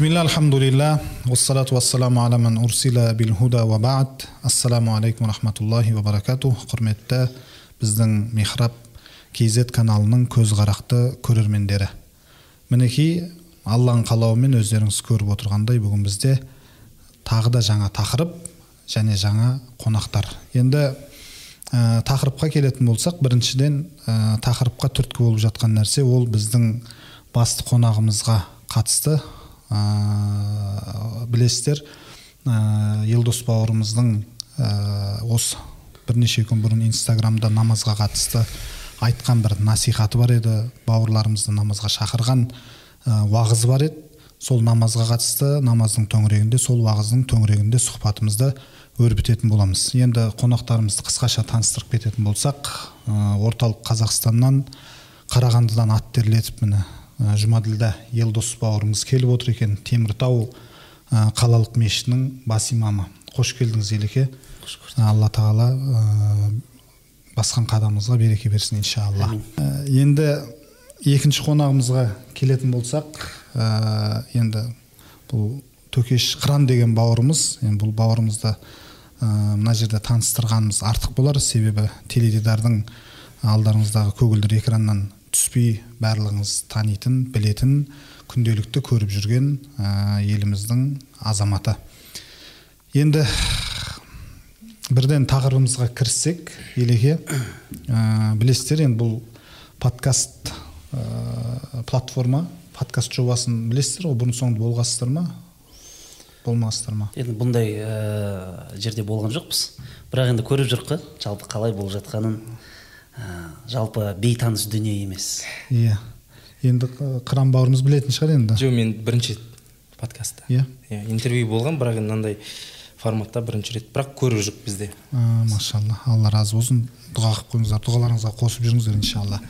бисмилля алхамдулилля уассалату баад ассаламу алейкум баракату құрметті біздің михраб kz каналының көзқарақты көрермендері мінекей алланың қалауымен өздеріңіз көріп отырғандай бүгін бізде тағы да жаңа тақырып және жаңа қонақтар енді ә, тақырыпқа келетін болсақ біріншіден ә, тақырыпқа түрткі болып жатқан нәрсе ол біздің басты қонағымызға қатысты ә, білесіздер ә, елдос бауырымыздың ә, осы бірнеше күн бұрын инстаграмда намазға қатысты айтқан бір насихаты бар еді. Бауырларымызды намазға шақырған ә, уағызы бар еді. Сол намазға қатысты намаздың төңірегінде сол уағыздың төңірегінде сұхбатымызды өрбітетін боламыз. Енді қонақтарымызды қысқаша таныстырып кететін болсақ ә, орталық қазақстаннан қарағандыдан ат терлетіп міне жұмаділдә елдос бауырымыз келіп отыр екен. Теміртау ә, қалалық мешітінің бас имамы. Қош келдіңіз елеке. Алла тағала ә, басқан қадамыңызға береке берсін иншалла. Ә, енді екінші қонағымызға келетін болсақ ә, енді бұл төкеш қыран деген бауырымыз енді бұл бауырымызды ә, мына жерде таныстырғанымыз артық болар. Себебі теледидардың алдарыңыздағы көгілдір экраннан түспей барлығыңыз танитын білетін күнделікті көріп жүрген ә, еліміздің азаматы. Енді бірден тақырыбымызға кіріссек елеке ә, білесіздер енді бұл подкаст ә, платформа подкаст жобасын білесіздер ғой бұрын соңды болғансыздар ма? Болмағансыздар ма? Енді бұндай ә, жерде болған жоқпыз. Бірақ енді көріп жүрік қой жалпы қалай болып жатқанын. Жалпы бейтаныс дүние емес. Иә. Енді қыран бауырымыз білетін шығар енді. Жоқ мен бірінші подкастта. Иә. Иә интервью болған бірақ енді мынандай форматта бірінші рет. Бірақ көріп жүрік бізде. Машалла алла разы болсын. Дұға қылып қойыңыздар дұғаларыңызға қосып жүріңіздер иншалла.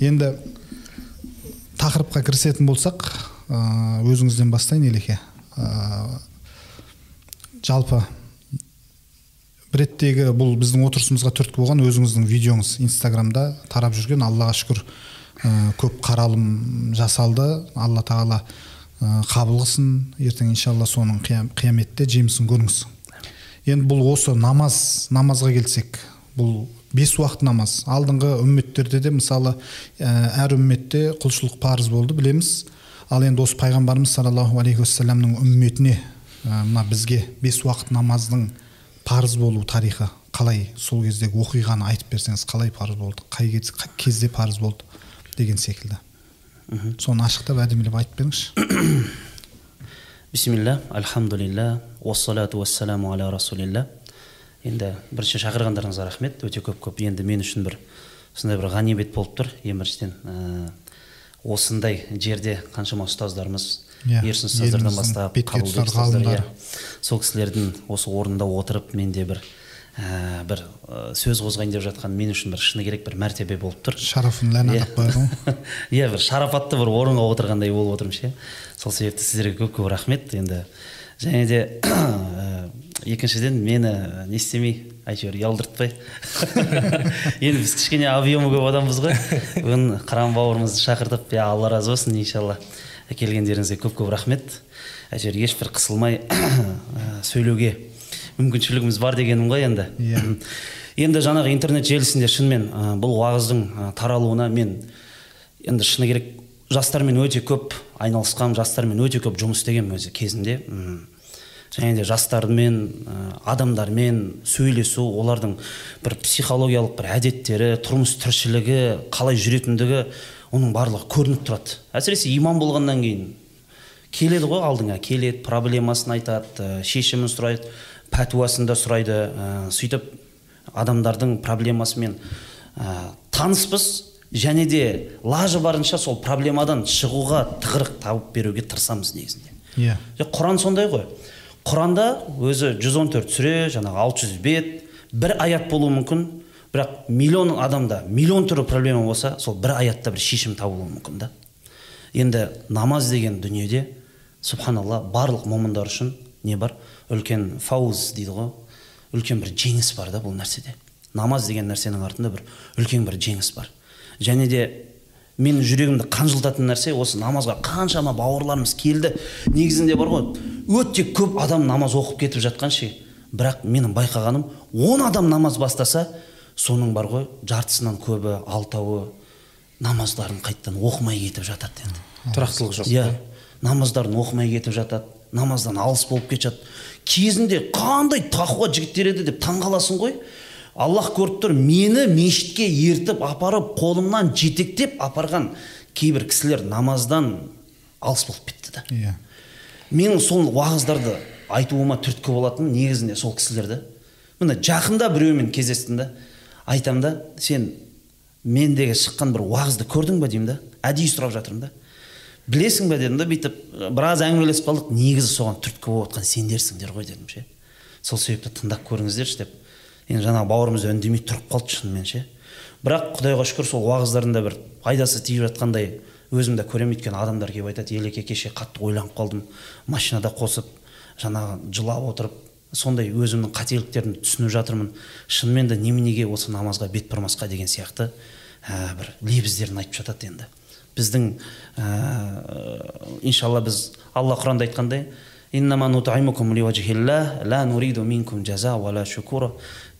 Енді тақырыпқа кірісетін болсақ өзіңізден бастайын елеке. Жалпы реттегі бұл біздің отырысымызға түрткі болған өзіңіздің видеоңыз инстаграмда тарап жүрген аллаға шүкір көп қаралым жасалды. Алла тағала қабыл қылсын. Ертең иншалла соның қияметте жемісін көріңіз. Енді бұл осы намаз намазға келсек бұл бес уақыт намаз. Алдыңғы үмметтерде де мысалы әр үмметте құлшылық парыз болды білеміз. Ал енді осы пайғамбарымыз саллаллаху алейхи уассаламның үмметіне мына бізге бес уақыт намаздың парыз болу тарихы қалай сол кездегі оқиғаны айтып берсеңіз қалай парыз болды қай кезде парыз болды деген секілді. Соны ашықтап әдемілеп айтып беріңізші. Бисмилля альхамдулилля уассалату уассаламу аля расулилля енді бірінші шақырғандарыңызға рахмет. Өте көп көп. Енді мен үшін бір сондай бір ғанибет болып тұр. Ең біріншіден ә, осындай жерде қаншама ұстаздарымыз иә ерсін ұстаздардан бастап қабылбек ұстаздар, иә. сол кісілердің осы орнында отырып менде бір ә, бір ә, сөз қозғайын деп жатқан мен үшін бір шыны керек бір мәртебе болып тұр. Шарафын ләнәлап қояды ғой. Иә бір шарапатты бір орынға отырғандай болып отырмын ше. Сол себепті сіздерге көп көп рахмет. Енді және де ә, екіншіден мені не істемей әйтеуір ұялдыртпай енді біз кішкене объемы көп адамбыз ғой. Бүгін қыран бауырымызды шақыртып иә алла разы болсын иншалла. Келгендеріңізге көп көп рахмет. Әйтеуір ешбір қысылмай сөйлеуге мүмкіншілігіміз бар дегенім ғой енді. Иә. енді жаңағы интернет желісінде шынымен ә, бұл уағыздың ә, таралуына мен енді шыны керек жастармен өте көп айналысқанмын жастармен өте көп жұмыс істегенмін өзі кезінде. Және де жастармен ә, адамдармен сөйлесу олардың бір психологиялық бір әдеттері тұрмыс тіршілігі қалай жүретіндігі оның барлығы көрініп тұрады. Әсіресе имам болғаннан кейін келеді ғой алдыңа келеді проблемасын айтады ә, шешімін сұрайды пәтуасын да сұрайды ә, сөйтіп адамдардың проблемасымен ә, таныспыз. Және де лажы барынша сол проблемадан шығуға тығырық тауып беруге тырысамыз негізінде. Иә. Же, құран сондай ғой. Құранда өзі 114 сүре жаңағы 600 бет бір аят болуы мүмкін. Бірақ миллион адамда миллион түрлі проблема болса сол бір аятта бір шешім табылуы мүмкін да. Енді намаз деген дүниеде субханалла барлық момындар үшін не бар? Үлкен фауз дейді ғой. Үлкен бір жеңіс бар да бұл нәрседе. Намаз деген нәрсенің артында бір үлкен бір жеңіс бар. Және де менің жүрегімді қанжылтатын нәрсе осы намазға қаншама бауырларымыз келді. Негізінде бар ғой өте көп адам намаз оқып кетіп жатқан ше бірақ менің байқағаным он адам намаз бастаса соның бар ғой жартысынан көбі алтауы намаздарын қайтадан оқымай кетіп жатады енді. Тұрақтылық жоқ. Иә намаздарын оқымай кетіп жатады намаздан алыс болып кетіп жатады кезінде қандай тақуа жігіттер еді деп таңқаласың ғой. Аллах көріп тұр мені мешітке ертіп апарып қолымнан жетектеп апарған кейбір кісілер намаздан алыс болып кетті да. Иә. Менің сол уағыздарды айтуыма түрткі болатын негізінде сол кісілерді міне жақында біреумен кездестім да айтам да сен мендегі шыққан бір уағызды көрдің ба деймін да? Әдейі сұрап жатырмын да. Білесің ба дедім да бүйтіп біраз әңгімелесіп қалдық. Негізі соған түрткі болып отқан сендерсіңдер ғой дедім ше. Сол себепті тыңдап көріңіздерші деп. Енді жаңағы бауырымыз үндемей тұрып қалды шынымен ше. Бірақ құдайға шүкір сол уағыздарында бір пайдасы тиіп жатқандай өзім де көремін. Өйткені адамдар келіп айтады елеке кеше қатты ойланып қалдым машинада қосып жаңағы жылап отырып сондай өзімнің қателіктерімді түсініп жатырмын. Шынымен де неменеге осы намазға бет бұрмасқа деген сияқты ә, бір лебіздерін айтып жатады енді. Біздің ә, иншалла біз алла құранда айтқандай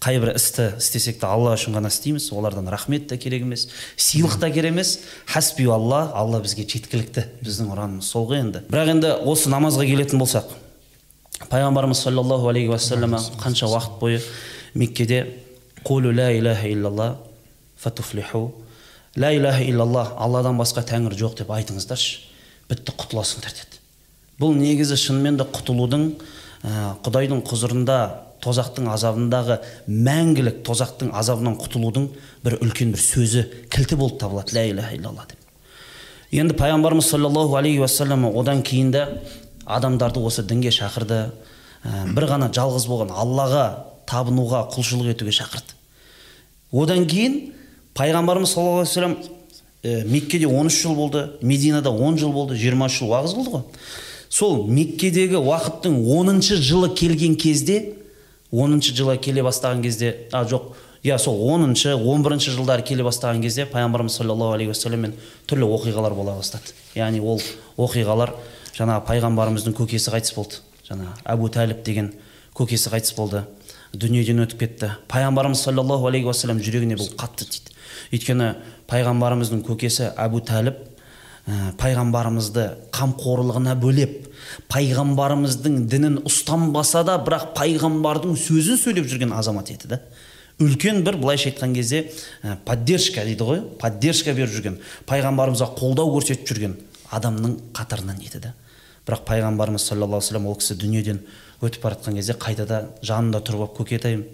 қай бір істі істесек те алла үшін ғана істейміз олардан рахмет те керек емес сыйлық та керек емес. Хасби алла алла бізге жеткілікті біздің ұранымыз сол ғой енді. Бірақ енді осы намазға келетін болсақ пайғамбарымыз саллаллаху алейхи уассалама қанша уақыт бойы меккеде қулу ла илаха иллалла фатуфлиху ла илаха иллалла алладан басқа тәңір жоқ деп айтыңыздаршы бітті құтыласыңдар деді бұл негізі шынымен де құтылудың құдайдың құзырында тозақтың азабындағы мәңгілік тозақтың азабынан құтылудың бір үлкен бір сөзі кілті болып табылады ля иляха иллалла деп енді пайғамбарымыз саллаллаху алейхи уассалам одан кейін де адамдарды осы дінге шақырды. Ә, бір ғана жалғыз болған аллаға табынуға құлшылық етуге шақырды. Одан кейін пайғамбарымыз саллаллаху алейхи вассалам ә, меккеде 13 жыл болды мединада 10 жыл болды 20 жыл уағыз қылды ғой. Сол меккедегі уақыттың оныншы жылы келген кезде оныншы жылы келе бастаған кезде а жоқ иә сол оныншы он бірінші жылдары келе бастаған кезде пайғамбарымыз саллаллаху алейхи уассаламмен түрлі оқиғалар бола бастады. Яғни ол оқиғалар жаңағы пайғамбарымыздың көкесі қайтыс болды. Жаңағы әбу тәліп деген көкесі қайтыс болды. Дүниеден өтіп кетті. Пайғамбарымыз саллаллаху алейхи уассалам жүрегіне бұл қатты тиді. Өйткені пайғамбарымыздың көкесі әбу тәліп ә, пайғамбарымызды қамқорлығына бөлеп пайғамбарымыздың дінін ұстанбаса да бірақ пайғамбардың сөзін сөйлеп жүрген азамат еді да. Үлкен бір былайша айтқан кезде ә, поддержка дейді ғой поддержка беріп жүрген пайғамбарымызға қолдау көрсетіп жүрген адамның қатарынан еді да. Бірақ пайғамбарымыз саллаллаху алейхи вассалам ол кісі дүниеден өтіп бара жатқан кезде қайтада жанында тұрып алып көкетайым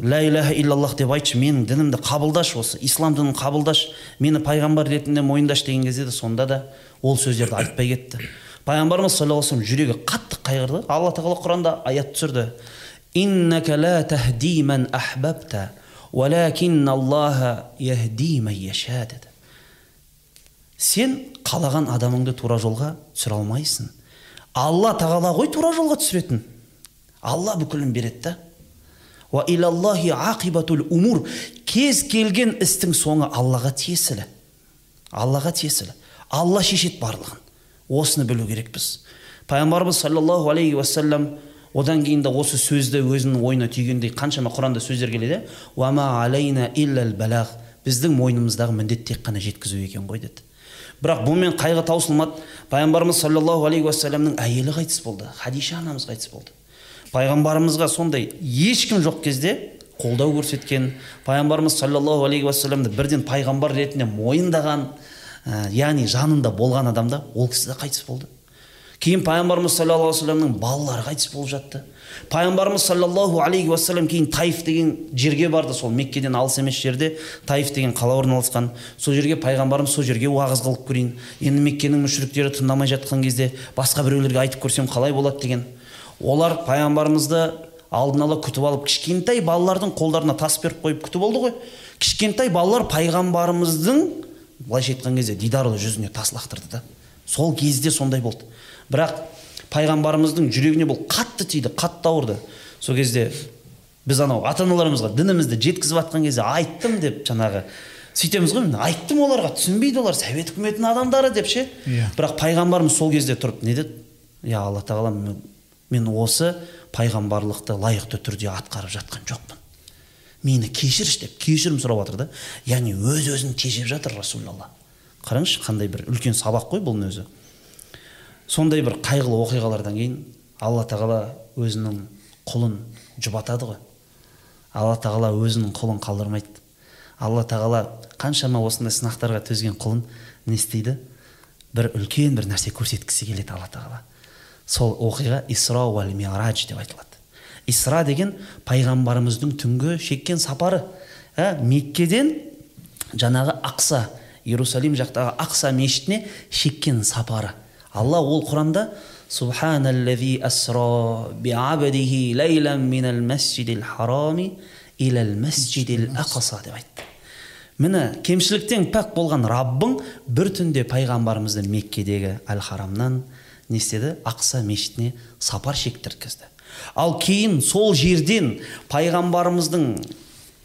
ля иляха иллаллах деп айтшы менің дінімді қабылдашы осы ислам дінін қабылдашы мені пайғамбар ретінде мойындашы деген кезде де сонда да ол сөздерді айтпай кетті. Пайғамбарымыз саллаллаху вассалам жүрегі қатты қайғырды. Алла тағала құранда аят түсірді. Деді. Сен қалаған адамыңды тура жолға түсіре алмайсың. Алла тағала ғой тура жолға түсіретін. Алла бүкілін береді да. Кез келген істің соңы аллаға тиесілі. Аллаға тиесілі. Алла шешеді барлығын. Осыны білу керекпіз. Пайғамбарымыз саллаллаху алейхи уассалам одан кейін де осы сөзді өзінің ойына түйгендей қаншама құранда сөздер келеді. Алейна балағ. Біздің мойнымыздағы міндет тек қана жеткізу екен ғой деді. Бірақ бұнымен қайғы таусылмады. Пайғамбарымыз саллаллаху алейхи уассаламның әйелі қайтыс болды хадиша анамыз қайтыс болды. Пайғамбарымызға сондай ешкім жоқ кезде қолдау көрсеткен пайғамбарымыз саллаллаху алейхи уассаламды бірден пайғамбар ретінде мойындаған ә, яғни жанында болған адамда ол кісі де қайтыс болды. Кейін пайғамбарымыз саллаллаху алейхи вассаламның балалары қайтыс болып жатты. Пайғамбарымыз саллаллаху алейхи уассалам кейін таиф деген жерге барды сол меккеден алыс емес жерде таиф деген қала орналасқан сол жерге пайғамбарымыз сол жерге уағыз қылып көрейін енді меккенің мүшіріктері тыңдамай жатқан кезде басқа біреулерге айтып көрсем қалай болады деген олар пайғамбарымызды алдын ала күтіп алып кішкентай балалардың қолдарына тас беріп қойып күтіп алды ғой. Кішкентай балалар пайғамбарымыздың былайша айтқан кезде дидарлы жүзіне тас лақтырды да. Сол кезде сондай болды. Бірақ пайғамбарымыздың жүрегіне бұл қатты тиді қатты ауырды. Сол кезде біз анау ата аналарымызға дінімізді жеткізіп жатқан кезде айттым деп жаңағы сөйтеміз ғой айттым оларға түсінбейді олар совет үкіметінің адамдары деп ше? Иә. бірақ пайғамбарымыз сол кезде тұрып не деді? Я алла тағала мен- мен осы пайғамбарлықты лайықты түрде атқарып жатқан жоқпын. Мені кешірші деп кешірім сұрап жатыр да яғни өз өзін тежеп жатыр расулалла. Қараңызшы қандай бір үлкен сабақ қой бұның өзі. Сондай бір қайғылы оқиғалардан кейін алла тағала өзінің құлын жұбатады ғой. Алла тағала өзінің құлын қалдырмайды. Алла тағала қаншама осындай сынақтарға төзген құлын не істейді? Бір үлкен бір нәрсе көрсеткісі келеді алла тағала. Сол оқиға исра уәл мирадж деп айтылады. Исра деген пайғамбарымыздың түнгі шеккен сапары. Ә, меккеден жаңағы ақса иерусалим жақтағы ақса мешітіне шеккен сапары. Алла ол құранда субханаллази асра биабдихи лейлан минал масжидил харами илал масжидил ақса деп айтты міне кемшіліктен пәк болған раббың бір түнде пайғамбарымызды меккедегі әл харамнан не істеді ақса мешітіне сапар шектірткізді ал кейін сол жерден пайғамбарымыздың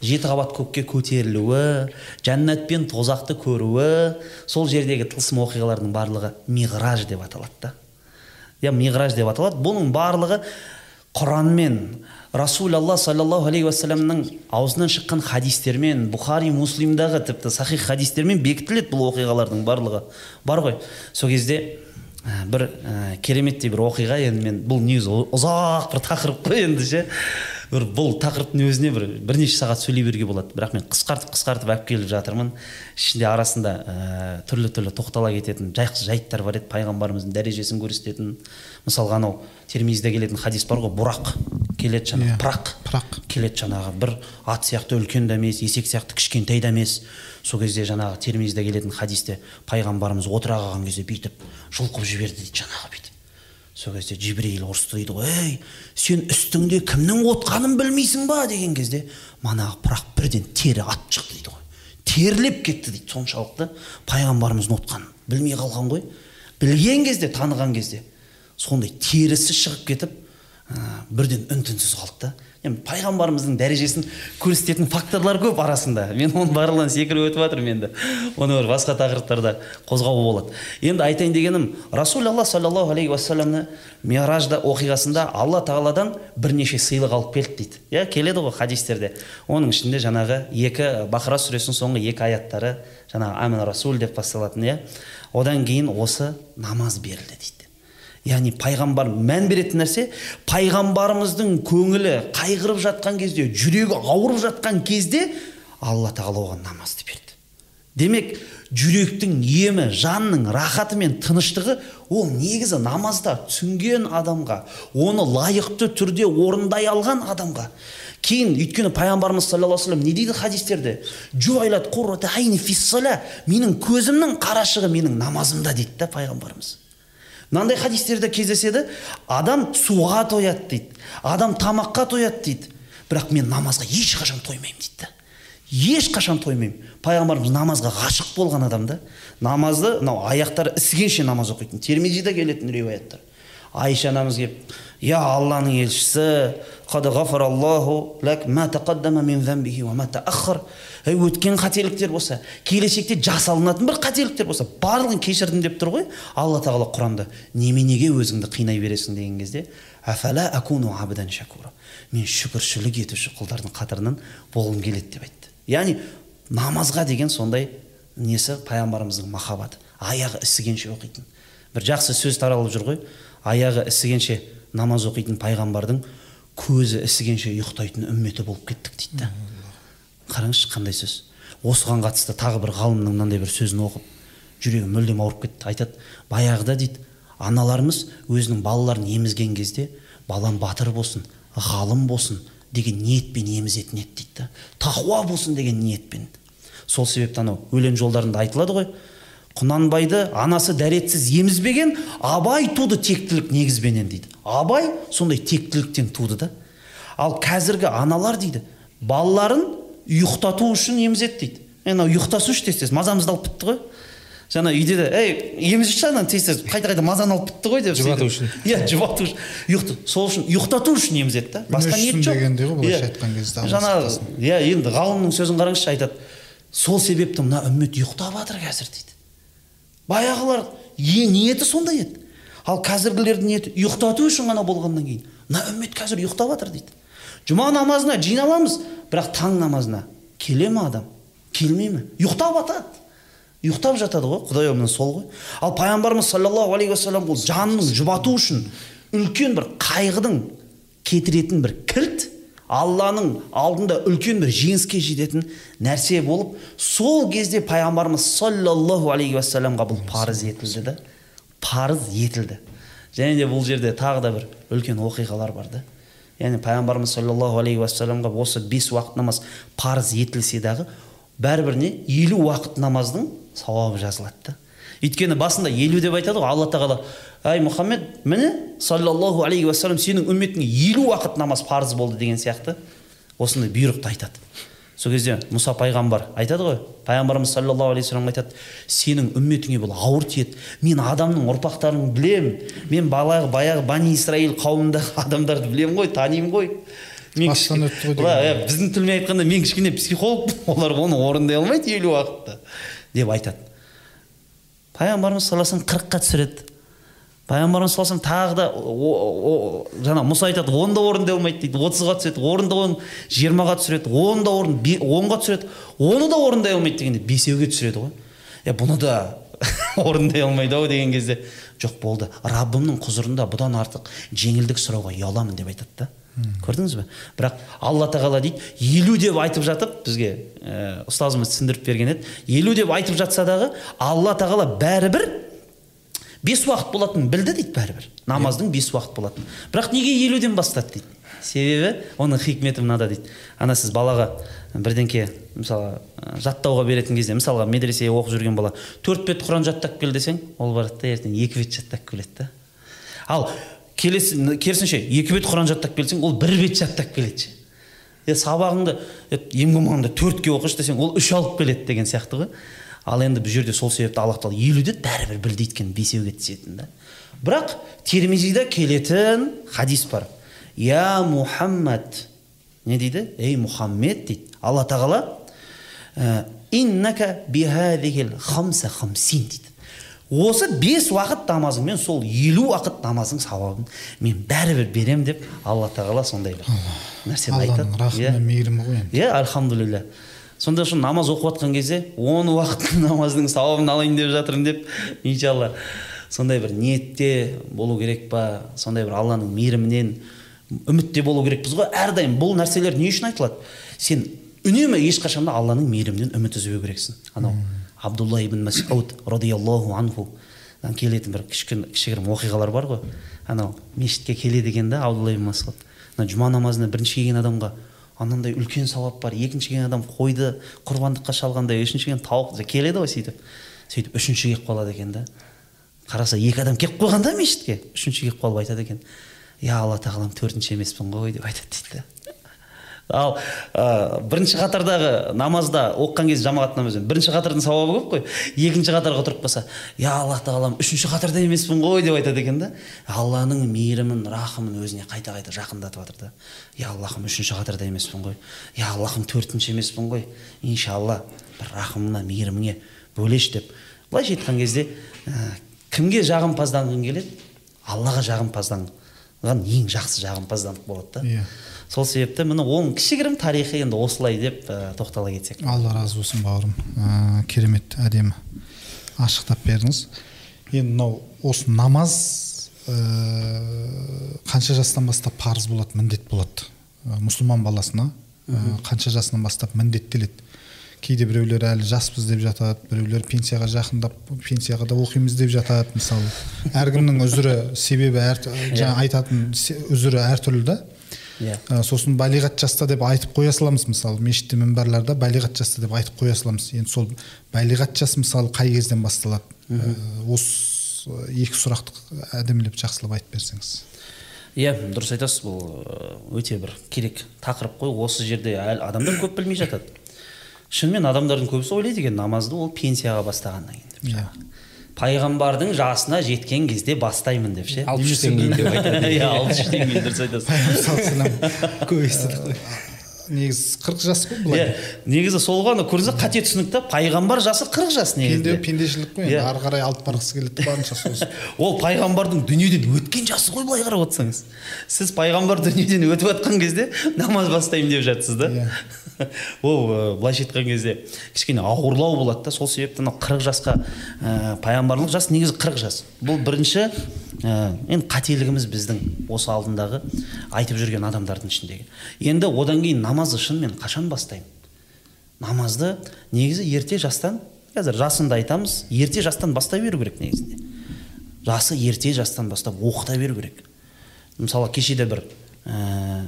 жеті қабат көкке көтерілуі жәннат пен тозақты көруі сол жердегі тылсым оқиғалардың барлығы миғраж деп аталады да. Иә миғраж деп аталады. Бұның барлығы құранмен расулалла саллаллаху алейхи уассаламның аузынан шыққан хадистермен бұхари муслимдағы тіпті сахих хадистермен бекітіледі бұл оқиғалардың барлығы. Бар ғой. Сол кезде ә, бір ә, кереметтей бір оқиға. Енді мен бұл негізі ұзақ бір тақырып қой енді ше. Бір бұл тақырыптың өзіне бір бірнеше сағат сөйлей беруге болады. Бірақ мен қысқартып қысқартып алып келіп жатырмын. Ішінде арасында ә, түрлі түрлі тоқтала кететін жақсы жайттар бар еді. Пайғамбарымыздың дәрежесін көрсететін. Мысалға анау термизде келетін хадис бар ғой бұрақ келеді жаңағы Иә, пырақ пырақ. келеді жаңағы бір ат сияқты үлкен де емес есек сияқты кішкентай да емес сол кезде жаңағы термизде келетін хадисте пайғамбарымыз отыра қалған кезде бүйтіп жұлқып жіберді дейді жаңағы бүйтіп. Сол кезде жибрейіл ұрысты дейді ғой. Ей сен үстіңде кімнің отқанын білмейсің ба? деген кезде манағы пырақ бірден тері атып шықты дейді ғой. Терлеп кетті дейді соншалықты. Пайғамбарымыздың отқанын білмей қалған ғой. Білген кезде таныған кезде сондай терісі шығып кетіп бірден үн түнсіз қалды да. Енді пайғамбарымыздың дәрежесін көрсететін факторлар көп арасында. Мен оның барлығынан секіріп өтіп жатырмын енді. Оны бір басқа тақырыптарда қозғауға болады. Енді айтайын дегенім расулалла саллаллаху алейхи уассаламны миражда оқиғасында алла тағаладан бірнеше сыйлық алып келді дейді. Иә келеді ғой хадистерде. Оның ішінде жаңағы екі бақара сүресінің соңғы екі аяттары жаңағы амин расул деп басталатын иә. Одан кейін осы намаз берілді дейді. Яғни пайғамбар мән беретін нәрсе пайғамбарымыздың көңілі қайғырып жатқан кезде жүрегі ауырып жатқан кезде алла тағала оған намазды берді. Демек жүректің емі жанның рахаты мен тыныштығы ол негізі намазда түсінген адамға оны лайықты түрде орындай алған адамға. Кейін өйткені пайғамбарымыз саллаллаху вассалам не дейді хадистерде? Менің көзімнің қарашығы менің намазымда дейді да пайғамбарымыз. Мынандай хадистерде кездеседі адам суға тояды дейді адам тамаққа тояды дейді. Бірақ мен намазға ешқашан тоймаймын дейді ешқашан тоймаймын. Пайғамбарымыз намазға ғашық болған адам да. Намазды мынау аяқтары ісігенше намаз оқитын. Термизиде келетін риуаяттар. Айша анамыз келіп я алланың елшісі Өткен қателіктер болса келешекте жасалынатын бір қателіктер болса барлығын кешірдім деп тұр ғой. Алла тағала құранда неменеге өзіңді қинай бересің? деген кезде «Афала акуну абдан шакура». мен шүкіршілік етуші құлдардың қатарынан болғым келеді деп айтты. Яғни намазға деген сондай несі? Пайғамбарымыздың махаббаты. Аяғы ісігенше оқитын. Бір жақсы сөз таралып жүр ғой. Аяғы ісігенше намаз оқитын пайғамбардың көзі ісігенше ұйықтайтын үмметі болып кеттік дейді да қараңызшы қандай сөз? Осыған қатысты тағы бір ғалымның мынандай бір сөзін оқып жүрегім мүлдем ауырып кетті. Айтады баяғыда дейді аналарымыз өзінің балаларын емізген кезде балам батыр болсын ғалым болсын деген ниетпен емізетін еді дейді да. Тақуа болсын деген ниетпен. Сол себепті анау өлең жолдарында айтылады ғой құнанбайды анасы дәретсіз емізбеген абай туды тектілік негізбенен дейді. Абай сондай тектіліктен туды да. Ал қазіргі аналар дейді балаларын ұйықтату үшін емізеді дейді е мынау ұйықтасыншы тез тез мазамызды алып бітті ғой жаңа үйде де ей емізші ананы тез тез қайта қайта мазаны алып бітті ғой деп Жұбату үшін. иә жұбату үшін сол үшін ұйықтату үшін емізеді да басқа ниет жоқ дегендей ғой былайша айтқан кезде, жаңағы иә енді ғалымның сөзін қараңызшы айтады сол себепті мына үммет ұйықтап жатыр қазір дейді баяғылар е ниеті сондай еді ал қазіргілердің ниеті ұйықтату үшін ғана болғаннан кейін мына үммет қазір ұйықтап жатыр дейді жұма намазына жиналамыз бірақ таң намазына келе ме адам? Келмей ме? Ұйықтап жатады ұйықтап жатады ғой құдай міне сол ғой. Ал пайғамбарымыз саллаллаху алейхи уассалам ол жанын жұбату үшін үлкен бір қайғыдың кетіретін бір кілт алланың алдында үлкен бір жеңіске жететін нәрсе болып сол кезде пайғамбарымыз саллаллаху алейхи уассаламға бұл парыз етілді да парыз етілді. Және де бұл жерде тағы да бір үлкен оқиғалар бар да. Яғни пайғамбарымыз саллаллаху алейхи уассаламға осы бес уақыт намаз парыз етілсе дағы бәрібір не елу уақыт намаздың сауабы жазылады да. Өйткені басында елу деп айтады ғой алла тағала әй мұхаммед міне саллаллаху алейхи уассалам сенің үмметіңе елу уақыт намаз парыз болды деген сияқты. Осындай бұйрықты айтады. Сол кезде мұса пайғамбар айтады ғой пайғамбарымыз саллаллаху алейхи вассалам айтады сенің үмметіңе бұл ауыр тиеді. Мен адамның ұрпақтарын білемін мен баяғы, баяғы бани исраил қауымындағы адамдарды білемін ғой танимын ғой мен бастан өтті ғой деген. Былай, біздің тілмен айтқанда мен кішкене психологпын олар оны орындай алмайды елу уақытта деп айтады. Пайғамбарымыз саллаллаху алейhi қырыққа түсіреді. Пайғамбарымыз саллаллаху тағы да о- о- жаңа мұса айтады оны да орындай алмайды дейді отызға түсіреді оны да он жиырмаға түсіреді оны да орын онға түсіреді оны да орындай алмайды дегенде бесеуге түсіреді ғой. Е бұны да орындай алмайды ау деген кезде. Жоқ болды. Раббымның құзырында бұдан артық жеңілдік сұрауға ұяламын деп айтады да. Көрдіңіз бе? Бірақ алла тағала дейді елу деп айтып жатып бізге ә, ұстазымыз түсіндіріп берген еді. Елу деп айтып жатса дағы алла тағала бәрібір бес уақыт болатынын білді дейді бәрібір. Намаздың бес уақыт болатынын бірақ неге елуден бастады дейді? Себебі оның хикметі мынада дейді. Ана сіз балаға бірдеңке мысалы жаттауға беретін кезде мысалға медресе оқып жүрген бала төрт бет құран жаттап кел десең ол барады да ертең екі бет жаттап келеді да. Ал келесі керісінше екі бет құран жаттап келсең ол бір бет жаттап келеді е сабағыңды ең болмағанда төртке оқышы десең ол үш алып келеді деген сияқты ғой. Ал енді бұл жерде сол себепті аллах тағала елу деді бәрібір білді өйткені бесеуге түсетін да. Бірақ термизиде келетін хадис бар. Я мұхаммад не дейді? Ей мұхаммед дейді. Алла тағала ә, иннака хамса хамсин дейді. Осы бес уақыт намазыңмен сол елу уақыт намаздың сауабын мен бәрібір берем деп алла тағала сондай бір нәрсені айтады? Алланың рахымы Иә. мейірімі ғой енді. Иә альхамдулилля сонда үшін намаз оқып жатқан кезде он уақыт намаздың сауабын алайын деп жатырмын деп иншалла сондай бір ниетте болу керек па? Сондай бір алланың мейірімінен үмітте болу керекпіз ғой. Әрдайым бұл нәрселер не үшін айтылады? Сен үнемі ешқашан да алланың мейірімінен үміт үзбеу керексің. Анау абдулла ибн масуд радиаллаху анху келетін бір кішкене кішігірім оқиғалар бар ғой. Анау мешітке келеді екен да абдулла ибн масуд ана жұма намазына бірінші келген адамға анандай үлкен сауап бар. Екінші келген адам қойды құрбандыққа шалғандай үшінші келген тауық келеді ғой сөйтіп. Сөйтіп үшінші келіп қалады екен да. Қараса екі адам келіп қойған да мешітке. Үшінші келіп қалып айтады екен я алла тағалам төртінші емеспін ғой деп айтады дейді ал ә, бірінші қатардағы намазда оқыған кезде жамағат намазбен бірінші қатардың сауабы көп қой. Екінші қатарға отырып қалса я алла тағалам үшінші қатарда емеспін ғой деп айтады екен да алланың мейірімін рахымын өзіне қайта қайта жақындатып жатыр да я аллахым үшінші қатарда емеспін ғой я аллахым төртінші емеспін ғой иншалла бір рахымына мейіріміңе бөлеші деп. Былайша айтқан кезде ә, кімге жағымпазданғың келеді? Аллаға жағымпазданған ең жақсы жағымпазданып болады да. Иә. Сол себепті міне оның кішігірім тарихы енді осылай деп ә, тоқтала кетсек. алла разы болсын бауырым. Ә, керемет әдемі ашықтап бердіңіз. Енді мынау осы намаз ә, қанша жастан бастап парыз болады міндет болады? Ә, мұсылман баласына ә, қанша жасынан бастап міндеттеледі? Кейде біреулер әлі жаспыз деп жатады біреулер пенсияға жақындап пенсияға да оқимыз деп жатады мысалы. Әркімнің үзірі себебі әр жаңа айтатын үзірі әртүрлі да. Иә сосын балиғат жаста деп айтып қоя саламыз мысалы мешітте мінбәрларда балиғат жаста деп айтып қоя саламыз. Енді сол балиғат жас мысалы қай кезден басталады? Ә, осы екі сұрақты әдемілеп жақсылап айтып берсеңіз. Иә дұрыс айтасыз бұл өте бір керек тақырып қой. Осы жерде адамдар көп білмей жатады. Шынымен адамдардың көбісі ойлайды екен намазды ол пенсияға бастағаннан кейін деп. Иә. Пайғамбардың жасына жеткен кезде бастаймын деп ше? Алпыс үштен кейін деп айтады иә алпыс үштен кейін дұрыс айтасыз көп естідік қой. Негізі қырық жас қой иә былай негізі сол ғой ана көрдіңіз қате түсінік та. Пайғамбар жасы қырық жас пенде негізі пендешілік қой енді. Иә. ары қарай алып барғысы келеді барынша сосын ол пайғамбардың дүниеден өткен жасы ғой былай қарап отырсаңыз. Сіз пайғамбар дүниеден өтіп жатқан кезде намаз бастаймын деп жатсыз да. Иә. ол ә, былайша айтқан кезде кішкене ауырлау болады да. Сол себепті мынау қырық жасқа ә, пайғамбарлық жас негізі қырық жас. Бұл бірінші ә, енді қателігіміз біздің осы алдындағы айтып жүрген адамдардың ішіндегі. Енді одан кейін намазды шынымен қашан бастаймын? Намазды негізі ерте жастан қазір жасында айтамыз ерте жастан бастай беру керек негізінде. Жасы ерте жастан бастап оқыта беру керек. Мысалы кеше де бір ә,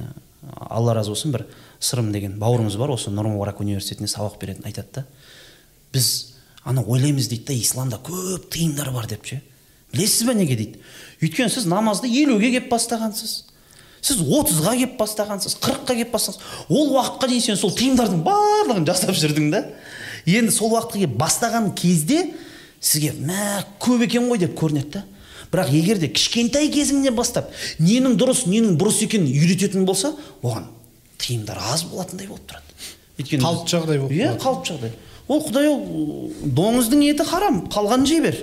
алла разы болсын бір сырым деген бауырымыз бар осы нұр мүбарак университетінде сабақ беретін айтады да. Біз ана ойлаймыз дейді да исламда көп тыйымдар бар деп ше. Білесіз бе неге дейді? Өйткені сіз намазды елуге келіп бастағансыз. Сіз отызға келіп бастағансыз қырыққа келіп бастағансыз. Ол уақытқа дейін сен сол тыйымдардың барлығын жасап жүрдің да. Енді сол уақытқа келіп бастаған кезде сізге мә көп екен ғой деп көрінеді да. Бірақ егер де кішкентай кезіңнен бастап ненің дұрыс ненің бұрыс екенін үйрететін болса оған тыйымдар аз болатындай болып тұрады. Өйткені Қалыпты жағдай болып иә қалыпты жағдай. Ол құдай ау доңыздың еті харам қалғанын жей бер.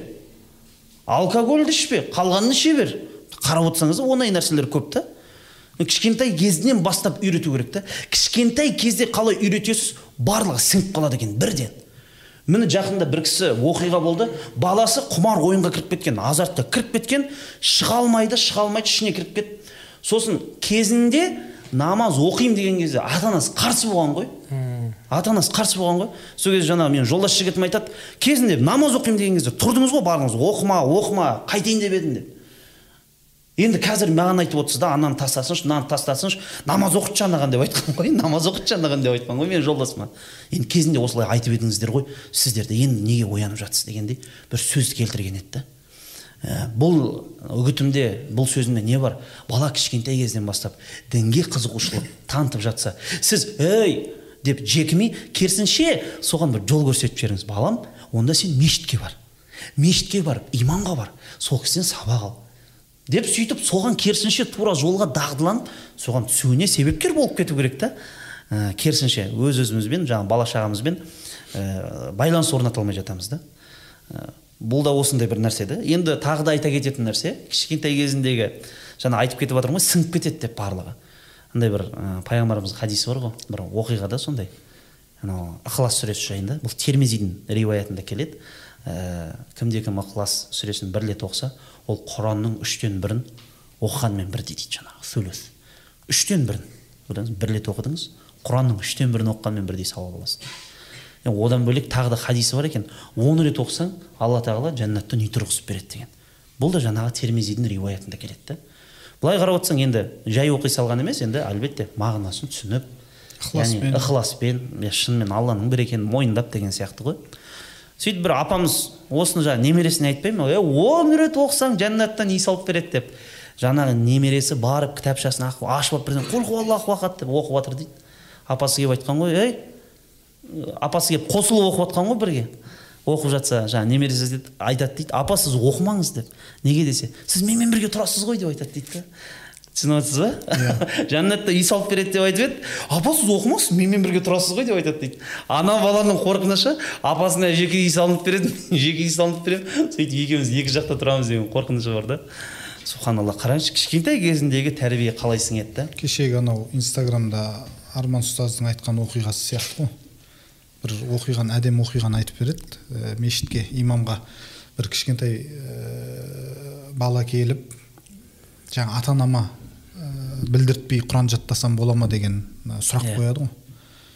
Алкогольді ішпе қалғанын іше бер. Қарап отырсаңыз ондай нәрселер көп та. Кішкентай кезінен бастап үйрету керек та. Кішкентай кезде қалай үйретесіз барлығы сіңіп қалады екен бірден. Міне жақында бір кісі оқиға болды. Баласы құмар ойынға кіріп кеткен азартқа кіріп кеткен. Шыға алмайды шыға алмайды ішіне кіріп кетті сосын кезінде намаз оқимын деген кезде ата анасы қарсы болған ғой. Ата анасы қарсы болған ғой. Сол кезде жаңағы менің жолдас жігітім айтады кезінде намаз оқимын деген кезде тұрдыңыз ғой бардыңыз оқыма оқыма қайтейін деп едім деп енді қазір маған айтып отырсыз да ананы тастасыншы мынаны тастасыншы намаз оқытшы анаған деп айтқан ғой. Намаз оқытшы анаған деп айтқан ғой менің жолдасыма. Енді кезінде осылай айтып едіңіздер ғой сіздер де енді неге оянып жатсыз дегендей бір сөз келтірген еді да. Ә, бұл үгітімде бұл сөзімде не бар? Бала кішкентай кезден бастап дінге қызығушылық танытып жатса сіз ей деп жекімей керісінше соған бір жол көрсетіп жіберіңіз. Балам онда сен мешітке бар. Мешітке барып имамға бар. Сол кісіден сабақ ал деп сөйтіп соған керісінше тура жолға дағдыланып соған түсуіне себепкер болып кету керек та. Ә, керісінше өз өзімізбен жаңағы бала шағамызбен ә, байланыс орната алмай жатамыз да. Ә, бұл да осындай бір нәрсе да енді тағы да айта кететін нәрсе кішкентай кезіндегі жаңа айтып кетіп жатырмын ғой сіңіп кетеді деп барлығы. Андай бір ә, пайғамбарымыздың хадисі бар ғой бір оқиғада сондай. Анау ықылас сүресі жайында. Бұл термизидің риуаятында келеді. Ә, кімде кім ықылас сүресін бір рет оқыса ол құранның үштен бірін оқығанмен бірдей дейді жаңағы сүлес үштен бірін. Бір рет оқыдыңыз құранның үштен бірін оқығанмен бірдей сауап аласыз. Одан бөлек тағы да хадисі бар екен. Он рет оқысаң алла тағала жәннаттан үй тұрғызып береді деген. Бұл да жаңағы термизидің риуаятында келеді да. Былай қарап отырсаң енді жай оқи салған емес енді әлбетте мағынасын түсініп Ықыласпен. ықыласпен иә, шынымен алланың бір екенін мойындап деген сияқты ғой. Сөйтіп бір апамыз осыны жаңағы немересіне айтпай ма е он рет оқысаң жәннаттан үй салып береді? деп. Жаңағы немересі барып кітапшасын ашып алып бірден құл аллаху ахад! деп оқып жатыр дейді. Апасы келіп айтқан ғой ей апасы келіп қосылып оқып жатқан ғой бірге. Оқып жатса жаңағы немересі айтады дейді апа сіз оқымаңыз деп. Неге десе сіз менімен бірге тұрасыз ғой деп айтады дейді да түсініп отырсыз ба? Жәннатта үй салып береді деп айтып еді. Апа сіз оқымаңыз менімен бірге тұрасыз ғой деп айтады дейді. Ана баланың қорқынышы апасына жеке үй салынып береді жеке үй салынып беремін. Сөйтіп екеуміз екі жақта тұрамыз деген қорқынышы бар да. Субханалла қараңызшы кішкентай кезіндегі тәрбие қалай сіңеді да? Кешегі анау инстаграмда арман ұстаздың айтқан оқиғасы сияқты ғой. Бір оқиғаны әдемі оқиғаны айтып береді. Ә, мешітке имамға бір кішкентай ә, бала келіп жаңа ата анама ә, білдіртпей құран жаттасам бола ма деген ә, сұрақ Иә. қояды ғой.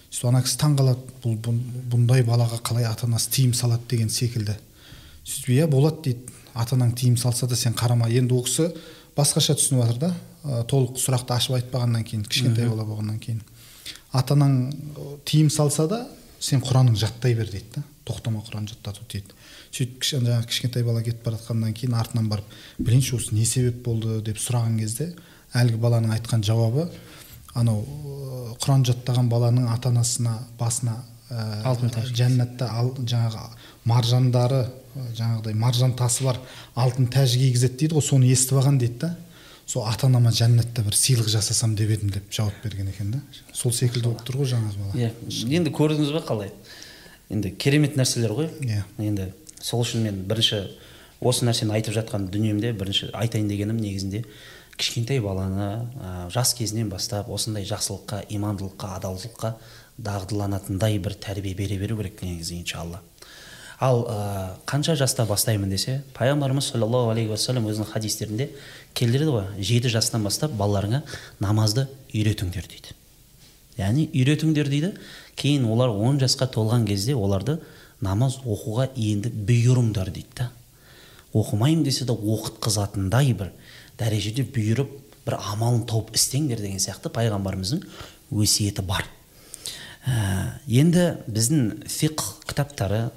Сөйтіп ана кісі таңқалады бұл бұн- бұндай балаға қалай ата анасы тыйым салады деген секілді. Сөйтіп иә болады дейді. Ата анаң тыйым салса да сен қарама енді ол кісі басқаша түсініп жатыр да. Ә, толық сұрақты ашып айтпағаннан кейін кішкентай бала болғаннан кейін. Ата анаң тыйым салса да сен құранын жаттай бер дейді да. Тоқтама құран жаттату дейді. Сөйтіп жаңағы кішкентай бала кетіп бара жатқаннан кейін артынан барып білейінші осы не себеп болды? деп сұраған кезде әлгі баланың айтқан жауабы анау құран жаттаған баланың ата анасына басына ә, Алтын жәннатта ал, жаңағы маржандары жаңағыдай маржан тасы бар алтын тәж кигізеді дейді ғой соны естіп алған дейді да. Сол ата анама жәннатта бір сыйлық жасасам деп едім деп жауап берген екен да. Сол секілді болып тұр ғой жаңағы бала. Иә енді көрдіңіз ба қалай? Енді керемет нәрселер ғой. Иә. енді сол үшін мен бірінші осы нәрсені айтып жатқан дүниемде бірінші айтайын дегенім негізінде кішкентай баланы ә, жас кезінен бастап осындай жақсылыққа имандылыққа адалдыққа дағдыланатындай бір тәрбие бере беру керек негізі иншалла. Ал ә, қанша жаста бастаймын десе пайғамбарымыз саллаллаху алейхи уассалам өзінің хадистерінде келтіреді ғой жеті жастан бастап балаларыңа намазды үйретіңдер дейді. Яғни үйретіңдер дейді кейін олар 10 жасқа толған кезде оларды намаз оқуға енді бұйырыңдар дейді да. Оқымаймын десе де оқытқызатындай бір дәрежеде бұйырып бір амалын тауып істеңдер деген сияқты пайғамбарымыздың өсиеті бар. Ә, енді біздің фиқ кітаптары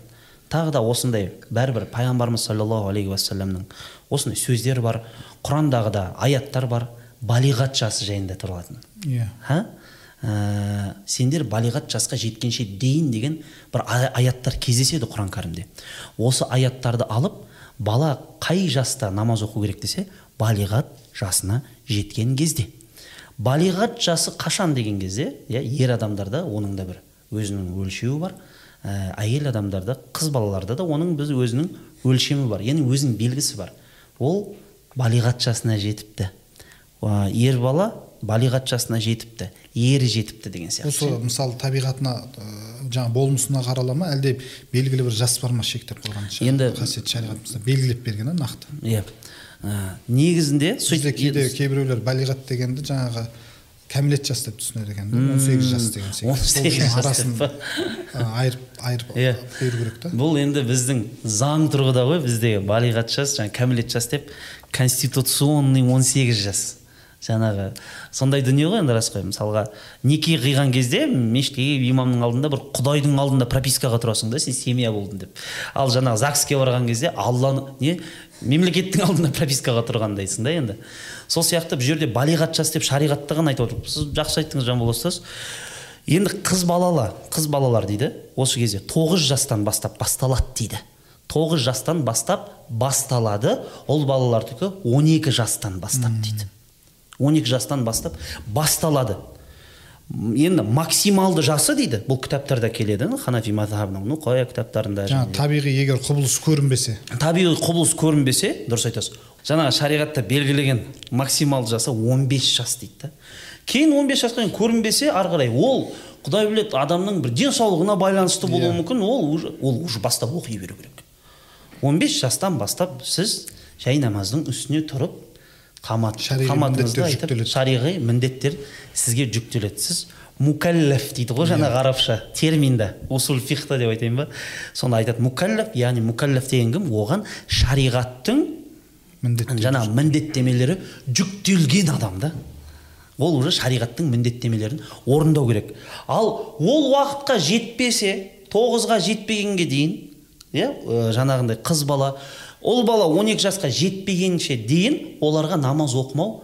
тағы да осындай бәрібір пайғамбарымыз саллаллаху алейхи уассаламның осындай сөздері бар құрандағы да аяттар бар балиғат жасы жайында тұрылатын иә. Ха? Ә, сендер балиғат жасқа жеткенше дейін деген бір ая- аяттар кездеседі құран кәрімде. Осы аяттарды алып бала қай жаста намаз оқу керек десе балиғат жасына жеткен кезде. Балиғат жасы қашан деген кезде иә ер адамдарда оның да бір өзінің өлшеуі бар ә, әйел адамдарда қыз балаларда да оның біз өзінің өлшемі бар яғни өзінің белгісі бар. Ол балиғат жасына жетіпті. Ә, ер бала балиғат жасына жетіпті ері жетіпті деген сияқты. Осы мысалы табиғатына ыыы, жаңа болмысына қарала ма? Әлде белгілі бір жас бар ма шектеп қойған Енді- қасиет шариғатымызда белгілеп берген нақты? Иә. Ә, негізінде сөйтіп кейде кейбіреулер балиғат дегенді жаңағы кәмелет жас деп түсінеді екен. он сегіз жас деген секілді. 18 Сол үшін жас арасын айырып айырып Иә. беру керек та. Бұл енді біздің заң тұрғыда ғой біздегі балиғат жас жаңағы кәмелет жас деп конституционный 18 жас. Жаңағы сондай дүние ғой енді рас қой мысалға неке қиған кезде мешітке келіп имамның алдында бір құдайдың алдында пропискаға тұрасың да сен семья болдың деп. Ал жаңағы загске барған кезде алланы не мемлекеттің алдында пропискаға тұрғандайсың да енді. Сол сияқты бұл жерде балиғат жас деп шариғатта ғана айтып отыр сіз жақсы айттыңыз жанбол ұстаз енді қыз балалы қыз балалар дейді осы кезде тоғыз жастан бастап басталады дейді. Тоғыз жастан бастап басталады. Ұл балалардікі 12 жастан бастап дейді. 12 жастан бастап басталады. Енді максималды жасы дейді бұл кітаптарда келеді ханафи мазхабының нұқая кітаптарында жаңағы табиғи егер құбылыс көрінбесе. Табиғи құбылыс көрінбесе дұрыс айтасыз жаңағы шариғатта белгілеген максималды жасы 15 жас дейді да. Кейін 15 жасқа дейін көрінбесе ары қарай ол құдай біледі адамның бір денсаулығына байланысты болуы Иә. мүмкін ол уже ол уже бастап оқи беру керек. 15 жастан бастап сіз жай намаздың үстіне тұрып қамат қаматыңызды айтып шариғи міндеттер сізге жүктеледі. Сіз мукаллаф дейді ғой жаңағы арабша терминда усул фихта деп айтайын ба? Соны айтады. Мукаллаф яғни мукаллаф деген кім? Оған шариғаттың жаңағы міндеттемелері жүктелген адам да. Ол уже шариғаттың міндеттемелерін орындау керек. Ал ол уақытқа жетпесе тоғызға жетпегенге дейін иә ә, жаңағындай қыз бала ұл бала 12 жасқа жетпегенше дейін оларға намаз оқымау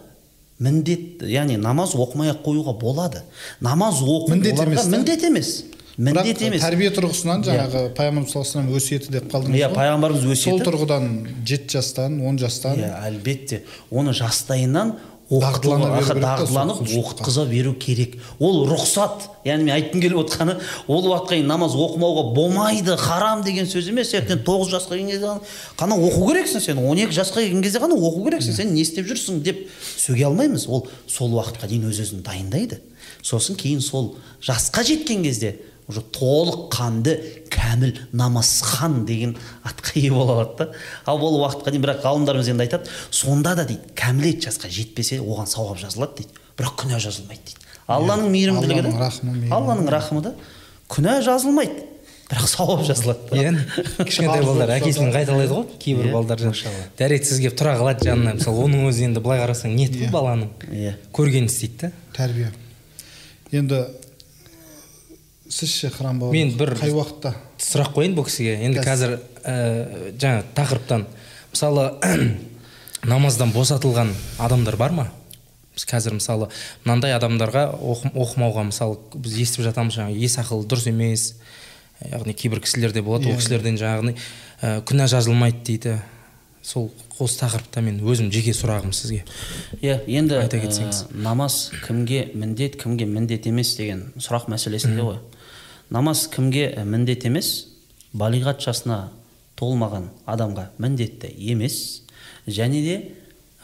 міндет яғни намаз оқымай ақ қоюға болады. Намаз оқу Міндет емес міндет емес. Міндет емес. тәрбие тұрғысынан жаңағы пайғамбарымыз саллаллаху вассалам өсиеті деп қалдыңыз иә ғой. Пайғамбарымыз сол өсиеті тұрғыдан жеті жастан он жастан иә әлбетте. Оны жастайынан дағдыланып сол оқытқыза беру керек. Ол рұқсат. Яғни мен айтқым келіп отқаны ол уақытқа дейін намаз оқымауға болмайды харам деген сөз емес. Ертең тоғыз жасқа келген кезде ғана- ғана оқу керексің сен. он екі жасқа келген кезде ғана оқу керексің. Сен не істеп жүрсің деп сөге алмаймыз. Ол сол уақытқа дейін өз өзін дайындайды. Сосын кейін сол жасқа жеткен кезде уже толыққанды кәміл намазхан деген атқа ие бола алады да. Ал ол уақытқа дейін бірақ ғалымдарымыз енді айтады сонда да дейді кәмілет жасқа жетпесе оған сауап жазылады дейді. Бірақ күнә жазылмайды дейді. Алланың мейірімділігі Алланың да алланың рахымы да күнә жазылмайды. Бірақ сауап жазылады да. иә кішкентай балдар әкесін қайталайды ғой кейбір Иә, балдар дәретсіз келіп тұра қалады жанына. Мысалы оның өзі енді былай қарасаң ниет қой баланың? Иә. Көргенін істейді да. Тәрбие. Енді сіз ше қыран бауырым. Мен бір- қай уақытта? сұрақ қояйын бұл кісіге. Енді қазір ә, жаңа тақырыптан. Мысалы намаздан босатылған адамдар бар ма? Біз қазір мысалы мынандай адамдарға оқы- оқымауға мысалы біз естіп жатамыз жаңағы ес ақылы дұрыс емес. Яғни кейбір кісілерде болады Иә, ол кісілерден жаңағыдай ә, күнә жазылмайды дейді. Сол осы тақырыпта мен өзім жеке сұрағым сізге. Иә енді Айта кетсеңіз. ә, намаз кімге міндет кімге міндет емес деген сұрақ мәселесінде ғой. Намаз кімге міндет емес? Балиғат жасына толмаған адамға міндетті емес. Және де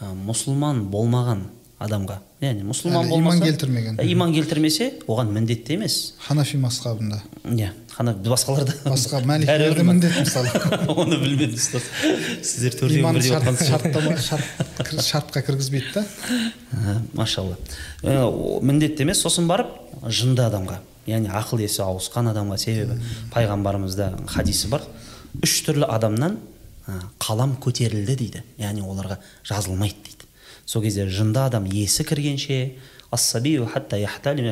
ә, мұсылман болмаған адамға яғни мұсылман болмаса иман келтірмеген. Ә, иман келтірмесе оған міндетті емес. Ханафи масхабында. Иә қана басқаларда басқа ма? міндет мысалы. Оны білмедім ұстаз. Сіздер төртеуі бірдей шарттама шартқа кіргізбейді да машалла. Міндетті емес. Сосын барып жынды адамға. Яғни ақыл есі ауысқан адамға себебі пайғамбарымызда хадисі бар. Үш түрлі адамнан қалам көтерілді дейді. Яғни оларға жазылмайды дейді. Сол кезде жынды адам есі кіргенше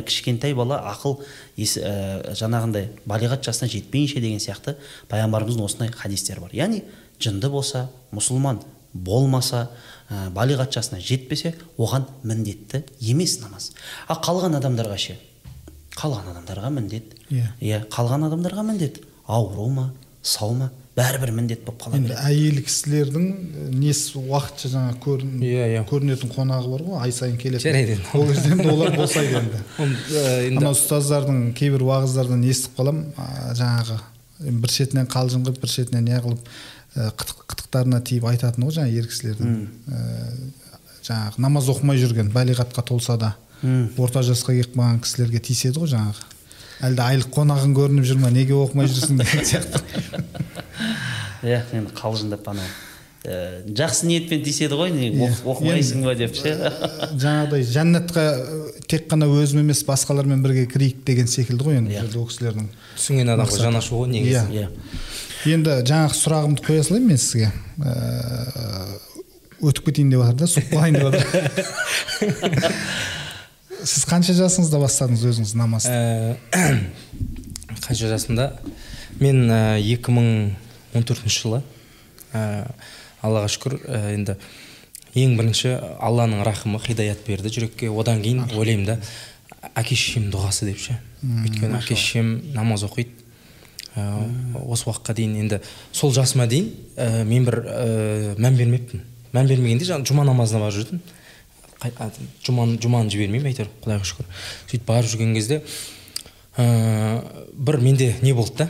кішкентай бала ақыл есі ә, жаңағындай балиғат жасына жетпейінше деген сияқты пайғамбарымыздың осындай хадистері бар. Яғни жынды болса мұсылман болмаса ә, балиғат жасына жетпесе оған міндетті емес намаз. А қалған адамдарға ше қалған адамдарға міндет. Иә. иә қалған адамдарға міндет. Ауру ма сау ма бәрібір міндет болып қала енді әйел кісілердің э, несі уақытша жаңа көрін, Иә, иә. көрінетін қонағы бар ғой ай сайын келетін. Жарайды енді. ол кезде енді олар босайды енді. Оны, ә, енді ана ұстаздардың кейбір уағыздардан естіп қаламын жаңағы бір шетінен қалжың қылып бір шетінен не қылып ә, қытық, қытықтарына тиіп айтатыны ғой жаңағы ер кісілердің. Жаңағы намаз оқымай жүрген балиғатқа толса да. Орта жасқа келіп қалған кісілерге тиіседі ғой жаңағы. Әлде айлық қонағың көрініп жүр ма неге оқымай жүрсің деген сияқты. Иә енді қалжыңдап анау ә, жақсы ниетпен тиіседі ғой не Иә. оқ- оқымайсың ба деп ше? жаңағыдай жәннатқа ә, тек қана өзім емес басқалармен бірге кірейік деген секілді ғой енді Иә. бұл жерде ол кісілердің түсінген адамға Мақсаты. жан ашу ғой негізі. Иә. иә. Енді жаңағы сұрағымды қоя салайын мен сізге. Ә, өтіп кетейін деп жатыр да суып қалайын деп жатыр. Сіз қанша жасыңызда бастадыңыз өзіңіз намазды Ә, қанша жасымда? Мен ә, 2014 жылы. Ә, аллаға шүкір ә, енді ең бірінші алланың рахымы хидаят берді жүрекке. Одан кейін ойлаймын да әке шешемнің дұғасы деп ше. Өйткені әке шешем намаз оқиды. Ә, осы уақытқа дейін енді сол жасыма дейін ә, мен бір ә, мән бермеппін. Мән бермегенде жаңағы жұма намазына барып жүрдім. Жұманы жұманы жібермеймін әйтеуір құдайға шүкір. сөйтіп барып жүрген кезде ә, бір менде не болды да?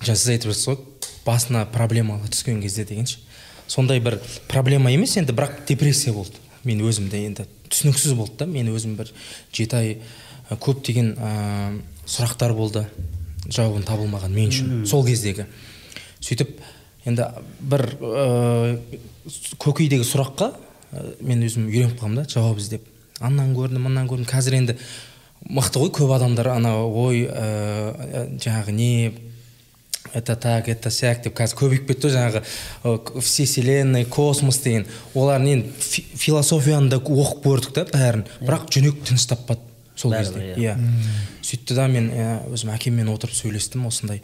Жаңа сіз айтып жатсыз ғой басына проблемалы түскен кезде дегенше сондай бір проблема емес енді бірақ депрессия болды. Мен өзімде енді түсініксіз болды да мен өзім бір жеті ай көптеген ә, сұрақтар болды жауабын табылмаған мен үшін сол кездегі. сөйтіп енді бір ә, көкейдегі сұраққа мен өзім үйреніп қалдым да жауап іздеп. Аннан көрдім мындан көрдім. Қазір енді мықты ғой көп адамдар. Ана ой ә, жаңағы не это так это сяк деп қазір көбейіп кетті ғой жаңағы ә, вселенная космос деген. Олардың енді фи- философияны да оқып көрдік та бәрін. Бірақ жүрек тыныш таппады сол кезде. иә. сөйтті да мен ә, өзім әкеммен отырып сөйлестім осындай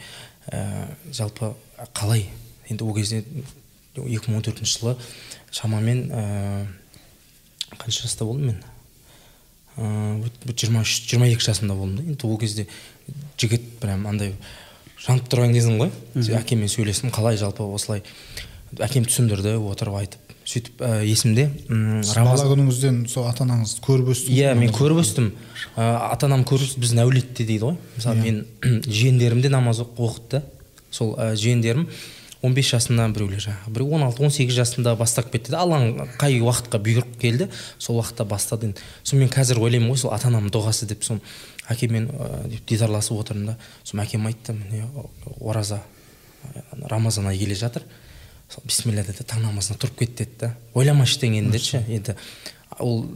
ә, жалпы қалай? Енді ол кезде 2014 жылы шамамен ә, қанша жаста болдым мен? Жиырма үш жиырма екі жасымда болдым да. Енді ол кезде жігіт прям андай жанып тұрған кезім ғой. Әкеммен сөйлестім қалай жалпы осылай. Әкем түсіндірді отырып айтып сөйтіп ә, есімде бала күніңізден сол ата анаңызды көріп өстіңіз иә бе? мен көріп өстім. Ә, ата анам көріп біздің әулетте дейді ғой. Мысалы мен жиендерім де намаз оқ- оқыды да сол ә, жиендерім. 15 жасында біреулер жаңағы. Біреу 16-18 жасында бастап кетті да алланың қай уақытқа бұйрық келді сол уақытта бастады енді. Соны мен қазір ойлаймын ғой сол ата анамның дұғасы деп сол әкеммен деп дидарласып отырмын да. Сосын әкем айтты міне ораза рамазан айы келе жатыр. Сол бисмилля деді таң намазына тұрып кет деді да. Ойлама ештеңені деді ше енді. Ол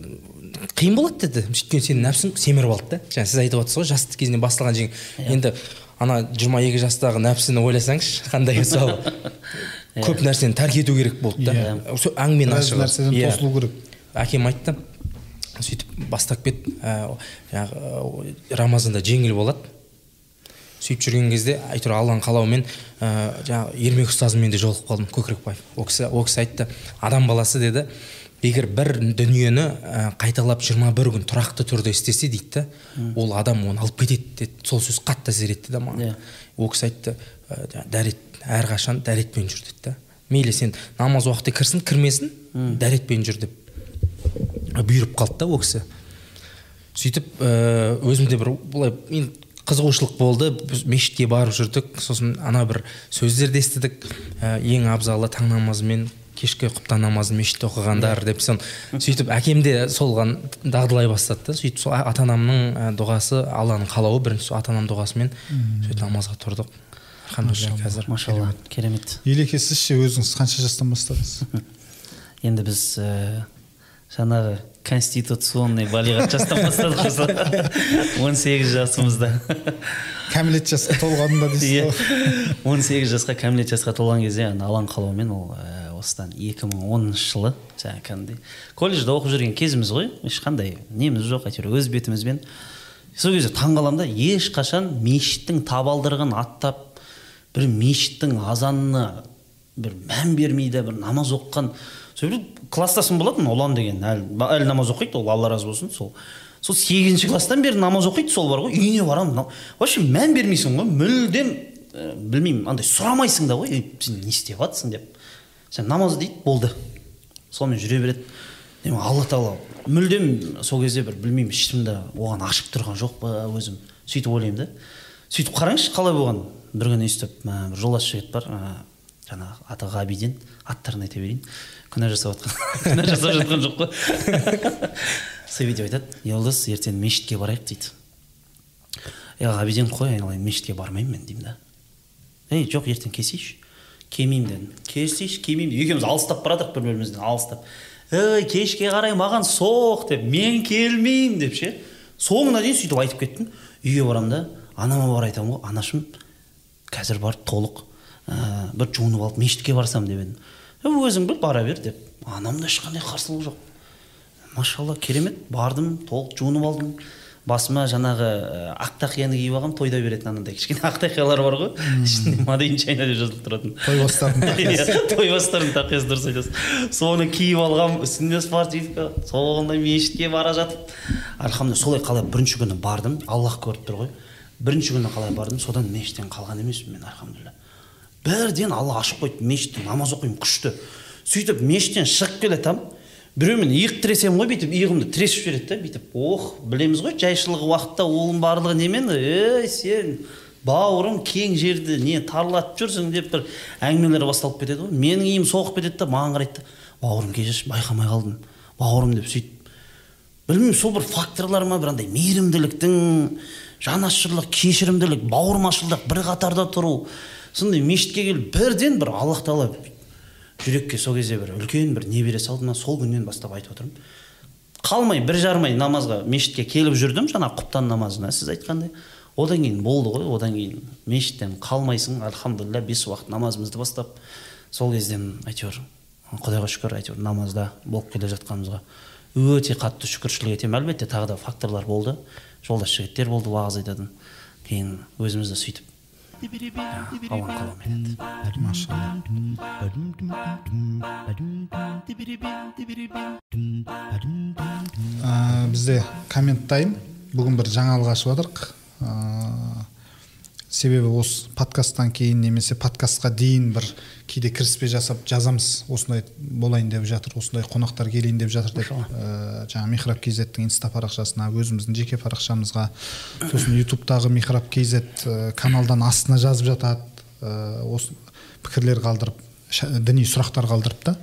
қиын болады деді. Өйткені сенің нәпсің семіріп алды да. Жаңа сіз айтып отырсыз ғой жас кезінен басталған жең енді ана жиырма екі жастағы нәпсіні ойласаңызшы қандай мысалы көп нәрсені тәрк ету керек болды да. Иә. сол әңгімені ашығы нәрседен Иә. тосылу керек. Әкем айтты сөйтіп бастап кет ә, жаңағы рамазанда жеңіл болады. Сөйтіп жүрген кезде әйтеуір алланың қалауымен ә, жаңағы ермек ұстазыммен де жолығып қалдым көкірекбаев. Ол кісі ол кісі айтты адам баласы деді. Егер бір дүниені ә, қайталап 21 күн тұрақты түрде істесе дейді да ол адам оны алып кетеді деді. Сол сөз қатты әсер етті да маған. Иә. ол кісі айтты ә, дәрет әрқашан дәретпен жүр деді да. Мейлі сен намаз уақыты кірсін кірмесін дәретпен жүр деп. Бұйырып қалды да ол кісі. Сөйтіп ә, өзімде бір былай мен қызығушылық болды. Біз мешітке барып жүрдік. Сосын ана бір сөздерді естідік. Ә, ең абзалы таң намазы мен кешкі құптан намазын мешітте оқығандар деп сон сөйтіп әкем де солған дағдылай бастады да. Сөйтіп сол ата анамның дұғасы алланың қалауы бірінші сол ата анамның дұғасымен сөйтіп намазға тұрдық. Алхамдулилля қазір машалла керемет. Елеке сіз ше өзіңіз қанша жастан бастадыңыз? Енді біз ә, жаңағы конституционный балиғат жастан бастадық осы он сегіз жасымызда. Кәмелет жасқа толғанында дейсіз иә. ғой он сегіз жасқа кәмелет жасқа толған кезде ана алланың қалауымен ол ә, осыдан екі мың оныншы жылы жаңағы кәдімгідей колледжде оқып жүрген кезіміз ғой ешқандай неміз жоқ әйтеуір өз бетімізбен. Сол кезде таңқаламын да ешқашан мешіттің табалдырығын аттап бір мешіттің азанына бір мән бермейді бір намаз оқыған. Сол класстасым болатын ұлан деген әлі, әлі намаз оқиды ол алла разы болсын сол. Сол сегізінші класстан бері намаз оқиды сол бар ғой үйіне барамын вообще мән бермейсің ғой мүлдем ә, білмеймін андай сұрамайсың да ғой «Ей, сен не істеп жатрсың деп. Сен намаз дейді болды. Сонымен жүре береді. Демек алла тағала мүлдем сол кезде бір білмеймін ішімде оған ашып тұрған жоқ па өзім. Сөйтіп ойлаймын да. Сөйтіп қараңызшы қалай болған бір күні өйстіп бір жолдас жігіт бар жаңағы аты ғабиден аттарын айта берейін. Күнә жасап жатқан күнә жасап жатқан жоқ қой. Сол бүйтіп айтады елдос ертең мешітке барайық дейді. Е ғабиден қой айналайын мешітке бармаймын мен деймін да. Ей жоқ ертең келсейші келмеймін дедім. Келсейші келмеймін екеуміз алыстап бара жатырмық бір бірімізден алыстап. Ей кешке қарай маған соқ деп мен келмеймін деп ше. Соңына дейін сөйтіп айтып кеттім. Үйге барамын да анама барып айтамын ғой анашым қазір барып толық ә, бір жуынып алып мешітке барсам деп едім. «Е, өзің біл бара бер деп. Анамда ешқандай қарсылық жоқ. Машалла керемет бардым толық жуынып алдым. Басыма жаңағы ақ тақияны киіп алғанмын тойда беретін анандай кішкене ақ тақиялар бар ғой. Ішінде мадейн чайна деп жазылып тұратын. Тойбастардың иә тойбастардың тақиясы дұрыс айтасыз соны киіп алғанмын үстімде спортивка сондай мешітке бара жатып. Альхамдулилля солай қалай бірінші күні бардым аллах көріп тұр ғой. Бірінші күні қалай бардым содан мешіттен қалған емеспін мен альхамдулилля бірден алла ашып қойды мешітте намаз оқимын күшті. Сөйтіп мешіттен шығып келе жатамын біреумен иық тіресем ғой бүйтіп иығымды тіресіп жібереді да бүйтіп ох білеміз ғой жайшылық уақытта оның барлығы немен? Ей сен бауырым кең жерді не тарлатып жүрсің деп бір әңгімелер басталып кетеді ғой. Менің иім соғып кетеді да маған қарайды да бауырым кешірші байқамай қалдым бауырым деп сөйтіп. Білмеймін сол бір факторлар ма бір андай мейірімділіктің жанашырлық кешірімділік бауырмашылдық бір қатарда тұру. Сондай мешітке келіп бірден бір аллах тағала жүрекке сол кезде бір үлкен бір не бере салды ма сол күннен бастап айтып отырмын. Қалмай бір жарым ай намазға мешітке келіп жүрдім жаңағы құптан намазына сіз айтқандай. Одан кейін болды ғой одан кейін мешіттен қалмайсың альхамдулилля бес уақыт намазымызды бастап. Сол кезден әйтеуір құдайға шүкір әйтеуір намазда болып келе жатқанымызға өте қатты шүкіршілік етемін. Әлбетте тағы да факторлар болды. Жолдас жігіттер болды уағыз айтатын. Кейін өзіміз де бізде коммент дайын бүгін бір жаңалық ашып жатырмық ә, себебі осы подкасттан кейін немесе подкастқа дейін бір кейде кіріспе жасап жазамыз осындай болайын деп жатыр осындай қонақтар келейін деп жатыр деп ә, жаңағы михраб kzтің инста парақшасына өзіміздің жеке парақшамызға сосын ютубтағы михраб kz ә, каналдан астына жазып жатады ә, осы пікірлер қалдырып діни сұрақтар қалдырып та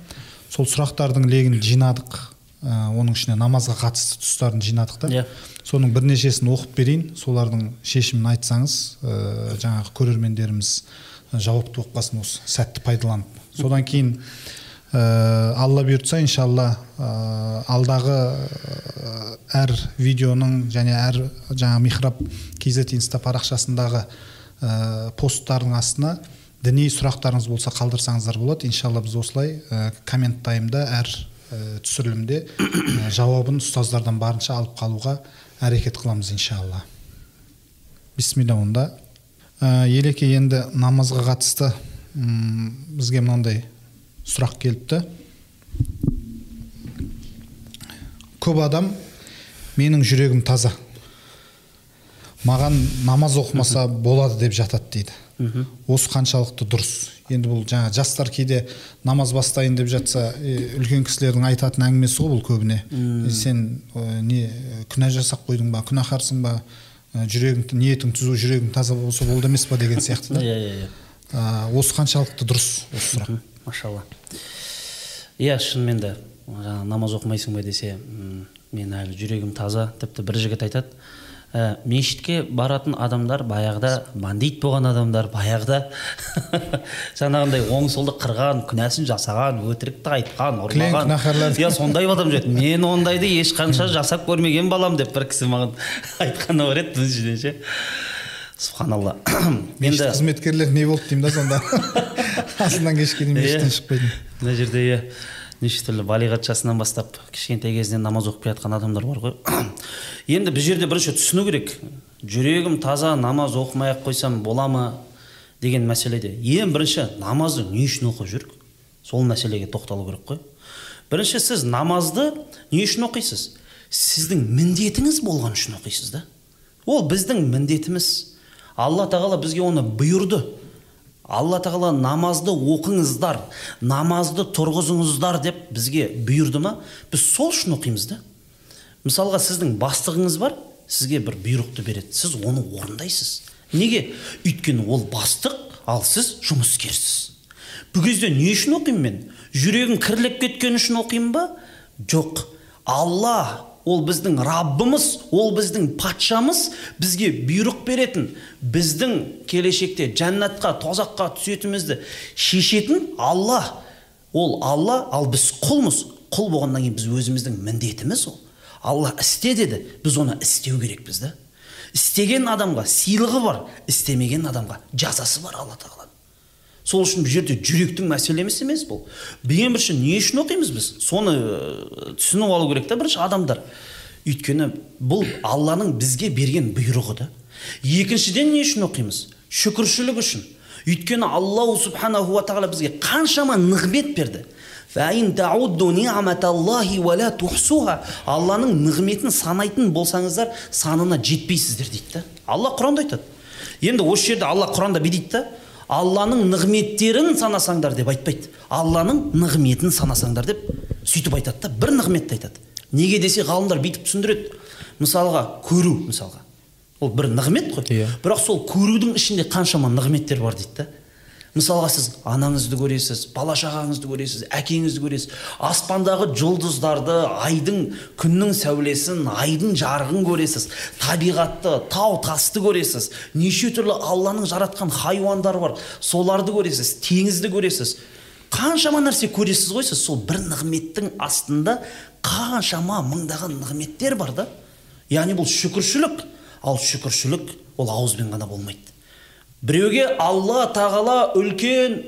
сол сұрақтардың легін жинадық. Ә, оның ішіне намазға қатысты тұстарын жинадық та. Иә. соның бірнешесін оқып берейін. Солардың шешімін айтсаңыз ә, жаңағы көрермендеріміз жауапты болып қалсын осы сәтті пайдаланып. Содан кейін ә, алла бұйыртса иншалла ә, алдағы әр видеоның және әр жаңа михраб kz инста парақшасындағы ә, посттардың астына діни сұрақтарыңыз болса қалдырсаңыздар болады. Иншалла біз осылай ә, коммент таймда әр түсірілімде ә, жауабын ұстаздардан барынша алып қалуға әрекет қыламыз иншалла. Бисмилля онда. Ә, елеке енді намазға қатысты м, бізге мынандай сұрақ келіпті. Көп адам менің жүрегім таза. Маған намаз оқымаса болады деп жатады дейді. Осы қаншалықты дұрыс? Енді бұл жаңа жастар кейде намаз бастайын деп жатса үлкен кісілердің айтатын әңгімесі ғой бұл көбіне. «Е, сен э, не күнә жасап қойдың ба күнәһарсың ба жүрегің ниетің түзу жүрегің таза болса болды емес па деген сияқты да. Иә иә иә. Осы қаншалықты дұрыс осы сұрақ. Машалла. Иә шынымен де жаңағы намаз оқымайсың ба десе мен әлі жүрегім таза тіпті бір жігіт айтады ә, мешітке баратын адамдар баяғыда бандит болған адамдар баяғыда. Жаңағындай оң солды қырған күнәсін жасаған өтірікті айтқан ұрлаған иә сондай адам жүреді мен ондайды ешқанша жасап көрмеген балам деп бір кісі маған айтқаны бар еді жерден ше субханалла. Мешіт енді қызметкерлері не болды деймін да сонда? Асынан кешке дейін мешіттен шықпайтын. мына жерде иә неше түрлі балиғат жасынан бастап кішкентай кезінен намаз оқып келе жатқан адамдар бар ғой. Енді бұл жерде бірінші түсіну керек. Жүрегім таза намаз оқымай ақ қойсам бола ма деген мәселеде ең бірінші намазды не үшін оқып жүрік? Сол мәселеге тоқталу керек қой. Бірінші сіз намазды не үшін оқисыз? Сіздің міндетіңіз болған үшін оқисыз да. Ол біздің міндетіміз. Алла тағала бізге оны бұйырды. Алла тағала намазды оқыңыздар намазды тұрғызыңыздар деп бізге бұйырды ма? Біз сол үшін оқимыз да. Мысалға сіздің бастығыңыз бар сізге бір бұйрықты береді. Сіз оны орындайсыз. Неге? Өйткені ол бастық ал сіз жұмыскерсіз. Бұл кезде не үшін оқимын мен? Жүрегім кірлеп кеткен үшін оқимын ба? Жоқ. Алла ол біздің раббымыз ол біздің патшамыз бізге бұйрық беретін біздің келешекте жәннатқа тозаққа түсетімізді шешетін алла. Ол алла ал біз құлмыз. Құл болғаннан кейін біз өзіміздің міндетіміз ол. Алла істе деді біз оны істеу керекпіз да. Істеген адамға сыйлығы бар істемеген адамға жазасы бар алла тағаланың сол үшін бұл жерде жүректің мәселеміз емес бұл. Ең бірінші не үшін оқимыз біз? Соны э, түсініп алу керек та бірінші адамдар. Өйткені бұл алланың бізге берген бұйрығы да. Екіншіден не үшін оқимыз? Шүкіршілік үшін. Өйткені аллаху субханаху ва тағала бізге қаншама нығмет берді. Алланың нығметін санайтын болсаңыздар санына жетпейсіздер дейді да. Алла құранда айтады. Енді осы жерде алла құранда бүй дейді да? Алланың нығметтерін санасаңдар деп айтпайды. Алланың нығметін санасаңдар деп сөйтіп айтады да бір нығметті айтады. Неге десе ғалымдар бүйтіп түсіндіреді. Мысалға көру мысалға. Ол бір нығмет қой. Иә. бірақ сол көрудің ішінде қаншама нығметтер бар дейді да. Мысалға сіз анаңызды көресіз бала шағаңызды көресіз әкеңізді көресіз. Аспандағы жұлдыздарды айдың күннің сәулесін айдың жарығын көресіз. Табиғатты тау тасты көресіз. Неше түрлі алланың жаратқан хайуандары бар. Соларды көресіз теңізді көресіз. Қаншама нәрсе көресіз ғой сіз. Сол бір нығметтің астында қаншама мыңдаған нығметтер бар да. Яғни бұл шүкіршілік. Ал шүкіршілік ол ауызбен ғана болмайды. Біреуге алла тағала үлкен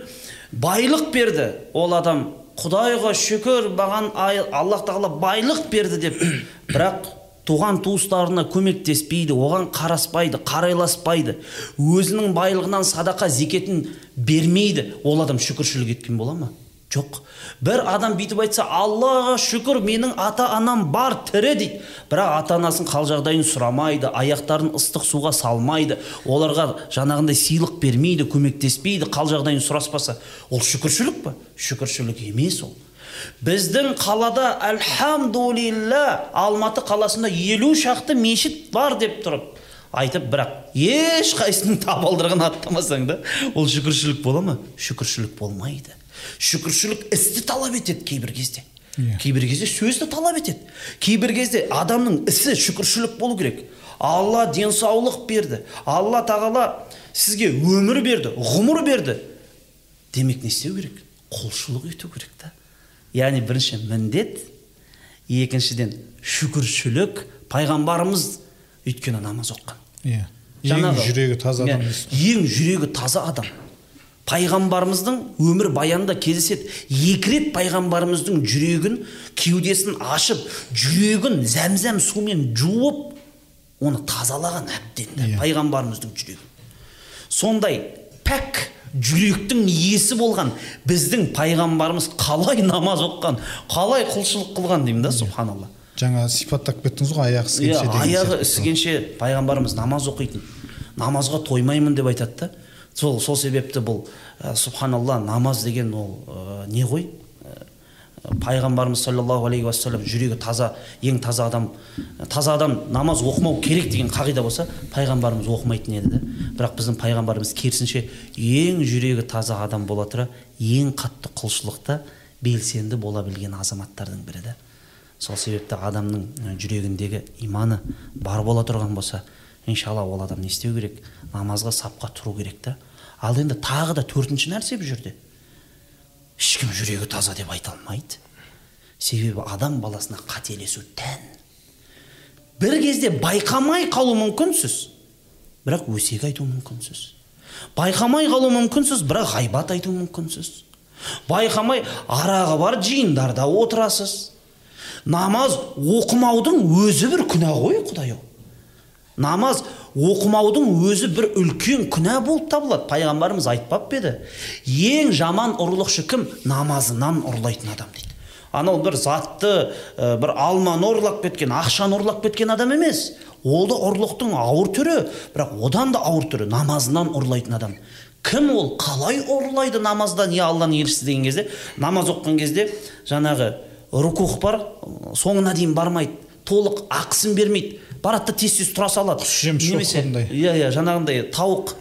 байлық берді. Ол адам құдайға шүкір маған аллах тағала байлық берді деп. Бірақ туған туыстарына көмектеспейді оған қараспайды қарайласпайды. Өзінің байлығынан садақа зекетін бермейді. Ол адам шүкіршілік еткен бола ма? Жоқ. бір адам бүйтіп айтса аллаға шүкір менің ата анам бар тірі дейді. Бірақ ата анасын қал жағдайын сұрамайды аяқтарын ыстық суға салмайды. Оларға жаңағындай сыйлық бермейді көмектеспейді қал жағдайын сұраспаса. Ол шүкіршілік па? Шүкіршілік емес ол. Біздің қалада альхамдулилля алматы қаласында елу шақты мешіт бар деп тұрып айтып бірақ ешқайсының табалдырығын аттамасаң да ол шүкіршілік бола ма? Шүкіршілік болмайды. Шүкіршілік істі талап етеді кейбір кезде. Иә. кейбір кезде сөзді талап етеді. Кейбір кезде адамның ісі шүкіршілік болу керек. Алла денсаулық берді. Алла тағала сізге өмір берді ғұмыр берді. Демек не істеу керек? Құлшылық ету керек та. Яғни бірінші міндет екіншіден шүкіршілік пайғамбарымыз өйткені намаз оққан иә. Ең жүрегі таза адам Иә, ең жүрегі таза адам. Пайғамбарымыздың өмір баянында кездеседі. Екі рет пайғамбарымыздың жүрегін кеудесін ашып жүрегін зәмзәм сумен жуып оны тазалаған әбден да Иә. пайғамбарымыздың жүрегі. Сондай пәк жүректің иесі болған біздің пайғамбарымыз қалай намаз оққан қалай құлшылық қылған деймін да субханалла. Жаңа сипаттап кеттіңіз ғой аяғы иә ісігенше деген аяғы ісігенше пайғамбарымыз намаз оқитын намазға тоймаймын деп айтады да. Сол сол себепті бұл ә, субханалла намаз деген ол ә, не ғой? Ә, пайғамбарымыз саллаллаху алейхи уассалам жүрегі таза ең таза адам таза адам намаз оқымау керек деген қағида болса пайғамбарымыз оқымайтын еді да бірақ біздің пайғамбарымыз керісінше ең жүрегі таза адам бола тұра ең қатты құлшылықта белсенді бола білген азаматтардың бірі да сол себепті адамның жүрегіндегі иманы бар бола тұрған болса иншалла ол адам не істеу керек? Намазға сапқа тұру керек та. Ал енді тағы да төртінші нәрсе бұл жерде. Ешкім жүрегі таза деп айта алмайды. Себебі адам баласына қателесу тән. Бір кезде байқамай қалу мүмкінсіз. Бірақ өсек айту мүмкінсіз. Байқамай қалу мүмкінсіз бірақ ғайбат айту мүмкінсіз. Байқамай арағы бар жиындарда отырасыз. Намаз оқымаудың өзі бір күнә ғой құдай ау. Намаз оқымаудың өзі бір үлкен күнә болып табылады. Пайғамбарымыз айтпап па еді ең жаман ұрлықшы кім? Намазынан ұрлайтын адам дейді. Анау бір затты ә, бір алманы ұрлап кеткен ақшаны ұрлап кеткен адам емес. Ол да ұрлықтың ауыр түрі. Бірақ одан да ауыр түрі намазынан ұрлайтын адам. Кім ол? Қалай ұрлайды намаздан? Я алланың елшісі деген кезде намаз оқыған кезде жаңағы рукух бар соңына дейін бармайды. Толық ақысын бермейді. Барады да тез тез тұра салады. Немесе иә иә жаңағындай тауық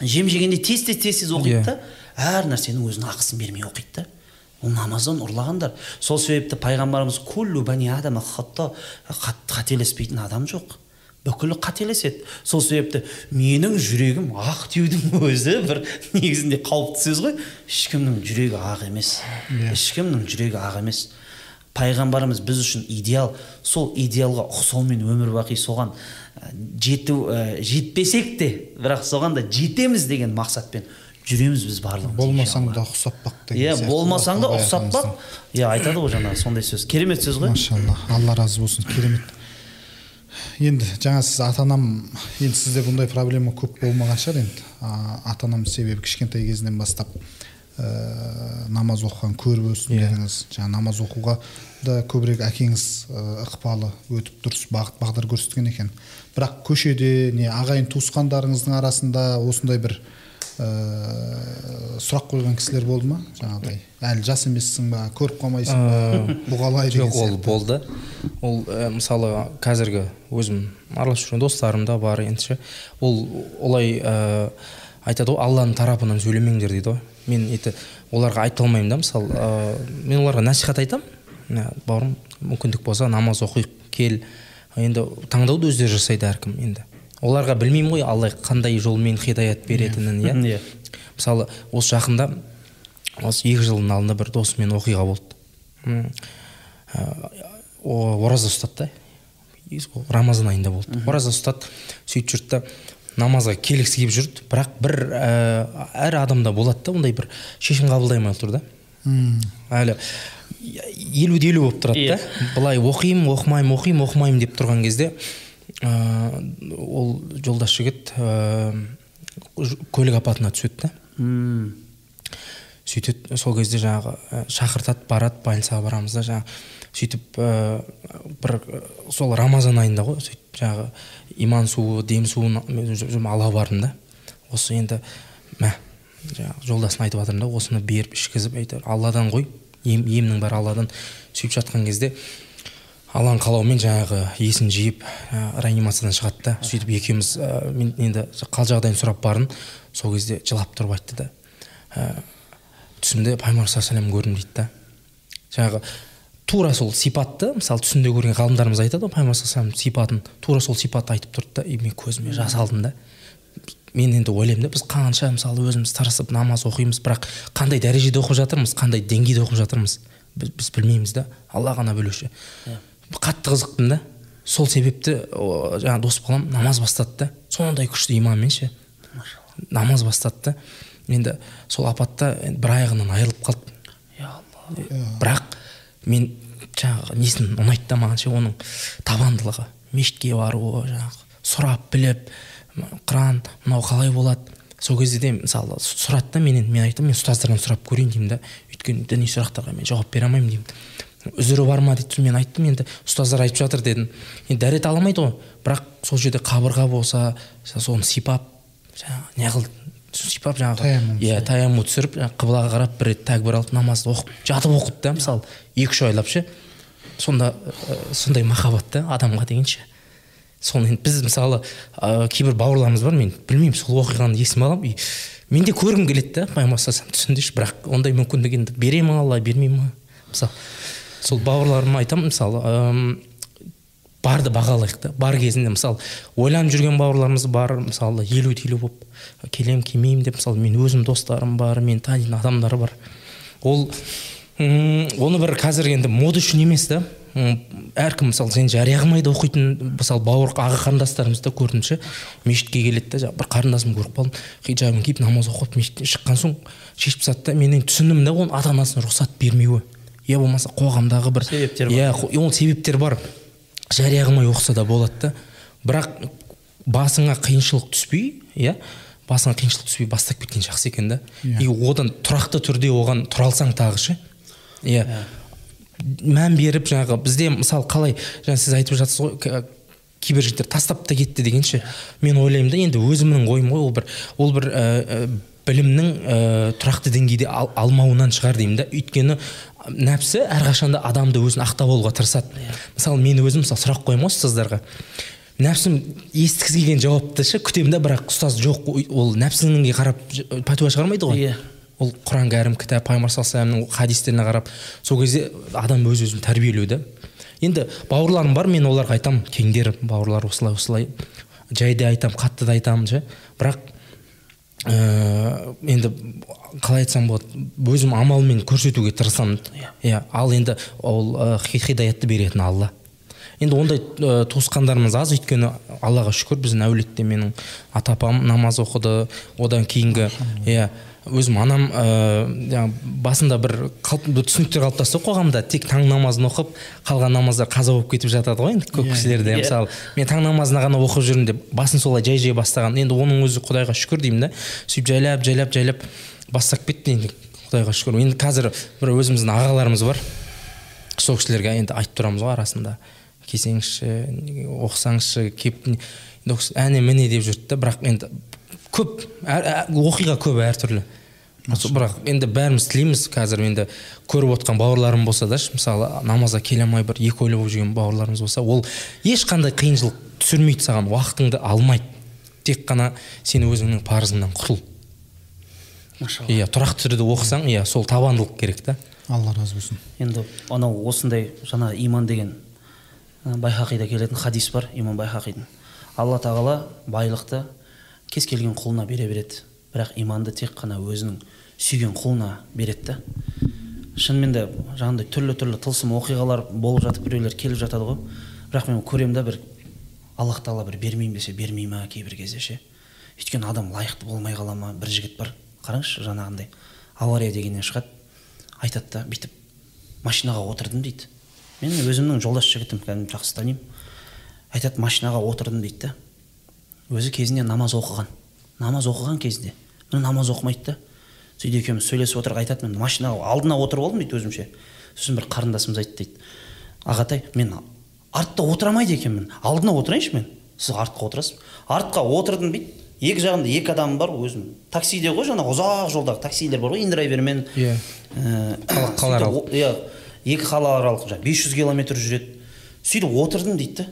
жем жегенде тез тез тез тез оқиды да әр нәрсенің өзінің ақысын бермей оқиды да. Ол намаздан ұрлағандар. Сол себепті пайғамбарымыз күллу бәни адама хатта қателеспейтін адам жоқ. Бүкілі қателеседі. Сол себепті менің жүрегім ақ деудің өзі бір негізінде қауіпті сөз ғой. Ешкімнің жүрегі ақ емес. Ешкімнің жүрегі ақ емес. Пайғамбарымыз біз үшін идеал. Сол идеалға ұқсаумен өмір бақи соған жету ә, жетпесек те бірақ соған да жетеміз деген мақсатпен жүреміз біз барлығымыз болмасаң да ұқсап бақ деген иә болмасаң да ұқсап бақ иә айтады ғой жаңағы сондай сөз. Керемет сөз ғой. Машалла алла разы болсын керемет. Енді жаңа сіз ата анам енді сізде бұндай проблема көп болмаған шығар енді. Ата анам себебі кішкентай кезінен бастап. Ә, намаз оқыған көріп өстім yeah. Иә. дедіңіз жаңа намаз оқуға да көбірек әкеңіз ә, ықпалы өтіп дұрыс бағыт бағдар көрсеткен екен. Бірақ көшеде не ағайын туысқандарыңыздың арасында осындай бір ә, сұрақ қойған кісілер болды ма? Жаңағыдай әлі жас емессің ба? Көріп қалмайсың ба? Бұл қалай жоқ ол болды. Ол ә, мысалы қазіргі өзім араласып жүрген достарым да бар енді ше ол олай ә, айтады ғой алланың тарапынан сөйлемеңдер дейді ғой. Мен это оларға айта алмаймын да мысалы ә, мен оларға насихат айтамын. Бауырым мүмкіндік болса намаз оқиық кел. Енді таңдауды өздері жасайды әркім енді. Оларға білмеймін ғой алла қандай жолмен хидаят беретінін иә. Иә мысалы осы жақында осы екі жылдың алдында бір досыммен оқиға болды. Ораза ұстады да. Рамазан айында болды. Ораза ұстады сөйтіп жүрді да намазға келгісі келіп жүрді. Бірақ бір ә, әр адамда болады да ондай бір шешім қабылдай алмай тұр да әлі елу де елу болып тұрады да. Yeah. былай оқимын оқымаймын оқимын оқымаймын деп тұрған кезде ә, ол жолдас жігіт ә, көлік апатына түседі да. Hmm. сөйтеді сол кезде жаңағы шақыртады барады больницаға барамыз да жаңағы сөйтіп ә, бір сол рамазан айында ғой сөйтіп. Жаңағы иман суы дем суын ала бардым да. Осы енді мә жаңағы жолдасына айтып жатырмын да осыны беріп ішкізіп әйтеуір алладан ғой. Ем, емнің бәрі алладан сөйтіп жатқан кезде алланың қалауымен жаңағы есін жиып ә, реанимациядан шығады да. Сөйтіп екеуміз ә, мен енді қал жағдайын сұрап бардым. Сол кезде жылап тұрып айтты да. Ә, түсімде пайғамбар саллаллаху көрдім дейді да. Жаңағы тура сол сипатты мысалы түсінде көрген ғалымдарымыз айтады ғой пайғамбар сипатын тура сол сипатты айтып тұрды да и мен көзіме жас алдым да. Мен енді ойлаймын да біз қанша мысалы өзіміз тырысып намаз оқимыз бірақ қандай дәрежеде оқып жатырмыз қандай деңгейде оқып жатырмыз біз, біз білмейміз да алла ғана білуші yeah. қатты қызықтым да сол себепті жаңағы дос балам намаз бастады да сондай күшті иманмен ше намаз бастады да енді сол апатта бір аяғынан айырылып қалды бірақ мен жаңағы несін ұнайды да маған ше оның табандылығы. Мешітке баруы жаңағы сұрап біліп құран мынау қалай болады. Сол кезде де мысалы сұрады да менен мен айтамын мен ұстаздардан сұрап көрейін деймін да. Өйткені діни сұрақтарға мен жауап бере алмаймын деймін. Үзірі бар ма дейді мен айттым енді ұстаздар айтып жатыр дедім. Енді дәрет ала алмайды ғой. Бірақ сол жерде қабырға болса соны сипап жаңағы неғыл сипап жаңағы иә таямму түсіріп қыблаға қарап бір рет тәкбір алып намазды оқып жатып оқыды да мысалы екі үш айлап ше. Сонда ә, сондай махаббат та адамға деген ше. Соны енді біз мысалы ә, кейбір бауырларымыз бар мен білмеймін сол оқиғаны есіме аламын и мен де көргім келеді да пайғамбар бірақ ондай мүмкіндік енді бере ма алла бермей ма мысалы сол бауырларыма айтамын мысалы барды бағалайық та. Бар кезінде мысалы ойланып жүрген бауырларымыз бар мысалы елу елу болып келем келмеймін деп мысалы мен өзім достарым бар мен танитын адамдар бар. Ол м, оны бір қазір енді мода үшін емес та. Әркім мысалы сен жария қылмай да оқитын мысалы бауыр аға қарындастарымызды көрдім ше мешітке келеді да жаңағы бір қарындасымды көріп қалдым. Хиджабын киіп намаз оқып мешіттен шыққан соң шешіп тастады да мен енді түсіндім да оның ата анасының рұқсат бермеуі. Я болмаса қоғамдағы бір Себептер бар. иә ол себептер бар. Жария қылмай оқыса да болады да. Бірақ басыңа қиыншылық түспей иә басыңа қиыншылық түспей бастап кеткен жақсы екен да. Иә. и одан тұрақты түрде оған тұра алсаң тағы ше иә. Мән беріп жаңағы бізде мысалы қалай жаңа сіз айтып жатсыз ғой кейбір жігіттер тастап та кетті деген ше. Мен ойлаймын да енді өзімнің ойым ғой ол бір ол бір ә, ә, білімнің ә, тұрақты деңгейде ал, алмауынан шығар деймін да. Өйткені нәпсі әрқашанда адамды өзін ақтап алуға тырысады. Мысалы мен өзім мысалы сұрақ қоямын ғой ұстаздарға. Нәпсім естігісі келген жауапты ше? Күтемін да бірақ ұстаз жоқ ол нәпсіңе қарап пәтуа шығармайды ғой. Иә. ол құран кәрім кітап пайғамбар саллаллаху хадистеріне қарап сол кезде адам өз өзін тәрбиелеу да енді бауырларым бар мен оларға айтамын. Кеңдер бауырлар осылай осылай. Жайда айтамын қатты да айтамын ше. Бірақ ә, енді қалай айтсам болады? Өзім амалмен көрсетуге тырысамын. Иә. Ал енді ол ә, хи- хидаятты беретін алла. Енді ондай ә, туысқандарымыз аз өйткені аллаға шүкір біздің әулетте менің ата апам намаз оқыды. Одан кейінгі иә өзім анам ә, басында бір, қалып, бір түсініктер қалыптасты ғой қоғамда. Тек таң намазын оқып қалған намаздар қаза болып кетіп жатады ғой енді көп кісілерде. Иә. мысалы мен таң намазына ғана оқып жүрмін деп басын солай жай жай бастаған. Енді оның өзі құдайға шүкір деймін да сөйтіп жайлап жайлап жайлап бастап кетті енді құдайға шүкір. Енді қазір бір өзіміздің ағаларымыз бар. Сол кісілерге енді айтып тұрамыз ғой арасында. Келсеңізші оқысаңызшы келіп әне міне деп жүрді да бірақ енді көп оқиға көп әртүрлі. Бірақ енді бәріміз тілейміз қазір енді көріп отқан бауырларым болса да мысалы намазға келе алмай бір екі ойлы болып жүрген бауырларымыз болса ол ешқандай қиыншылық түсірмейді саған уақытыңды алмайды. Тек қана сен өзіңнің парызыңнан құтыл машалла. Иә тұрақты түрде оқысаң иә сол табандылық керек та. Алла разы болсын. Енді анау осындай жаңа иман деген байхақида келетін хадис бар имам байхақидің алла тағала байлықты кез келген құлына бере береді. Бірақ иманды тек қана өзінің сүйген құлына береді да. Шынымен де жаңағыдай түрлі түрлі тылсым оқиғалар болып жатып біреулер келіп жатады ғой. Бірақ мен көремін да бір аллах тағала бір бермеймін десе бермей ма кейбір кезде ше. Өйткені адам лайықты болмай қала ма бір жігіт бар. Қараңызшы жаңағындай авария дегеннен шығады. Айтады да бүйтіп машинаға отырдым дейді. Мен өзімнің жолдас жігітім кәдімгі жақсы танимын. Айтады машинаға отырдым дейді да. Өзі кезінде намаз оқыған. Намаз оқыған кезінде. Міне намаз оқымайды да. Сөйтіп екеуміз сөйлесіп отырып айтады мен машинаға алдына отырып алдым дейді өзімше. Сосын бір қарындасымыз айтты дейді. Ағатай мен артта отыра алмайды екенмін. Алдына отырайыншы мен. Сіз артқа отырасыз. Артқа отырдым дейді. Екі жағымда екі адам бар өзім. Таксиде ғой жаңағы ұзақ жолдағы таксилер бар ғой индрайвермен. Иә. Қалааралық. о- иә екі қалааралық жаңағы 500 километр жүреді. Сөйтіп отырдым дейді да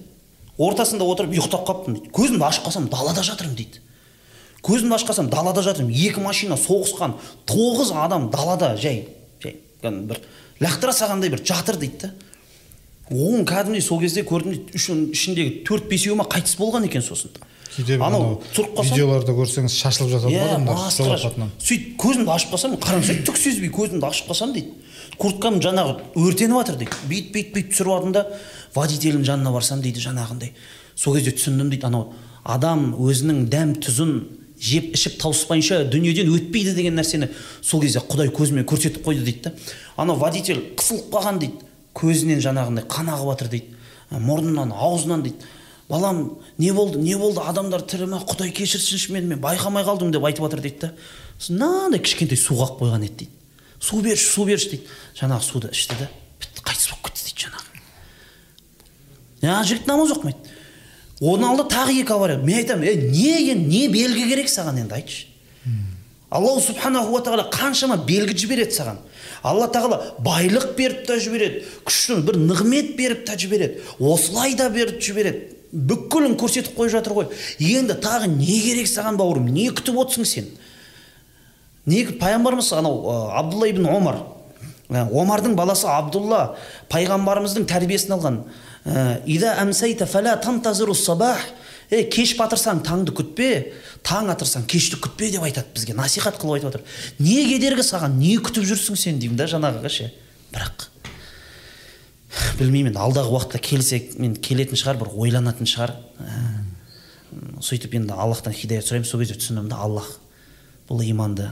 ортасында отырып ұйықтап қалыппын дейді. Көзімді ашып қалсам далада жатырмын дейді. Көзімді ашып қалсам далада жатырмын. Екі машина соғысқан тоғыз адам далада жай жай бір лақтыра салғандай бір жатыр дейді да оң кәдімгідей сол кезде көрдім дейді ішіндегі төрт бесеуі ма қайтыс болған екен сосын. Кейде анау тұрып қалсам видеоларда көрсеңіз шашылып жатады ғой иә адамдар жол масқара апатынан. Сөйтіп көзімді ашып қалсам қараңғы түк сезбей көзімді ашып қалсам дейді. Курткам жаңағы өртеніп жатыр дейді. Бүйтіп бүйтіп бүйтіп түсіріп алдым да водительдің жанына барсам дейді жаңағындай. Сол кезде түсіндім дейді анау адам өзінің дәм тұзын жеп ішіп тауыспайынша дүниеден өтпейді деген нәрсені сол кезде құдай көзімен көрсетіп қойды дейді да. Анау водитель қысылып қалған дейді. Көзінен жаңағындай қан ағып жатыр дейді. Мұрнынан аузынан дейді. Балам не болды не болды адамдар тірі ма құдай кешірсінші мені мен байқамай қалдым деп айтып жатыр дейді да. Сосын мынандай кішкентай су қалып қойған еді дейді. Су берші су берші дейді. Жаңағы суды ішті да бітті қайтыс болып кетті дейді жаңағы. Жаңағы жігіт намаз оқымайды оның алдында тағы екі авария мен айтамын е не енді не белгі керек саған енді айтшы аллах субханаху тағала қаншама белгі жібереді саған алла тағала байлық беріп та жібереді күшті бір нығмет беріп та жібереді осылай да беріп жібереді бүкілін көрсетіп қойып жатыр ғой. Енді тағы не керек саған бауырым? Не күтіп отырсың сен? Не пайғамбарымыз анау абдулла ибн омар. Ә, омардың баласы абдулла пайғамбарымыздың тәрбиесін алған. Ә, ида әмсайта фәлә тантазиру сабах е кеш батырсаң таңды күтпе таң атырсаң кешті күтпе деп айтады бізге. Насихат қылып айтып жатыр не кедергі саған? Не күтіп жүрсің сен? деймін да жаңағыға ше бірақ білмеймін алдағы уақытта келсек мен келетін шығар бір ойланатын шығар. Ә, сөйтіп енді аллахтан хидаят сұраймын. Сол кезде түсіндім да аллах бұл иманды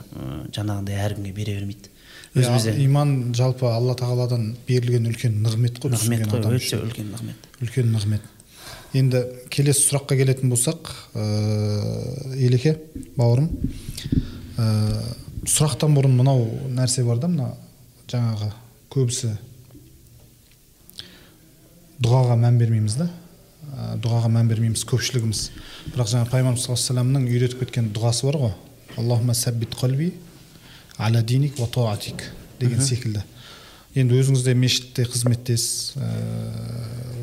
жаңағындай әркімге бере бермейді. Өзімізде иман жалпы алла тағаладан берілген үлкен нығмет қой нығмет қой өте үлкен нығмет. Үлкен нығмет. Енді келесі сұраққа келетін болсақ ә, елеке бауырым. Ә, сұрақтан бұрын мынау нәрсе бар да мына жаңағы көбісі дұғаға мән бермейміз да. Ә, дұғаға мән бермейміз көпшілігіміз. Бірақ жаңа пайғамбарымыз саллаллаху алейхи вассаламның үйретіп кеткен дұғасы бар ғой. Аллахума сәббит қалби аля диник таатик деген секілді. Енді өзіңіз де мешітте қызметтесіз ә,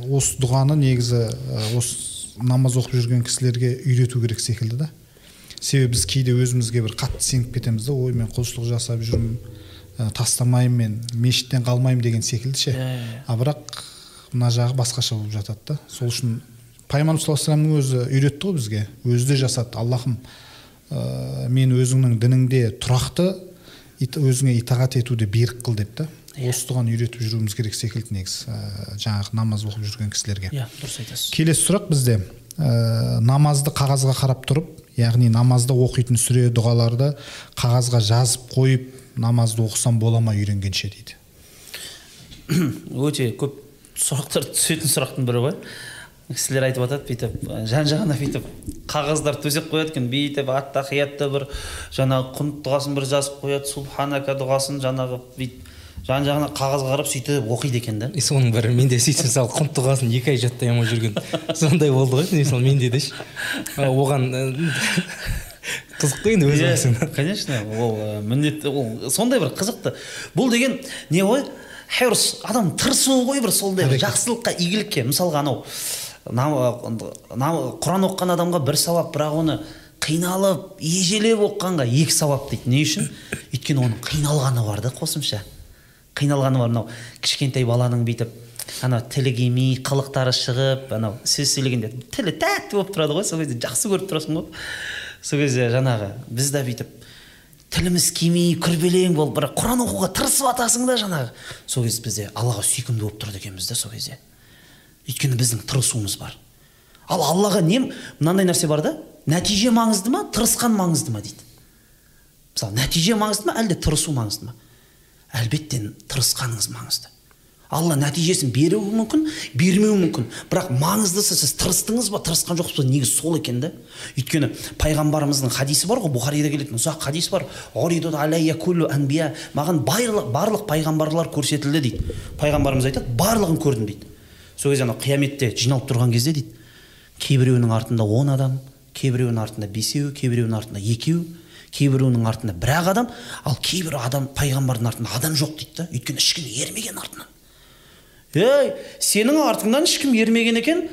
осы дұғаны негізі ә, осы намаз оқып жүрген кісілерге үйрету керек секілді да. Себебі біз кейде өзімізге бір қатты сеніп кетеміз да ой мен құлшылық жасап жүрмін ә, тастамаймын мен мешіттен қалмаймын деген секілді ше. Иә, иә, иә. а бірақ мына жағы басқаша болып жатады да. Сол үшін пайғамбарымыз саллаллаху алейхи өзі үйретті ғой бізге. Өзі де жасады. Аллахым ә, мен өзіңнің дініңде тұрақты өзіңе итағат етуді берік қыл деп та. Осы дұғаны үйретіп жүруіміз керек секілді негізі ә, жаңағы намаз оқып жүрген кісілерге. Иә дұрыс айтасыз. Келесі сұрақ бізде. Ә, намазды қағазға қарап тұрып яғни намазда оқитын сүре дұғаларды қағазға жазып қойып намазды оқысам бола ма үйренгенше дейді? Өте көп сұрақтар түсетін сұрақтың бірі ғой. Кісілер айтып жатады бүйтіп жан жағына бүйтіп қағаздар төсеп қояды екен бүйтіп аттахиятты бір жаңағы құнт дұғасын бір жазып қояды субханака дұғасын жаңағы бүйтіп жан жағына қағазға қарап сөйтіп оқиды екен да. И соның бірі менде сөйтіп мысалы құнт дұғасын екі ай жаттай алмай жүрген. Сондай болды ғой мысалы менде де оған қызық қой енді өз Иә, конечно ол міндетті ол сондай бір қызықты. Бұл деген не ғой херс адам тырысуы ғой бір сондай бір жақсылыққа игілікке. Мысалға анау құран оқыған адамға бір сауап бірақ оны қиналып ежелеп оқығанға екі сауап дейді. Не үшін? Өйткені оның қиналғаны бар да қосымша. Қиналғаны бар мынау кішкентай баланың бүйтіп анау тілі келмей қылықтары шығып анау сөз сөйлегенде тілі тәтті болып тұрады ғой. Сол кезде жақсы көріп тұрасың ғой. Сол кезде жаңағы біз де бүйтіп тіліміз келмей күрбелең болып бірақ құран оқуға тырысып жатасың да жаңағы. Сол кезде бізде аллаға сүйкімді болып тұрады екенбіз да сол кезде. Өйткені біздің тырысуымыз бар. Ал аллаға не мынандай нәрсе бар да? Нәтиже маңызды ма? Тырысқан маңызды ма дейді. Мысалы нәтиже маңызды ма? Әлде тырысу маңызды ма? Әлбетте тырысқаныңыз маңызды. Алла нәтижесін беруі мүмкін бермеуі мүмкін. Бірақ маңыздысы сіз тырыстыңыз ба? Тырысқан жоқсыз ба? Негізі сол екен да. Өйткені пайғамбарымыздың хадисі бар ғой бұхарида келетін ұзақ хадис бар. Маған барлық, барлық пайғамбарлар көрсетілді дейді. Пайғамбарымыз айтады барлығын көрдім дейді. Сол кезде анау қияметте жиналып тұрған кезде дейді кейбіреуінің артында он адам кейбіреуінің артында бесеу кейбіреуінің артында екеу кейбіреуінің артында бір ақ адам ал кейбір адам пайғамбардың артында адам жоқ дейді да. Өйткені ешкім ермеген артынан. Ей сенің артыңнан ешкім ермеген екен?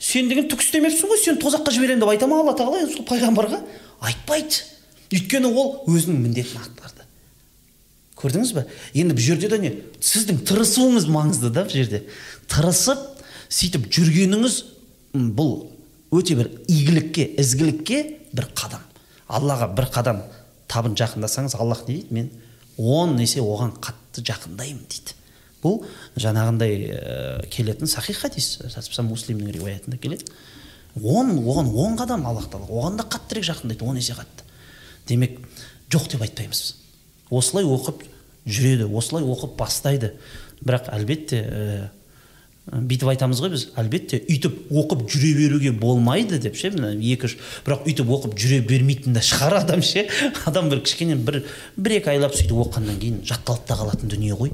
Сен деген түк істемепсің ғой сені тозаққа жіберемін деп айта ма алла тағала сол пайғамбарға. Айтпайды өйткені ол өзінің міндетін атқарды. Көрдіңіз ба енді бұл жерде де не? Сіздің тырысуыңыз маңызды да бұл жерде. Тырысып сөйтіп жүргеніңіз бұл өте бір игілікке ізгілікке бір қадам. Аллаға бір қадам табын жақындасаңыз аллах не дейді? Мен он есе оған қатты жақындаймын дейді. Бұл жаңағындай ә, келетін сахих хадис. Сатпасам муслимнің риуаятында келеді. Он оған он қадам аллах тағала оған да қаттырақ жақындайды он есе қатты. Демек жоқ деп айтпаймыз. Осылай оқып жүреді осылай оқып бастайды. Бірақ әлбетте ә, бүйтіп айтамыз ғой біз әлбетте үйтіп оқып жүре беруге болмайды деп ше мына екі үш бірақ үйтіп оқып жүре бермейтін де шығар адам ше. Адам бір кішкене бір бір екі айлап сөйтіп оқығаннан кейін жатталып та қалатын дүние ғой.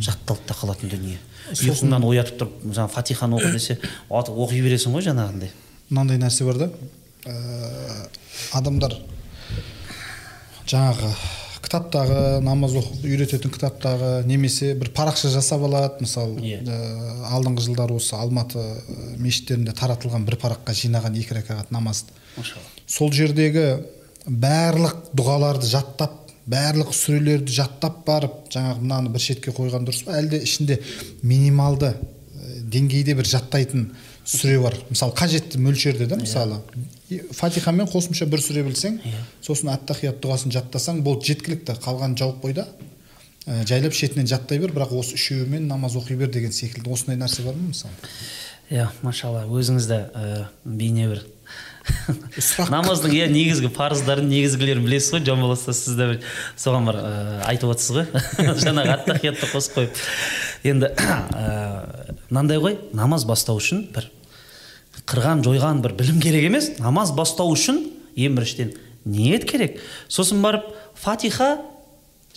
Жатталып та қалатын дүние. Ұйқыңнан оятып тұрып жаңағы фатиханы оқы десе оқи бересің ғой жаңағындай. Мынандай нәрсе бар да ә, адамдар жаңағы кітаптағы намаз оқып үйрететін кітаптағы немесе бір парақша жасап алады. Мысалы Иә. ә, алдыңғы жылдары осы алматы ә, мешіттерінде таратылған бір параққа жинаған екі рәкағат намазды сол жердегі барлық дұғаларды жаттап барлық сүрелерді жаттап барып жаңағы мынаны бір шетке қойған дұрыс па? Әлде ішінде минималды ә, деңгейде бір жаттайтын сүре бар. Мысалы қажетті мөлшерде да мысалы. И фатихамен қосымша бір сүре білсең сосын аттахият дұғасын жаттасаң болды жеткілікті қалғанын жауып қой да. Ә, жайлап шетінен жаттай бер бірақ осы үшеуімен намаз оқи бер деген секілді. Осындай нәрсе бар ма мысалы? Иә машалла өзіңіз де ә, бейне бір. Намаздың иә негізгі парыздарын негізгілерін білесіз ғой жан баласы сіз де бір соған бір ә, айтып отырсыз ғой. Жаңағы аттахиятты қосып қойып. Енді ә, мынандай ғой намаз бастау үшін бір қырған жойған бір білім керек емес намаз бастау үшін ең біріншіден ниет керек. Сосын барып фатиха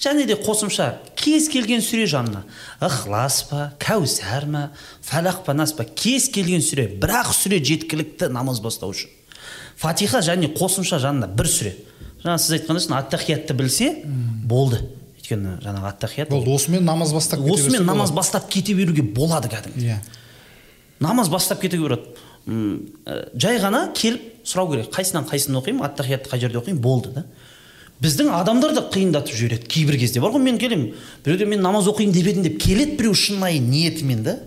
және де қосымша кез келген сүре жанына. Ықылас па кәусәр ма фалақ па нас па кез келген сүре бірақ сүре жеткілікті намаз бастау үшін. Фатиха және қосымша жанына бір сүре. Жаңа сіз айтқандай аттахиятты білсе болды. Өйткені жаңағы аттахият болды осымен намаз бастап кете осымен намаз болады. бастап кете беруге болады кәдімгі иә. Намаз бастап кетуге болады М, ә, жай ғана келіп сұрау керек. Қайсынан қайсысын оқимын аттахиятты қай жерде оқимын? Болды да. Біздің адамдар да қиындатып жібереді кейбір кезде. Бар ғой мен келемін біреуде мен намаз оқиын деп едім деп келеді біреу шынайы ниетімен да.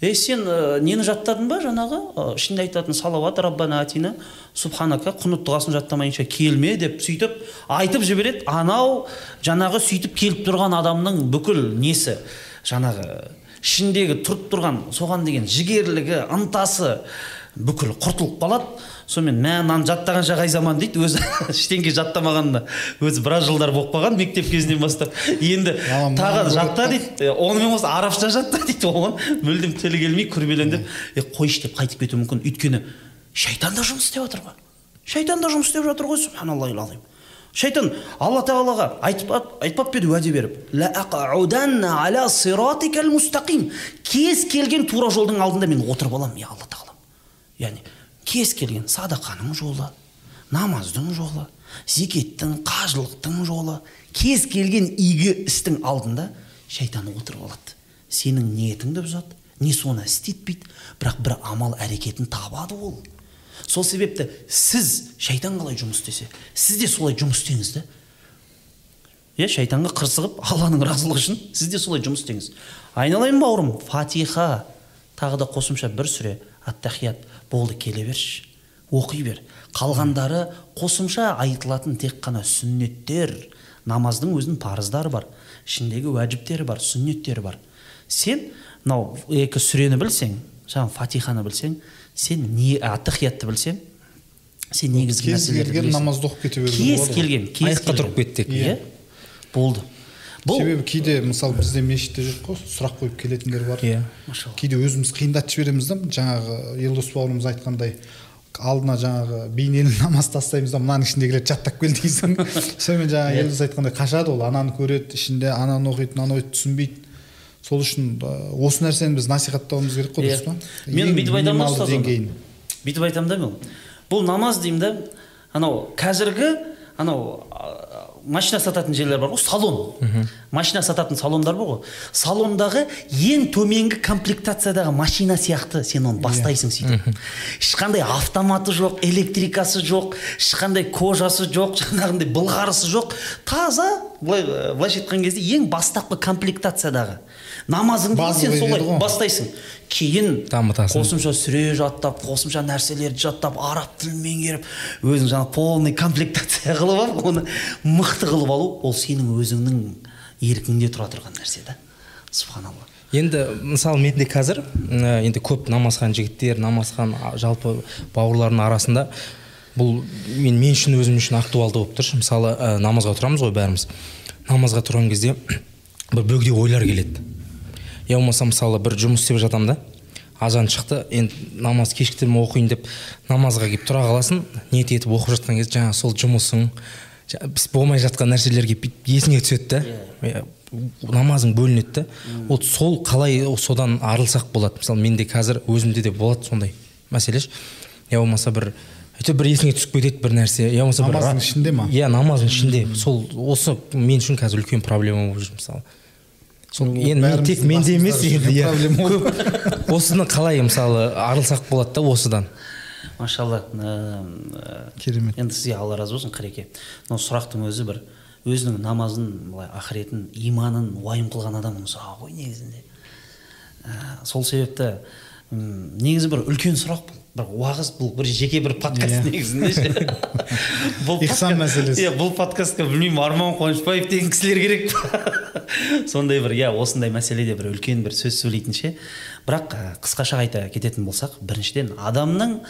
Ей сен ә, нені жаттадың ба жаңағы? Ә, ішінде айтатын салауат раббана атина субханака құнут дұғасын жаттамайынша келме деп сөйтіп айтып жібереді. Анау жаңағы сөйтіп келіп тұрған адамның бүкіл несі? Жаңағы ішіндегі тұрып тұрған соған деген жігерлігі ынтасы бүкіл құртылып қалады. Сонымен мә мынаны жаттағанша қай заман дейді өзі ештеңке жаттамағанына өзі біраз жылдар болып қалған мектеп кезінен бастап. Енді тағы жатта дейді. «Е, онымен қоса арабша жатта дейді оған мүлдем тілі келмей күрбелеңдеп е қойшы деп қайтып кетуі мүмкін. Өйткені шайтан да жұмыс істеп жатыр ғой. Шайтан да жұмыс істеп жатыр ғой субханаллахи азим шайтан алла тағалаға айтпап па еді уәде беріп? «Ла ақъауданна аля сиратикал мустақим кез келген тура жолдың алдында мен отырып аламын я алла тағалам. Яғни кез келген садақаның жолы намаздың жолы зекеттің қажылықтың жолы кез келген игі істің алдында шайтан отырып алады. Сенің ниетіңді бұзады не соны істетпейді бірақ бір амал әрекетін табады ол. Сол себепті сіз шайтан қалай жұмыс істесе сіз де солай жұмыс істеңіз да. Иә шайтанға қырсығып алланың разылығы үшін сіз де солай жұмыс істеңіз. Айналайын бауырым фатиха. Тағы да қосымша бір сүре аттахият болды келе берші. Оқи бер. Қалғандары қосымша айтылатын тек қана сүннеттер. Намаздың өзінің парыздары бар ішіндегі уәжіптері бар сүннеттері бар. Сен мынау екі сүрені білсең жаңағы фатиханы білсең сен не аттахиятты білсең сен негізгі кез келген намазды оқып кете беруге кез келген Аяққа тұрып кетті тек. иә. болды. Бұл себебі кейде мысалы бізде мешітте жүрік қой сұрақ қойып келетіндер бар. Иә. машалла. Кейде өзіміз қиындатып жібереміз да жаңағы елдос бауырымыз айтқандай алдына жаңағы бейнелі намаз тастаймыз да мынаның ішіндегілерді жаттап кел дейсің. Сонымен жаңағы елдос айтқандай қашады ол ананы көреді ішінде ананы оқиды мынаны оқиды түсінбейді. Сол үшін ә, осы нәрсені біз насихаттауымыз керек қой Иә. дұрыс па? Мен Ең бүйтіп айтамын да ұстаз бүйтіп айтамын да мен. Бұл намаз деймін да анау қазіргі анау машина сататын жерлер бар ғой салон. Машина сататын салондар бар ғой. Салондағы ең төменгі комплектациядағы машина сияқты сен оны бастайсың сөйтіп. Ешқандай автоматы жоқ электрикасы жоқ ешқандай кожасы жоқ жаңағындай былғарысы жоқ. Таза былай былайша айтқан кезде ең бастапқы комплектациядағы. Намазыңды сен солай бастайсың. Кейін Дамытасың. қосымша сүре жаттап қосымша нәрселерді жаттап араб тілін меңгеріп өзің жаңағы полный комплектация қылып алып оны мықты қылып алу ол сенің өзіңнің еркіңде тұра тұрған нәрсе да. Субханалла. Енді мысалы менде қазір м, енді көп намазхан жігіттер намазхан жалпы бауырлардың арасында бұл мен мен үшін өзім үшін актуалды болып тұр мысалы ә, намазға тұрамыз ғой бәріміз. Намазға тұрған кезде бір бөгде ойлар келеді. Я болмаса мысалы бір жұмыс істеп жатамын да азан шықты енді намаз кешіктірмей оқиын деп намазға келіп тұра қаласың ниет етіп оқып жатқан кезде жаңағы сол жұмысың болмай жатқан нәрселер келіп бүйтіп есіңе түседі да. Иә, намазың бөлінеді да. Вот сол қалай содан арылсақ болады? Мысалы менде қазір өзімде де болады сондай мәселе я болмаса бір әйтеуір бір есіңе түсіп кетеді бір нәрсе. Я болмаса бір намаздың ішінде ма? иә намаздың ішінде. Сол осы мен үшін қазір үлкен проблема болып жүр мысалы. Сол енді мен тек менде емес енді иә. көп осыны қалай мысалы арылсақ болады да осыдан? Машалла ә, керемет. енді сізге алла разы болсын қыреке мынау сұрақтың өзі бір өзінің намазын былай ақыретін иманын уайым қылған адамның сұрағы ғой негізінде. Ә, сол себепті негізі бір үлкен сұрақ бұл. Бір уағыз бұл бір жеке бір подкаст Иә. негізінде ше бұл Ихсан мәселесі. иә бұл подкастқа білмеймін арман қуанышбаев деген кісілер керек па сондай бір иә осындай мәселеде бір үлкен бір сөз сөйлейтін ше бірақ қысқаша айта кететін болсақ біріншіден адамның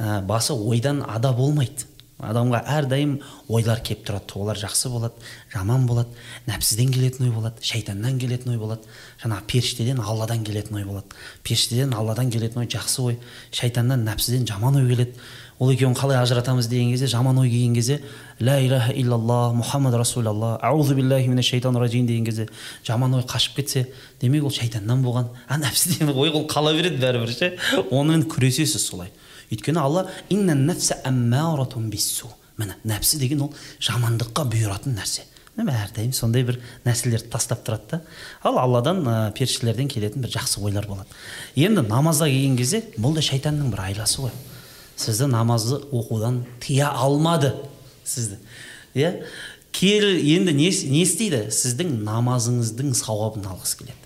ә, басы ойдан ада болмайды адамға әрдайым ойлар келіп тұрады олар жақсы болады жаман болады нәпсіден келетін ой болады шайтаннан келетін ой болады. Жаңағы періштеден алладан келетін ой болады. Періштеден алладан келетін ой жақсы ой шайтаннан нәпсіден жаман ой келеді. Ол екеуін қалай ажыратамыз деген кезде жаман ой келген кезде ля иляха иллаллах мұхаммад расулаллах аузу биллахи мина шайтан ражим деген кезде жаман ой қашып кетсе демек ол шайтаннан болған. А нәпсіден ой ол қала береді бәрібір ше. Онымен күресесіз солай. Өйткені алла міне нәпсі деген ол жамандыққа бұйыратын нәрсе. Әрдайым сондай бір нәрселерді тастап тұрады да. Ал алладан ә, періштелерден келетін бір жақсы ойлар болады. Енді намазға келген кезде бұл да шайтанның бір айласы ғой. Сізді намазды оқудан тыя алмады сізді. Иә? Кел енді не, не істейді? Сіздің намазыңыздың сауабын алғысы келеді.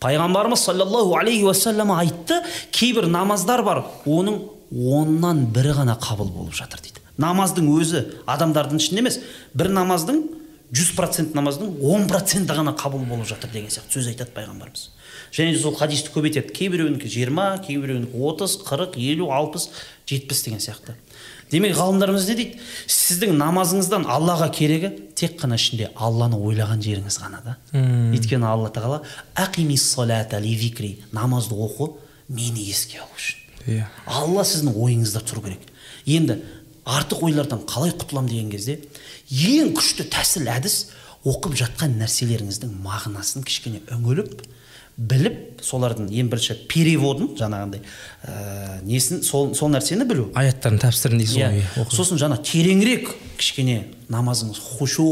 Пайғамбарымыз саллаллаху алейхи уассалам айтты кейбір намаздар бар оның оннан бірі ғана қабыл болып жатыр дейді. Намаздың өзі адамдардың ішінде емес бір намаздың жүз процент намаздың он проценті ғана қабыл болып жатыр деген сияқты сөз айтады пайғамбарымыз. Және сол хадисті көп айтады кейбіреуінікі жиырма кейбіреуінікі отыз қырық елу алпыс жетпіс деген сияқты. Демек ғалымдарымыз не дейді? Сіздің намазыңыздан аллаға керегі тек қана ішінде алланы ойлаған жеріңіз ғана да. Өйткені алла тағала намазды оқы мені еске алу үшін. Иә. Алла сіздің ойыңызда тұру керек. Енді артық ойлардан қалай құтыламын деген кезде ең күшті тәсіл әдіс оқып жатқан нәрселеріңіздің мағынасын кішкене үңіліп біліп солардың ең бірінші переводын жаңағындай ә, несін сол, сол нәрсені білу. Аяттардың тәпсірін дейсіз ғой иә оқу. сосын жаңа тереңірек кішкене намазыңыз хушу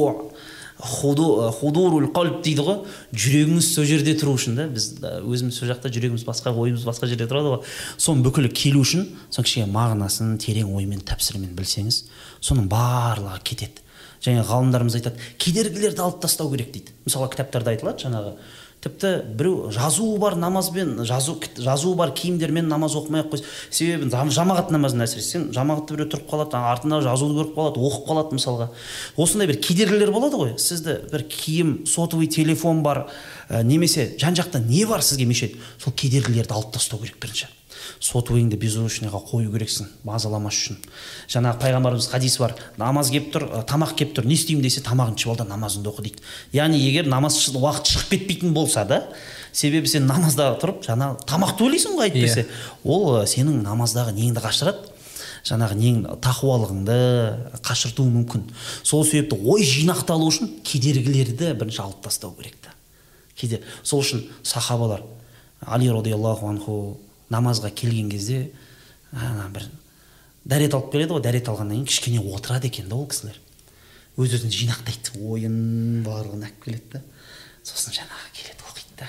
худурул қалб дейді ғой. Жүрегіңіз сол жерде тұру үшін да біз өзіміз сол жақта жүрегіміз басқа ойымыз басқа жерде тұрады ғой. Соның бүкілі келу үшін соның кішкене мағынасын терең оймен тәпсірмен білсеңіз соның барлығы кетеді. Және ғалымдарымыз айтады кедергілерді алып тастау керек дейді. Мысалы кітаптарда айтылады жаңағы тіпті біреу жазуы бар намазбен жазу жазуы бар киімдермен намаз оқымай ақ қойсын себебі жам- жамағат намазын әсіресе сен жамағатта біреу тұрып қалады артында жазуды көріп қалады оқып қалады мысалға. Осындай бір кедергілер болады ғой. Сізді бір киім сотовый телефон бар ә, немесе жан жақта не бар сізге мешает сол кедергілерді алып тастау керек бірінші. Сотовыйыңды беззвучныйға қою керексің мазаламас үшін. Жаңағы пайғамбарымыз хадис бар намаз келіп тұр ә, тамақ келіп тұр не істеймін десе тамағыңды ішіп ал да намазыңды оқы дейді. Яғни егер намаз уақыт шығып кетпейтін болса да себебі сен намазда тұрып жаңа тамақты ойлайсың ғой әйтпесе. Ол ә, сенің намаздағы неңді қашырады жаңағы нең тақуалығыңды қашыртуы мүмкін. Сол себепті ой жинақталу үшін кедергілерді бірінші алып тастау керек та. Кейде сол үшін сахабалар али радиаллаху анху намазға келген кезде ана бір дәрет алып келеді ғой дәрет алғаннан кейін кішкене отырады екен да ол кісілер. Өз өзін жинақтайды ойын барлығын алып келеді да. Сосын жаңағы келеді оқиды да.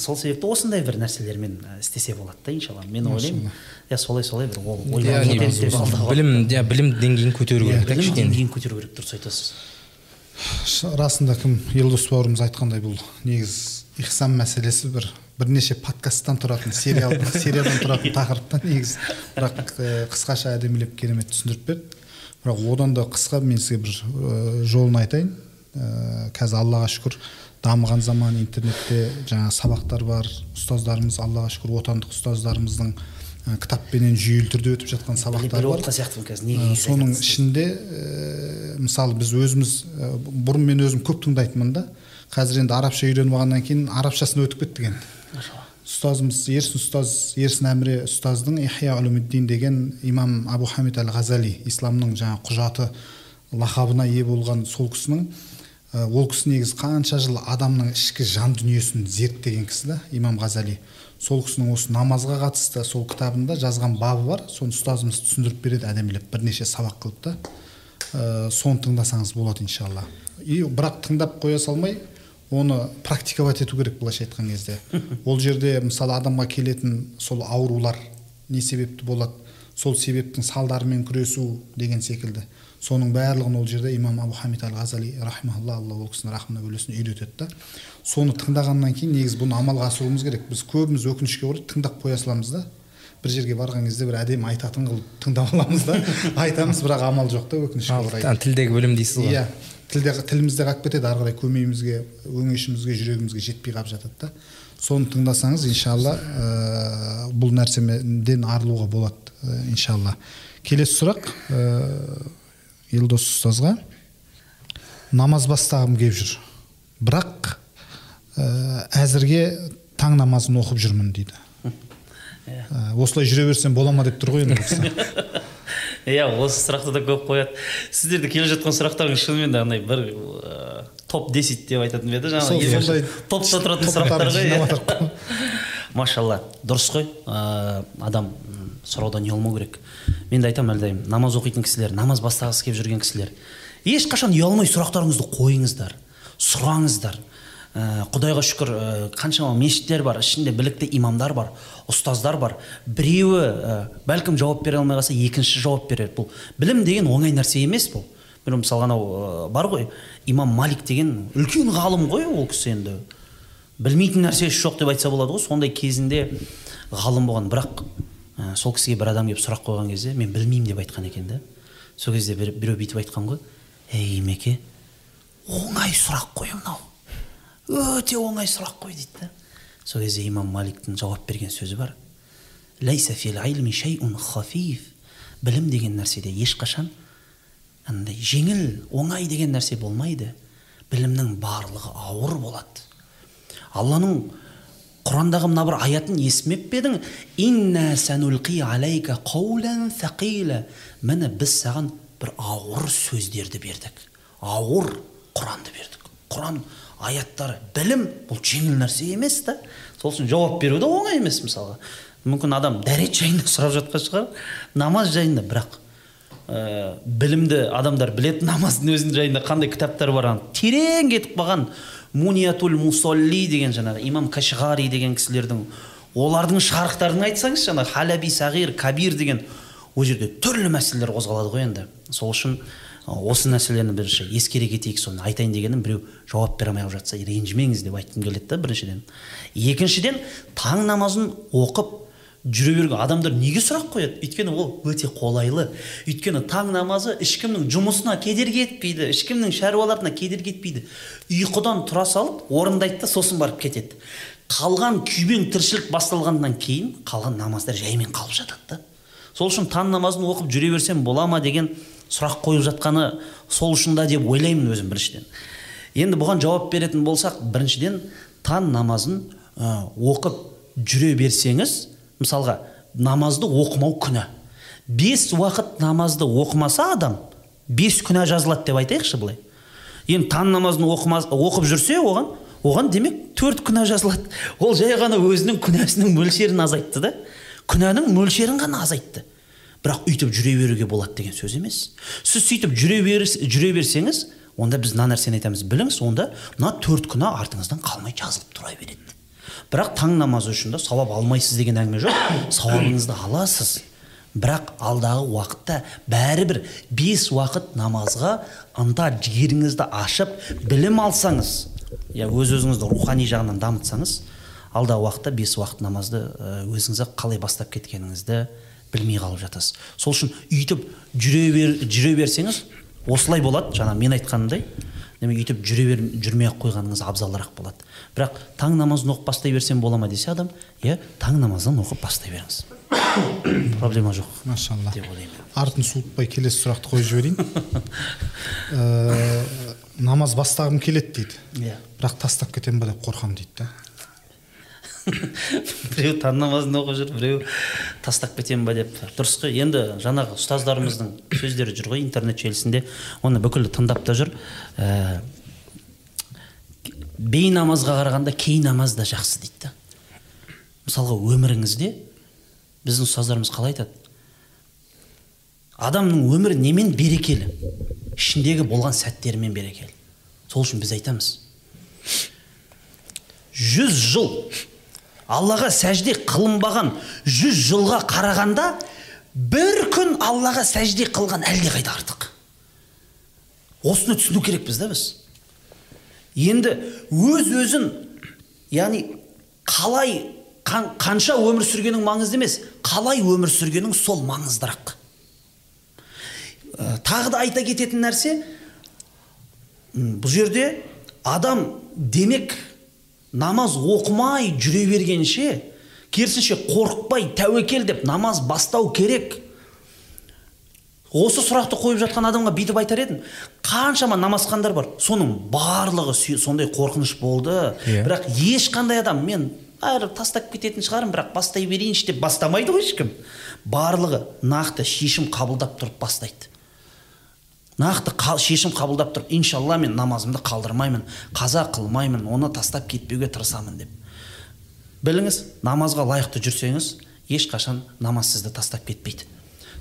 Сол себепті осындай бір нәрселермен істесе болады да иншалла. Мен ойлаймын. Иә солай солай бір ол білім иә білім деңгейін көтеру керек та білім кішкене. деңгейін көтеру керек дұрыс айтасыз. Расында кім елдос бауырымыз айтқандай бұл негізі ихсан мәселесі бір. Бірнеше подкасттан тұратын сериал сериядан тұратын тақырып та негізі. Бірақ ә, қысқаша әдемілеп керемет түсіндіріп берді. Бірақ одан да қысқа мен сізге бір ә, жолын айтайын. Ә, қазір аллаға шүкір дамыған заман интернетте жаңа сабақтар бар. Ұстаздарымыз аллаға шүкір отандық ұстаздарымыздың ә, кітаппенен жүйелі түрде өтіп жатқан сабақтар бар. отырған сияқтымын қазір неге соның ішінде ә, мысалы біз өзіміз бұрын мен өзім көп тыңдайтынмын да. Қазір енді арабша үйреніп алғаннан кейін арабшасына өтіп кеттік енді. Ұстазымыз ерсін ұстаз ерсін әміре ұстаздың улумиддин деген имам абу хамид әл ғазали исламның жаңа құжаты лақабына ие болған сол кісінің ол кісі негізі қанша жыл адамның ішкі жан дүниесін зерттеген кісі да имам ғазали сол кісінің осы намазға қатысты сол кітабында жазған бабы бар соны ұстазымыз түсіндіріп береді әдемілеп бірнеше сабақ қылып та соны тыңдасаңыз болады иншалла и бірақ тыңдап қоя салмай оны практиковать ету керек былайша айтқан кезде. Ол жерде мысалы адамға келетін сол аурулар не себепті болады? Сол себептің салдарымен күресу деген секілді. Соның барлығын ол жерде имам абу хамид ал ғазали рахималла алла ол кісінің рахымына бөлесін үйретеді да. Соны тыңдағаннан кейін негізі бұны амалға асыруымыз керек. Біз көбіміз өкінішке орай тыңдап қоя саламыз да. Бір жерге барған кезде бір әдемі айтатын қылып тыңдап аламыз да. Айтамыз бірақ амал жоқ та өкінішке орай. Тілдегі білім дейсіз ғой. Иә. Тілде тілімізде қалып кетеді ары қарай көмейімізге өңешімізге жүрегімізге жетпей қалып жатады да. Соны тыңдасаңыз иншалла ә, бұл нәрседен арылуға болады ә, иншалла. Келесі сұрақ ә, елдос ұстазға. Намаз бастағым келіп жүр бірақ ә, әзірге таң намазын оқып жүрмін дейді. Ә, осылай жүре берсем бола ма деп тұр ғой енді. иә осы сұрақты да көп қояды. Сіздерде келіп жатқан сұрақтарыңыз шынымен де андай бір топ десять деп айтатын ба еді жаңағы сондай топта тұратын сұрақтар ғой иә. машалла дұрыс қой. Ә, адам сұраудан ұялмау керек? Мен де айтамын әрдайым намаз оқитын кісілер намаз бастағысы келіп жүрген кісілер ешқашан ұялмай сұрақтарыңызды қойыңыздар сұраңыздар. Құдайға шүкір ә, қаншама мешіттер бар ішінде білікті имамдар бар ұстаздар бар. Біреуі ә, бәлкім жауап бере алмай қалса екінші жауап береді. Бұл білім деген оңай нәрсе емес бұл. Бір мысалға анау бар ғой. Имам малик деген үлкен ғалым ғой ол кісі енді. Білмейтін нәрсесі жоқ деп айтса болады ғой сондай кезінде ғалым болған. Бірақ ә, сол кісіге бір адам келіп сұрақ қойған кезде мен білмеймін деп айтқан екен да. Сол кезде бір, біреу бүйтіп айтқан ғой ей имеке оңай сұрақ қой мынау өте оңай сұрақ қой дейді да. Сол кезде имам маликтің жауап берген сөзі бар. Білім деген нәрседе ешқашан андай жеңіл оңай деген нәрсе болмайды. Білімнің барлығы ауыр болады. Алланың құрандағы мына бір аятын естімеп пе едің? Инна санулқи алейка қаулан сақила міне біз саған бір ауыр сөздерді бердік. Ауыр құранды бердік. Құран аяттары білім бұл жеңіл нәрсе емес та. Сол үшін жауап беру де оңай емес мысалға. Мүмкін адам дәрет жайында сұрап жатқан шығар намаз жайында. Бірақ ә, білімді адамдар біледі намаздың өзінің жайында қандай кітаптар бар ана терең кетіп қалған муниятул мусолли деген жаңағы имам кашғари деген кісілердің олардың шарықтарын айтсаңыз жаңағы халяби сағир кабир деген ол жерде түрлі мәселелер қозғалады ғой енді. Сол үшін осы нәрселерді бірінші ескере кетейік соны айтайын дегенім біреу жауап бере алмай қалып жатса ренжімеңіз деп айтқым келеді да біріншіден. Екіншіден таң намазын оқып жүре берген адамдар неге сұрақ қояды? Өйткені ол өте қолайлы. Өйткені таң намазы ешкімнің жұмысына кедергі етпейді ешкімнің шаруаларына кедергі етпейді. Ұйқыдан тұра салып орындайды да сосын барып кетеді. Қалған күйбең тіршілік басталғаннан кейін қалған намаздар жаймен қалып жатады да. Сол үшін таң намазын оқып жүре берсем бола ма деген сұрақ қойып жатқаны сол үшін да деп ойлаймын өзім біріншіден. Енді бұған жауап беретін болсақ біріншіден таң намазын ә, оқып жүре берсеңіз мысалға намазды оқымау күнә. Бес уақыт намазды оқымаса адам бес күнә жазылады деп айтайықшы былай. Енді таң намазын оқымас, оқып жүрсе оған оған демек төрт күнә жазылады. Ол жай ғана өзінің күнәсінің мөлшерін азайтты да күнәнің мөлшерін ғана азайтты. Бірақ өйтіп жүре беруге болады деген сөз емес. Сіз сөйтіп жүре, бер, жүре берсеңіз онда біз мына нәрсені айтамыз. Біліңіз онда мына төрт күнә артыңыздан қалмай жазылып тұра береді. Бірақ таң намазы үшін де сауап алмайсыз деген әңгіме жоқ. Сауабыңызды аласыз. Бірақ алдағы уақытта бәрібір бес уақыт намазға ынта жігеріңізді ашып білім алсаңыз иә өз өзіңізді рухани жағынан дамытсаңыз алдағы уақытта бес уақыт намазды өзіңіз қалай бастап кеткеніңізді білмей қалып жатасыз. Сол үшін үйтіп жүре, бер, жүре берсеңіз осылай болады. Жаңа мен айтқанымдай демек өйтіп жүре бер жүрмей ақ қойғаныңыз абзалырақ болады. Бірақ таң намазын оқып бастай берсем бола ма десе адам иә таң намазын оқып бастай беріңіз. Проблема жоқ машалла. деп ойлаймын. Артын суытпай келесі сұрақты қойып жіберейін. Ә, намаз бастағым келеді дейді. Иә. Бірақ тастап кетемін ба деп қорқамын дейді да біреу таң намазын оқып жүр біреу тастап кетемін ба деп. Дұрыс қой енді жаңағы ұстаздарымыздың сөздері жүр ғой интернет желісінде. Оны бүкіл тыңдап та жүр. Ә, бейнамазға қарағанда кей намаз да жақсы дейді да. Мысалға өміріңізде біздің ұстаздарымыз қалай айтады? Адамның өмірі немен берекелі? Ішіндегі болған сәттерімен берекелі. Сол үшін біз айтамыз. Жүз жыл аллаға сәжде қылынбаған жүз жылға қарағанда бір күн аллаға сәжде қылған әлдеқайда артық. Осыны түсіну керекпіз да біз. Енді өз өзін яғни қалай қанша өмір сүргенің маңызды емес қалай өмір сүргенің сол маңыздырақ. Ә, тағы да айта кететін нәрсе бұл жерде адам демек намаз оқымай жүре бергенше керісінше қорықпай тәуекел деп намаз бастау керек. Осы сұрақты қойып жатқан адамға бүйтіп айтар едім. Қаншама намазхандар бар. Соның барлығы сондай қорқыныш болды. Yeah. Иә. бірақ ешқандай адам мен бәрі тастап кететін шығармын бірақ бастай берейінші деп бастамайды ғой ешкім. Барлығы нақты шешім қабылдап тұрып бастайды. Нақты қал, шешім қабылдап тұрып иншалла мен намазымды қалдырмаймын қаза қылмаймын оны тастап кетпеуге тырысамын деп біліңіз намазға лайықты жүрсеңіз ешқашан намаз сізді тастап кетпейді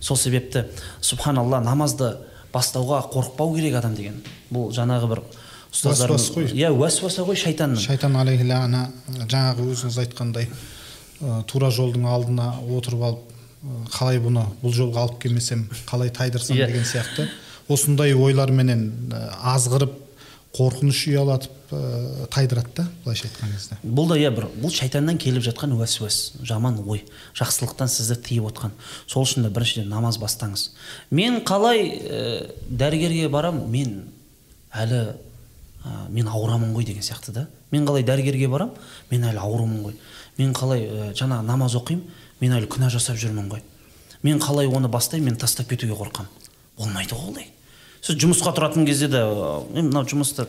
сол себепті субханалла намазды бастауға қорықпау керек адам деген бұл жаңағы бір уәсуас қой иә уәсуаса ғой шайтанның шайтан алейхилана жаңағы өзіңіз айтқандай тура жолдың алдына отырып алып қалай бұны бұл жолға алып келмесем қалай тайдырсам yeah. Иә. деген сияқты осындай ойларменен азғырып қорқыныш ұялатып ә, тайдырады да былайша айтқан кезде бұл да иә бір бұл шайтаннан келіп жатқан уәсуәс жаман ой жақсылықтан сізді тыйып отқан. Сол үшін де біріншіден намаз бастаңыз. Мен қалай ә, дәрігерге барам? Мен әлі ә, мен ауырамын ғой деген сияқты да. Мен қалай дәрігерге барам? Мен әлі аурумын ғой. Мен қалай ә, жаңағы намаз оқимын? Мен әлі күнә жасап жүрмін ғой. Мен қалай оны бастаймын? Мен тастап кетуге қорқамын. Болмайды ғой олай. Сіз жұмысқа тұратын кезде де мен мынау жұмысты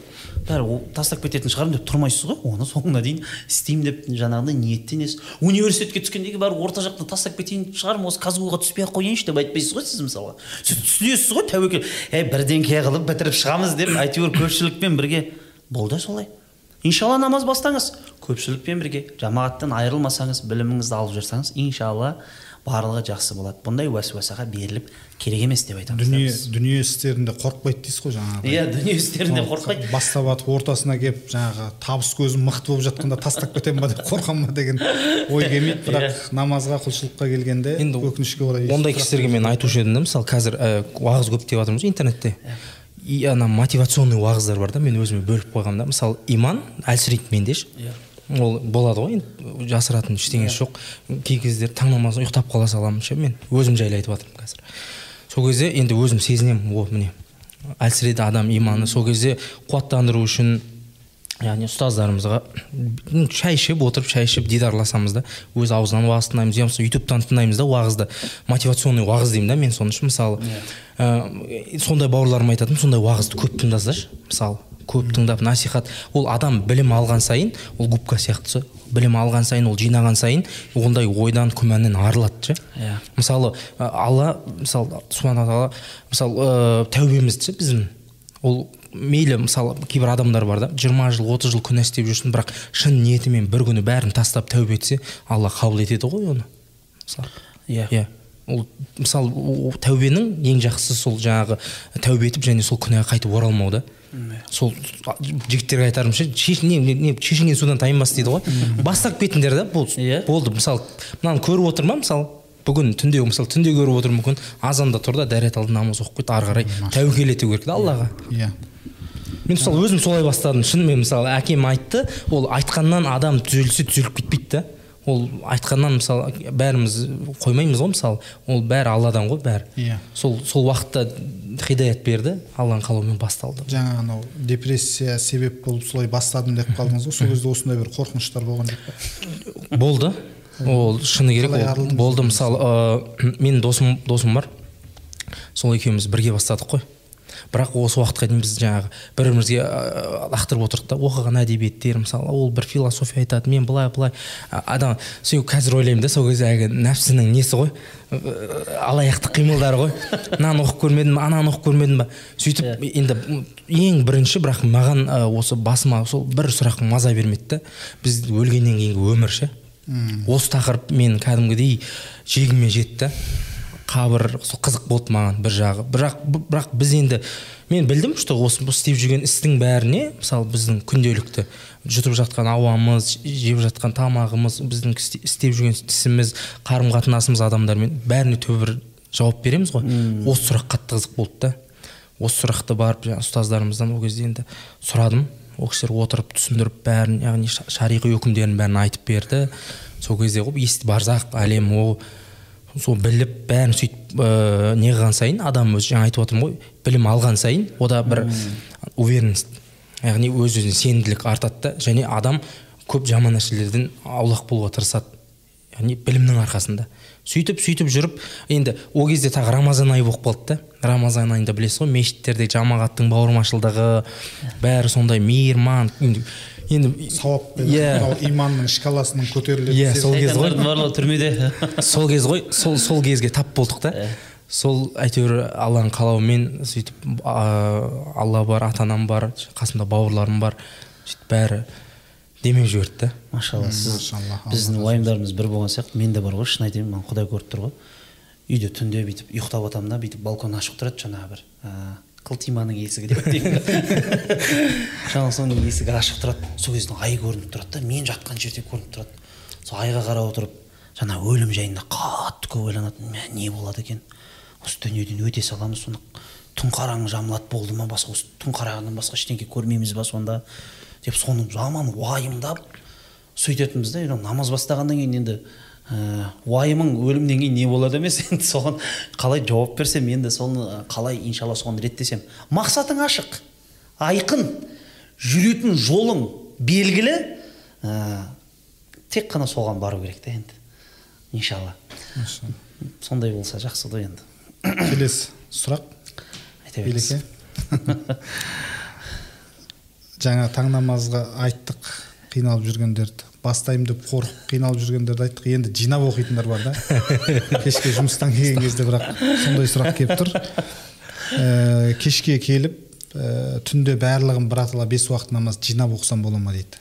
бәрі тастап кететін шығармын деп тұрмайсыз ғой. Оны соңына дейін істеймін деп жаңағыдай ниеттенесіз университетке түскенде кейін бәрі орта жақта тастап кетейін шығармын осы казгу ға түспей ақ қояйыншы деп айтпайсыз ғой сіз мысалға сіз түсінесіз ғой тәуекел. Ей бірдеңке қылып бітіріп шығамыз деп әйтеуір көпшілікпен бірге. Болды солай. Иншалла намаз бастаңыз. Көпшілікпен бірге жамағаттан айырылмасаңыз біліміңізді алып жүрсаңіз иншалла барлығы жақсы болады. Бұндай уәсуасаға беріліп керек емес деп айтамыз дүние дүние істерінде қорықпайды дейсіз ғой жаңағы. Иә дүние істерінде қорықпайды. бастап жатып ортасына келіп жаңағы табыс көзім мықты болып жатқанда тастап кетемін ба деп қорқамын ба деген ой келмейді. Иә. бірақ намазға құлшылыққа келгенде енді өкінішке орай ондай кісілерге мен айтушы едім да мысалы қазір уағыз көп деп жатырмыз интернетте. И ана мотивационный уағыздар бар да мен өзіме бөліп қойғанмын да мысалы иман әлсірейді менде ше. Иә. Ол болады ғой енді жасыратын ештеңесі жоқ. Кей кездері таң намазын ұйықтап қала саламын ше мен өзім жайлы айтып жатырмын қазір. Сол кезде енді өзім сезінемін о міне әлсіреді адам иманы. Сол кезде қуаттандыру үшін яғни ұстаздарымызға шай ішіп отырып шай ішіп дидарласамыз да өз аузынан уағыз тыңдаймыз я болмаса ютубтан тыңдаймыз да уағызды мотивационный уағыз деймін да мен соны үшін мысалы ә, сондай бауырларым айтатын сондай уағызды көп тыңдасашы мысалы. Көп тыңдап насихат. Ол адам білім алған сайын ол губка сияқты білім алған сайын ол жинаған сайын ондай ойдан күмәннен арылады ше. Иә. Мысалы алла мысалы субхана тағала мысалы ә, тәубемізді ше біздің. Ол мейлі мысалы кейбір адамдар бар да жиырма жыл отыз жыл күнә істеп жүрсін бірақ шын ниетімен бір күні бәрін тастап тәубе етсе алла қабыл етеді ғой оны. Мысалы. Иә. Иә. Ол мысалы тәубенің ең жақсысы сол жаңағы тәубе етіп және сол күнәға қайтып оралмау да. Сол жігіттерге айтарым ше шешінген судан тайынбас дейді ғой. Бастап кетіңдер да иә. болды. Мысалы мынаны көріп отыр ма? Мысалы бүгін түнде мысалы түнде көріп отыр мүмкін. Азанда тұр да дәрет алды намаз оқып кет ары қарай тәуекел ету керек та аллаға. Иә. Мен мысалы өзім солай бастадым. Шынымен мысалы әкем айтты ол айтқаннан адам түзелсе түзеліп кетпейді да. Ол айтқаннан мысалы бәріміз қоймаймыз ғой мысалы. Ол бәрі алладан ғой бәрі. Иә. Сол сол уақытта хидаят берді алланың қалауымен басталды жаңа анау депрессия себеп болып солай бастадым деп қалдыңыз ғой. Сол кезде осындай бір қорқыныштар болған жоқ па? Болды. Ол шыны керек ол болды. мысалы ә, менің досым досым бар. Сол екеуміз бірге бастадық қой. Бірақ осы уақытқа дейін біз жаңағы бір бірімізге лақтырып отырдық та. Оқыған әдебиеттер мысалы ол бір философия айтады мен былай былай адам сол қазір ойлаймын да сол кезде әлгі нәпсінің несі ғой? Алаяқтық қимылдары ғой. Мынаны оқып көрмедім ананы оқып көрмедім ба? Сөйтіп иә. енді ең бірінші бірақ маған осы басыма сол бір сұрақ маза бермеді да. Біз өлгеннен кейінгі өмір ше. Осы тақырып мен кәдімгідей жегіме жетті. Қабір сол қызық болды маған бір жағы. Бірақ бірақ біз енді мен білдім что осы істеп жүрген істің бәріне мысалы біздің күнделікті жұтып жатқан ауамыз жеп жатқан тамағымыз біздің істеп жүрген ісіміз қарым қатынасымыз адамдармен бәріне түбір жауап береміз ғой. Осы сұрақ қатты қызық болды да. Осы сұрақты барып жаңағы ұстаздарымыздан ол кезде енді сұрадым. Ол кісілер отырып түсіндіріп бәрін яғни шариғи үкімдерін бәрін айтып берді. Сол кезде ғой барзақ әлем ол. Сол біліп бәрін сөйтіп ә, не қылған сайын адам өзі жаңа айтып отырмын ғой білім алған сайын ода бір уверенность яғни өз өзіне сенімділік артады да және адам көп жаман нәрселерден аулақ болуға тырысады яғни білімнің арқасында. Сөйтіп сөйтіп жүріп енді ол кезде тағы рамазан айы болып қалды да. Рамазан айында білесіз ғой мешіттерде жамағаттың бауырмашылдығы бәрі сондай мейірман енді сауап иә. иманның шкаласының көтеріледі иә сол кез ғой. Барлығы түрмеде. Сол кез ғой. Сол сол кезге тап болдық та. Сол әйтеуір алланың қалауымен сөйтіп алла бар ата анам бар қасымда бауырларым бар. Сөйтіп бәрі демеп жіберді да. Машалла сіз біздің уайымдарымыз бір болған сияқты. Менде бар ғой шын айтайын маған құдай көріп тұр ғой. Үйде түнде бүйтіп ұйықтап жатамын да бүйтіп балкон ашық тұрады жаңағы бір. Қылтиманың есігі деп жаңағы соның есігі ашық тұрады. Сол кезде ай көрініп тұрады да. Мен жатқан жерде көрініп тұрады. Сол айға қарап отырып жаңа өлім жайында қатты көп ойланатынмын мә не болады екен? Осы дүниеден өте саламыз соны. Түн қараңғы жамылады болды ма басқа? Осы түн қараңғыдан басқа ештеңе көрмейміз ба сонда? Деп соны жаман уайымдап сөйтетінбіз да намаз бастағаннан кейін енді ә, уайымың өлімнен кейін не болады емес. Енді соған қалай жауап берсем енді соны қалай иншалла соған реттесем. Мақсатың ашық айқын жүретін жолың белгілі. Ә, тек қана соған бару керек та енді иншалла. Сондай болса жақсы ғой енді. Келесі сұрақ. Айта беріңіз жаңа таң намазға айттық. Қиналып жүргендерді бастаймын деп қорқып қиналып жүргендерді айттық. Енді жинап оқитындар бар да. Кешке жұмыстан келген кезде бірақ сондай сұрақ келіп тұр. Ә, кешке келіп ә, түнде барлығын біратала бес уақыт намаз жинап оқысам бола ма дейді.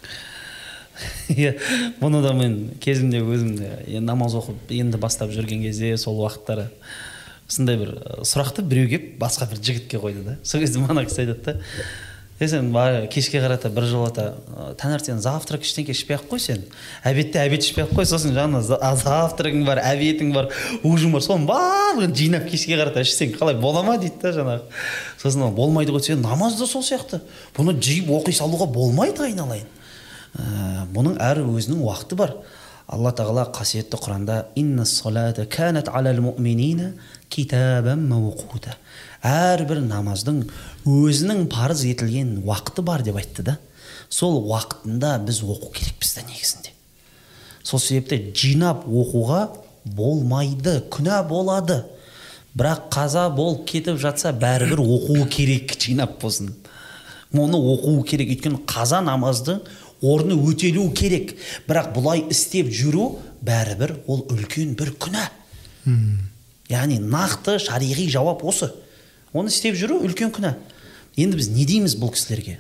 Иә бұны да мен кезінде өзім де намаз оқып енді бастап жүрген кезде сол уақыттары сондай бір сұрақты біреу келіп басқа бір жігітке қойды да. Сол кезде мана кісі айтады да. Сен кешке қарата бір жолата таңертең завтрак ештеңке ішпей ақ қой сен? Обедте обед ішпей ақ қой сосын жаңа завтрагың бар обедің бар ужин бар соның барлығын жинап кешке қарата ішсең қалай бола ма дейді да жаңағы. Сосын болмайды ғой сен намаз да сол сияқты. Бұны жиып оқи салуға болмайды айналайын. Ә, бұның әр өзінің уақыты бар. Алла тағала қасиетті құранда әрбір намаздың өзінің парыз етілген уақыты бар деп айтты да. Сол уақытында біз оқу керекпіз да негізінде. Сол себепті жинап оқуға болмайды күнә болады. Бірақ қаза болып кетіп жатса бәрібір оқуы керек жинап болсын. Оны оқуы керек өйткені қаза намазды орны өтелуі керек. Бірақ бұлай істеп жүру бәрібір ол үлкен бір күнә. Яғни нақты шариғи жауап осы. Оны істеп жүру үлкен күнә. Енді біз не дейміз бұл кісілерге?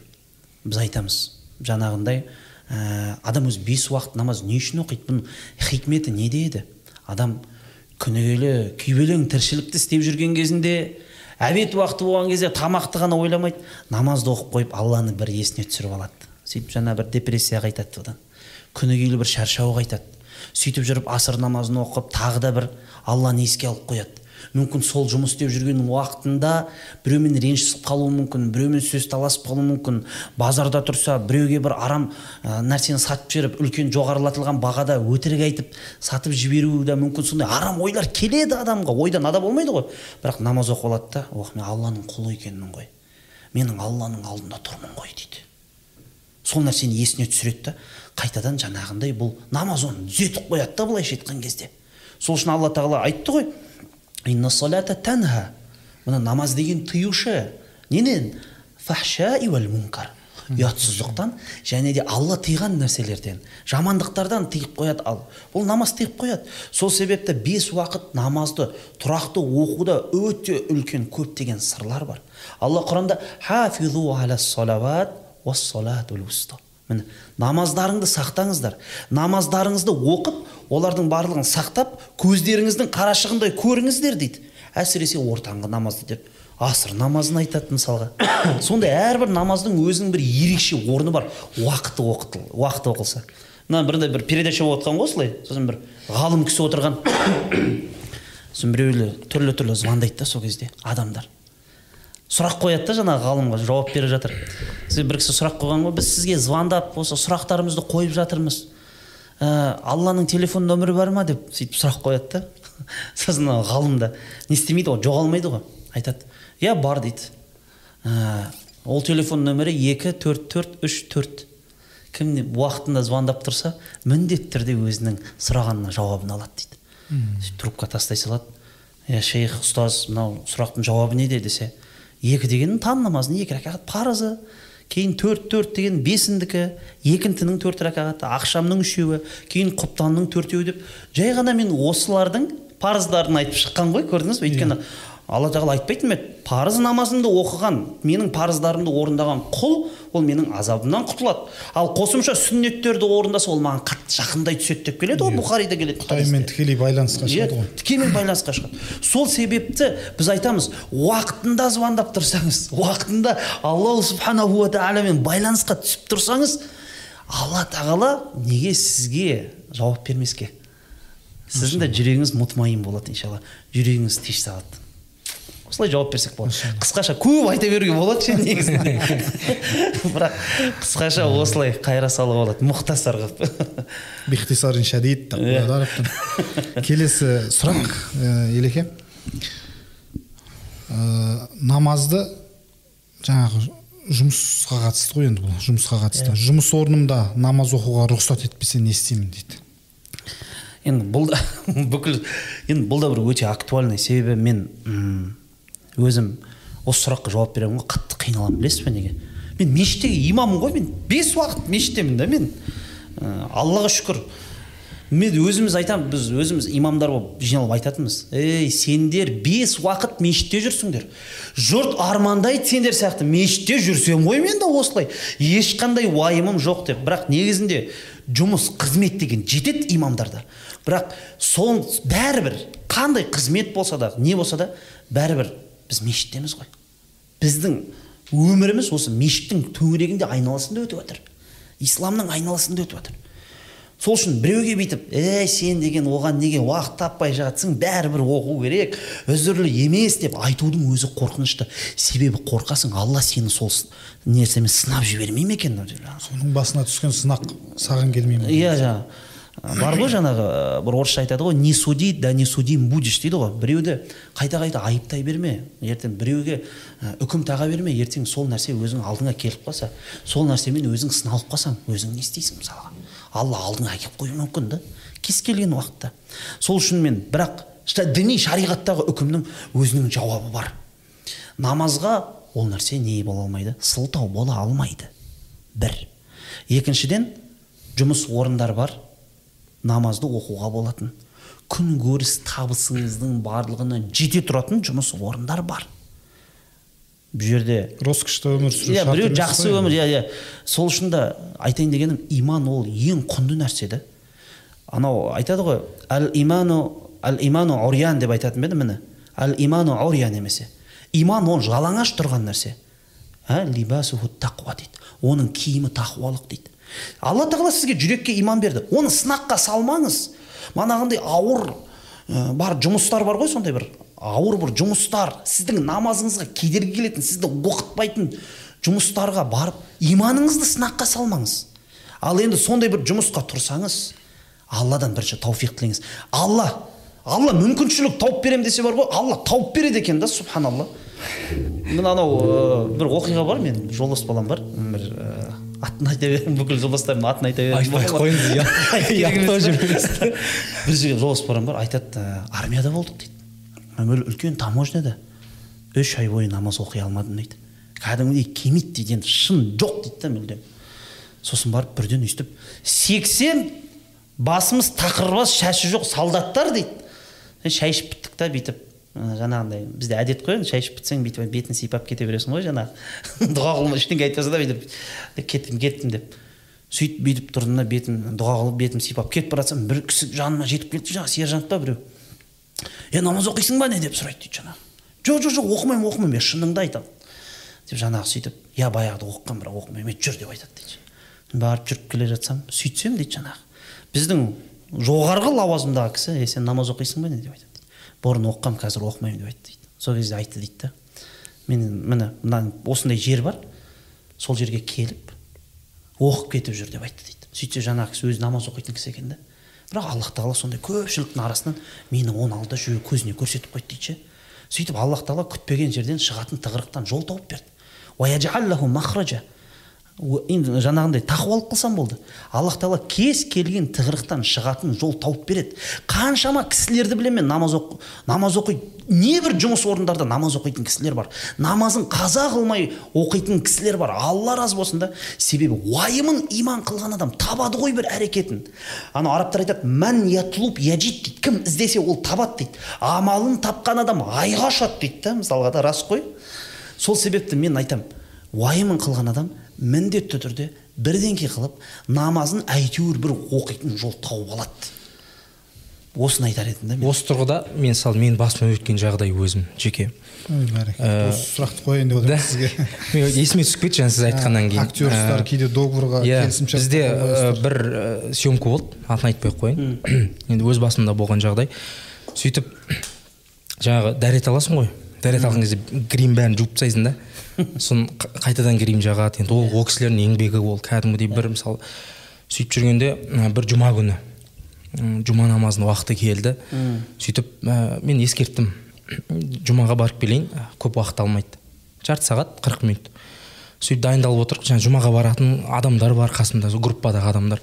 Біз айтамыз. Жаңағындай ә, адам өзі бес уақыт намаз не үшін оқиды? Бұның хикметі неде еді адам күнігелі күйбелең тіршілікті істеп жүрген кезінде обед уақыты болған кезде тамақты ғана ойламайды. Намазды оқып қойып алланы бір есіне түсіріп алады. Сөйтіп жаңа бір депрессияға айтады одан. Күнігейлі бір шаршауға айтады. Сөйтіп жүріп асыр намазын оқып тағы да бір алланы еске алып қояды. Мүмкін сол жұмыс істеп жүрген уақытында біреумен ренжісіп қалуы мүмкін біреумен сөз таласып қалуы мүмкін. Базарда тұрса біреуге бір арам ә, нәрсені сатып жіберіп үлкен жоғарылатылған бағада өтірік айтып сатып жіберуі де мүмкін. Сондай арам ойлар келеді адамға. Ойдан ада болмайды ғой. Бірақ намаз оқып алады да ох мен алланың құлы екенмін ғой. Менің алланың алдында тұрмын ғой дейді. Сол нәрсені есіне түсіреді да қайтадан жаңағындай бұл намаз оны түзетіп қояды да былайша айтқан кезде. Сол үшін алла тағала айтты ғой тәнха мына намаз деген тыюшы ненен мұнкар ұятсыздықтан және де алла тыйған нәрселерден жамандықтардан тыйып қояды ал бұл намаз тыйып қояды сол себепті бес уақыт намазды тұрақты оқуда өте үлкен көптеген сырлар бар алла құранда міне намаздарыңды сақтаңыздар намаздарыңызды оқып олардың барлығын сақтап көздеріңіздің қарашығындай көріңіздер дейді. Әсіресе ортаңғы намазды деп асыр намазын айтады мысалға. Сондай әрбір намаздың өзінің бір ерекше орны бар. Уақыты оқытыл уақыты оқылса. Мына бірінде бір передача болып жатқан ғой осылай. Сосын бір ғалым кісі отырған. Сосын біреулер түрлі түрлі звондайды да сол кезде адамдар. Сұрақ қояды да жаңағы ғалымға жауап беріп жатыр. Сізге бір кісі сұрақ қойған ғой біз сізге звондап осы сұрақтарымызды қойып жатырмыз ә, алланың телефон нөмірі бар ма деп сөйтіп сұрақ қояды да. Сосын ғалым да не істемейді ғой жоғалмайды ғой айтады. Иә бар дейді. Ә, ол телефон нөмірі екі төрт төрт үш төрт. Кім уақытында звондап тұрса міндетті түрде өзінің сұрағанына жауабын алады дейді. Сөйтіп трубка тастай салады. Иә шейх ұстаз мынау сұрақтың жауабы неде десе. Екі деген таң намазының екі рәкағат парызы кейін төрт төрт деген бесіндікі екінтінің төрт рәкағаты ақшамның үшеуі кейін құптанның төртеуі деп. Жай ғана мен осылардың парыздарын айтып шыққан ғой көрдіңіз бе? Өйткені алла тағала айтпайтын ба еді парыз намазымды оқыған менің парыздарымды орындаған құл ол менің азабымнан құтылады. Ал қосымша сүннеттерді орындаса ол маған қатты жақындай түседі деп келеді ғой бұхарида келеді құдаймен тікелей байланысқа иә шығады ғой. тікелей байланысқа шығады. Сол себепті біз айтамыз уақытында звондап тұрсаңыз уақытында аллах субханаху тағаламен байланысқа түсіп тұрсаңыз алла тағала неге сізге жауап бермеске? Сіздің де жүрегіңіз мутмайын болады иншалла. Жүрегіңіз тыныш салады осылай жауап берсек болады. Қысқаша көп айта беруге болады ше негізінде. Бірақ қысқаша осылай қайыра салуға болады мұхтасар қылып. Бихтисарин шадид деп Иә. келесі сұрақ елеке. Намазды жаңағы жұмысқа қатысты ғой енді бұл жұмысқа қатысты. Жұмыс орнымда намаз оқуға рұқсат етпесе не істеймін дейді? Енді бұл да бүкіл енді бұл да бір өте актуальный себебі мен өзім осы сұраққа жауап беремін ғой қатты қиналамын білесіз бе неге? Мен мешіттегі имаммын ғой мен бес уақыт мешіттемін да мен. Ә, аллаға шүкір. Мен өзіміз айтамын біз өзіміз имамдар болып жиналып айтатынбыз. Ей сендер бес уақыт мешітте жүрсіңдер. Жұрт армандайды сендер сияқты мешітте жүрсем ғой мен де осылай. Ешқандай уайымым жоқ деп. Бірақ негізінде жұмыс қызмет деген жетеді имамдарда. Бірақ сол бәрібір қандай қызмет болса да не болса да бәрібір біз мешіттеміз ғой. Біздің өміріміз осы мешіттің төңірегінде айналасында өтіп жатыр. Исламның айналасында өтіп жатыр. Сол үшін біреуге бүйтіп ей сен деген оған неге уақыт таппай жатсың бәрібір оқу керек үзірлі емес деп айтудың өзі қорқынышты. Себебі қорқасың алла сені сол нәрсемен сынап жібермей ме екен? Соның басына түскен сынақ саған келмей ме? Иә жаңағы бар ғой жаңағы ә, бір орысша айтады ғой не суди да не судим будешь дейді ғой. Біреуді қайта қайта айыптай берме ертең біреуге ә, үкім таға берме ертең сол нәрсе өзің алдыңа келіп қалса сол нәрсемен өзің сыналып қалсаң өзің не істейсің мысалға? Алла алдыңа әкеліп қоюы мүмкін да кез келген уақытта. Сол үшін мен бірақ діни шариғаттағы үкімнің өзінің жауабы бар. Намазға ол нәрсе не бола алмайды? Сылтау бола алмайды. Бір. Екіншіден жұмыс орындар бар. Намазды оқуға болатын. Күнкөріс табысыңыздың барлығына жете тұратын жұмыс орындар бар. Бұл жерде роскошта өмір сүру иә біреу жақсы өмір иә иә. Сол үшін да айтайын дегенім иман ол ең құнды нәрсе да анау айтады ғой әл иману әл иману урян деп айтатын ба еді міне? Әл иману урян немесе. Иман ол жалаңаш тұрған нәрсе. Ә, либасуху тақуа дейді. Оның киімі тақуалық дейді. Алла тағала сізге жүрекке иман берді. Оны сынаққа салмаңыз. Манағындай ауыр ә, бар жұмыстар бар ғой сондай бір. Ауыр бір жұмыстар. Сіздің намазыңызға кедергі келетін сізді оқытпайтын жұмыстарға барып иманыңызды сынаққа салмаңыз. Ал енді сондай бір жұмысқа тұрсаңыз алладан бірінші тауфиқ тілеңіз. Алла алла мүмкіншілік тауып беремін десе бар ғой алла тауып береді екен да субханалла. Мен анау ә, бір оқиға бар мен жолдас балам бар. Бір ә, атын айта беремін бүкіл жолдастарымның атын айта беремін айтпай ақ қойыңыз, бір жерге жолдас бар айтады «Ә, армияда болдық дейді. Мен үлкен таможняда үш ай бойы намаз оқи алмадым дейді. Кәдімгідей кемиді дейді енді шын жоқ дейді да мүлдем. Сосын барып бірден өйстіп сексен басымыз тақырбас шашы жоқ солдаттар дейді. «Е, шай ішіп біттік та бүйтіп. Жаңағындай бізде әдет қой енді шай ішіп бітсең бүйтіп бетін сипап кете бересің ғой жаңағы дұға қылма ештеңе айтпаса да бүйтіп кеттім кеттім деп. Сөйтіп бүйтіп тұрдым да бетім дұға қылып бетім сипап кетіп бара жатсам бір кісі жаныма жетіп келді жаңағы сержант па біреу. Е намаз оқисың ба? не деп сұрайды дейді жаңағы жоқ жоқ жоқ оқымаймын оқымаймын мен шыныңды айтамын деп жаңағы сөйтіп иә баяғыда оқығанмын бірақ оқымаймын еді жүр деп айтады дейді барып жүріп келе жатсам сөйтсем дейді жаңағы біздің жоғарғы лауазымдағы кісі е сен намаз оқисың ба? не деп айтады. Бұрын оқығанмын қазір оқымаймын деп айтты дейді. Сол кезде айтты дейді да. Мен міне мына осындай жер бар сол жерге келіп оқып кетіп жүр деп айтты дейді. Сөйтсе жаңағы кісі өзі намаз оқитын кісі екен да. Бірақ аллах тағала сондай көпшіліктің арасынан мені оның алдында жүре көзіне көрсетіп қойды дейді ше. Сөйтіп аллах тағала күтпеген жерден шығатын тығырықтан жол тауып берді. Енді жаңағындай тақуалық қылсам болды. Аллах тағала кез келген тығырықтан шығатын жол тауып береді. Қаншама кісілерді білемін мен намаз оқ намаз оқиды небір жұмыс орындарда намаз оқитын кісілер бар. Намазын қаза қылмай оқитын кісілер бар. Алла разы болсын да. Себебі уайымын иман қылған адам табады ғой бір әрекетін. Анау арабтар айтады мән ятлуб яжид дейді. Кім іздесе ол табады дейді. Амалын тапқан адам айға ұшады дейді да мысалға да рас қой. Сол себепті мен айтамын уайымын қылған адам міндетті түрде бірдеңке қылып намазын әйтеуір бір оқитын жол тауып алады. Осыны айтар едім да мен. Осы тұрғыда мен мысалы менің басымнан өткен жағдай өзім жеке. Бәрекелді. Осы сұрақты қояйын деп отырмын сізге. Мен есіме түсіп кетті жаңа сіз айтқаннан кейін. актерстар Ә, кейде договорға иә келісімшарт бізде ә, бір ә, съемка болды. Атын айтпай ақ қояйын. Енді өз басымда болған жағдай. Сөйтіп жаңағы дәрет аласың ғой. Дәрет алған кезде грим бәрін жуып тастайсың да. Соны қ- қайтадан грим жағады. Енді ол ол кісілердің еңбегі ол кәдімгідей бір мысалы сөйтіп жүргенде бір жұма күні жұма намазының уақыты келді. Сөйтіп ә, мен ескерттім. Жұмаға барып келейін. Көп уақыт алмайды. Жарты сағат қырық минут. Сөйтіп дайындалып отырық жаңағы жұмаға баратын адамдар бар қасымда группадағы адамдар.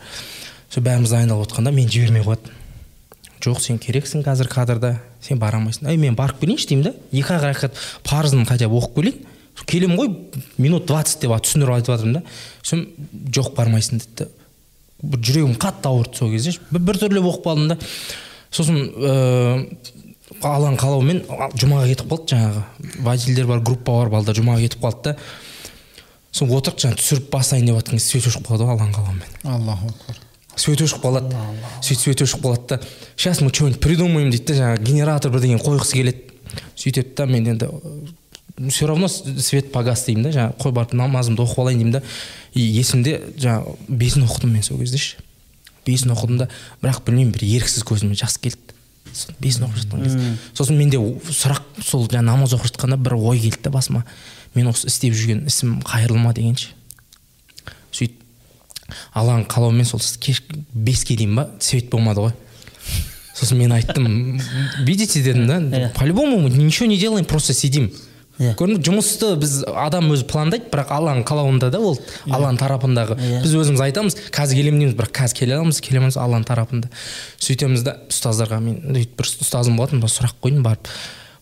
Сол бәріміз дайындалып отқанда мені жібермей қояды. Жоқ сен керексің қазір кадрда сен бара алмайсың. Ей мен барып келейінші деймін да екі ақ рәкат парызын хотя бы оқып келейін. Келемін ғой минут двадцать деп түсіндіріп айтып жатырмын да. Сосын жоқ бармайсың деді бір жүрегім қатты ауырды сол кезде. Ше. бір, бір түрлі оқып қалдым да. Сосын ыыы алланың қалауымен жұмаға кетіп қалды жаңағы. Водительдер бар группа бар балдар жұмаға кетіп қалды да. Сосын отырып жаңағы түсіріп басайын деп жатқан кезде свет өшіп қалады ғой алланың қалауымен аллаху акбар. Свет өшіп қалады. Сөйтіп свет өшіп қалады да. Сейчас мы что нибудь придумаем дейді да жаңағы генератор бірдеңе қойғысы келеді. Сөйтеді да мен енді все равно свет погас деймін да жаңағы қой барып намазымды оқып алайын деймін да. И есімде жаңағы бесін оқыдым мен сол кезде ше бесін оқыдым да бірақ білмеймін бір еріксіз көзіме жас келді. Сол бесін оқып жатқан кезде. Сосын менде сұрақ сол жаңағы намаз оқып жатқанда бір ой келді да басыма. Мен осы істеп жүрген ісім қайырлы ма деген ше сөйтіп алланың қалауымен сол кеш беске дейін ба? Свет болмады ғой. Сосын мен айттым видите? дедім да. Иә. по любому мы ничего не делаем просто сидим Иә. көрдің жұмысты біз адам өзі пландайды бірақ алланың қалауында да ол алланың тарапындағы. Иә. біз өзіміз айтамыз қазір келемін дейміз бірақ қазір келе аламыз келе алмаймыз алланың тарапында. Сөйтеміз да ұстаздарға мен өйтіп бір ұстазым болатын сұрақ қойдым барып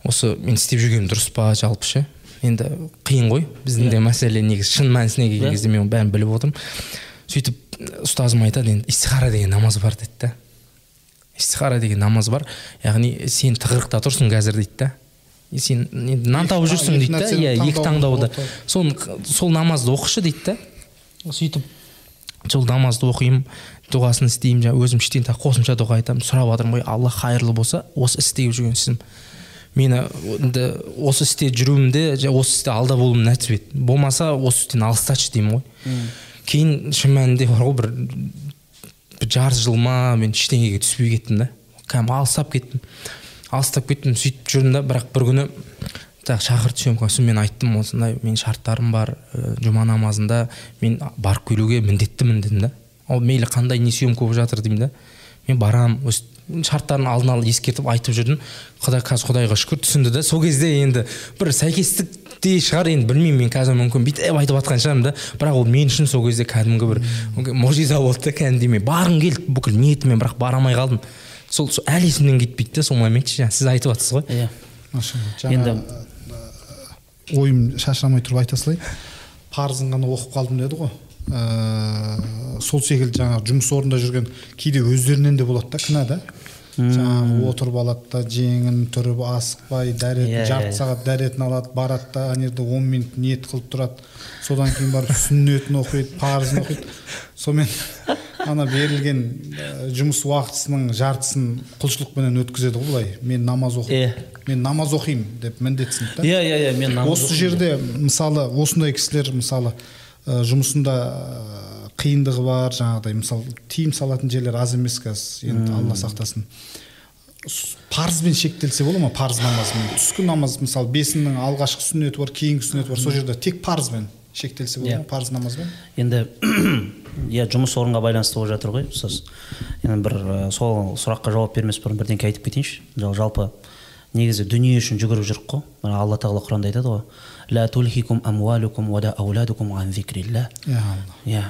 осы мен істеп жүргенім дұрыс па жалпы ше? Енді қиын ғой біздің де мәселе негізі шын мәнісіне келген Иә. кезде мен бәрін біліп отырмын сөйтіп ұстазым айтады енді истихара деген намаз бар деді да. Истихара деген намаз бар яғни сен тығырықта тұрсың қазір дейді да. Сен енді нан тауып та- жүрсің дейді да. иә екі таңдауда соны сол намазды оқышы дейді да. Сөйтіп. Сол намазды оқимын дұғасын істеймін жаңағы өзім іштен тағы қосымша дұға айтамын сұрап жатырмын ғой алла қайырлы болса осы істеп жүрген ісім мені енді осы істе жүруімде жа- осы істе алда болуым нәсіп ет. Болмаса осы істен алыстатшы деймін ғой. Кейін шын мәнінде бар ғой бір бір жарты жыл ма мен ештеңеге түспей кеттім да. Кәдімгі алыстап кеттім. Алыстап кеттім сөйтіп жүрдім да. Бірақ бір күні так шақырды съемкаға сосын мен айттым осындай менің шарттарым бар ә, жұма намазында мен барып келуге міндеттімін дедім да. Ол мейлі қандай не съемка болып жатыр деймін да. Мен барамын өз шарттарын алдын ала ескертіп айтып жүрдім. Құдай қазір құдайға шүкір түсінді да. Сол кезде енді бір сәйкестік те шығар енді білмеймін мен қазір мүмкін бүйтіп айтып жатқан шығармын да. Бірақ ол мен үшін сол кезде кәдімгі бір мұжиза болды да кәдімгідей. Мен барғым келді бүкіл ниетіммен бірақ бара алмай қалдым. Сол, сол әлі есімнен кетпейді да сол момент ше жаңа сіз айтып жатсыз ғой. Иә. Машалла енді жаңа ойым шашырамай тұрып айта салайын. Парызын ғана оқып қалдым деді ғой. Ә, сол секілді жаңағы жұмыс орнында жүрген кейде өздерінен де болады да кінә да. Жаңағы отырып алады да жеңін түріп асықпай дәрет Иә, жарты иә. сағат дәретін алады барады да ана жерде он минут ниет қылып тұрады содан кейін барып сүннетін оқиды парызын оқиды сонымен ана берілген ә, жұмыс уақытысының жартысын құлшылықпенен өткізеді ғой былай мен намаз оқи Иә. мен намаз оқимын деп міндетсінеді да иә иә иә мен намаз осы оқимын. жерде мысалы осындай кісілер мысалы ә, жұмысында қиындығы бар жаңағыдай мысалы тыйым салатын жерлер аз емес қазір енді алла сақтасын. Парызбен шектелсе бола ма парыз намазымен? Түскі намаз мысалы бесіннің алғашқы сүннеті бар кейінгі сүннеті бар сол жерде тек парызбен шектелсе бола Иә. ма парыз намазбен? Енді иә жұмыс орынға байланысты болып жатыр ғой ұстаз енді бір ә, сол сұраққа жауап бермес бұрын бірдеңке айтып кетейінші. Жал- жалпы негізі дүние үшін жүгіріп жүрік қой. Мына алла тағала құранда айтады ғой. Иә.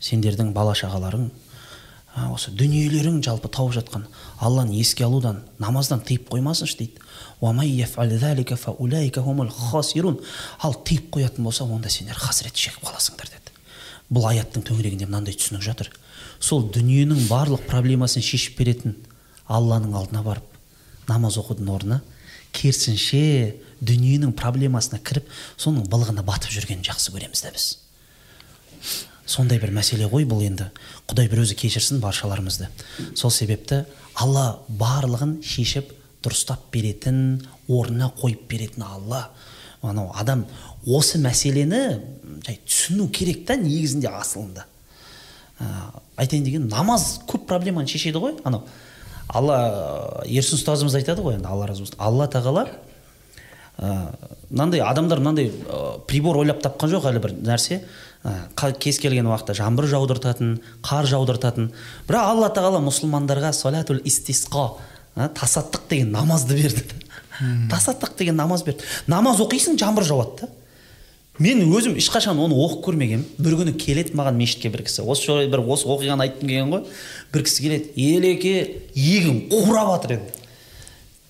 Сендердің бала шағаларың осы дүниелерің жалпы тауып жатқан. Алланы еске алудан намаздан тыйып қоймасыншы дейді. Ал тыйып қоятын болса онда сендер хасірет шегіп қаласыңдар деді. Бұл аяттың төңірегінде мынандай түсінік жатыр. Сол дүниенің барлық проблемасын шешіп беретін алланың алдына барып намаз оқудың орнына керісінше дүниенің проблемасына кіріп соның былығына батып жүргенін жақсы көреміз да біз. Сондай бір мәселе ғой бұл енді. Құдай бір өзі кешірсін баршаларымызды. Сол себепті алла барлығын шешіп дұрыстап беретін орнына қойып беретін алла. Анау адам осы мәселені жай түсіну керек та негізінде асылында. Ә, айтайын деген намаз көп проблеманы шешеді ғой анау. Алла ерсін ұстазымыз айтады ғой енді алла разы болсын. Алла тағала ә, мынандай адамдар мынандай ә, прибор ойлап тапқан жоқ әлі бір нәрсе. Кез келген уақытта жаңбыр жаудыртатын қар жаудыртатын. Бірақ алла тағала мұсылмандарға солятул истисқа ә, тасаттық деген намазды берді. Тасаттық деген намаз берді. Намаз оқисың жаңбыр жауады да. Мен өзім ешқашан оны оқып көрмегенмін. бір күні келеді маған мешітке бір кісі. Осы жолы бір осы оқиғаны айтқым келген ғой. бір кісі келеді елеке егін қурап жатыр енді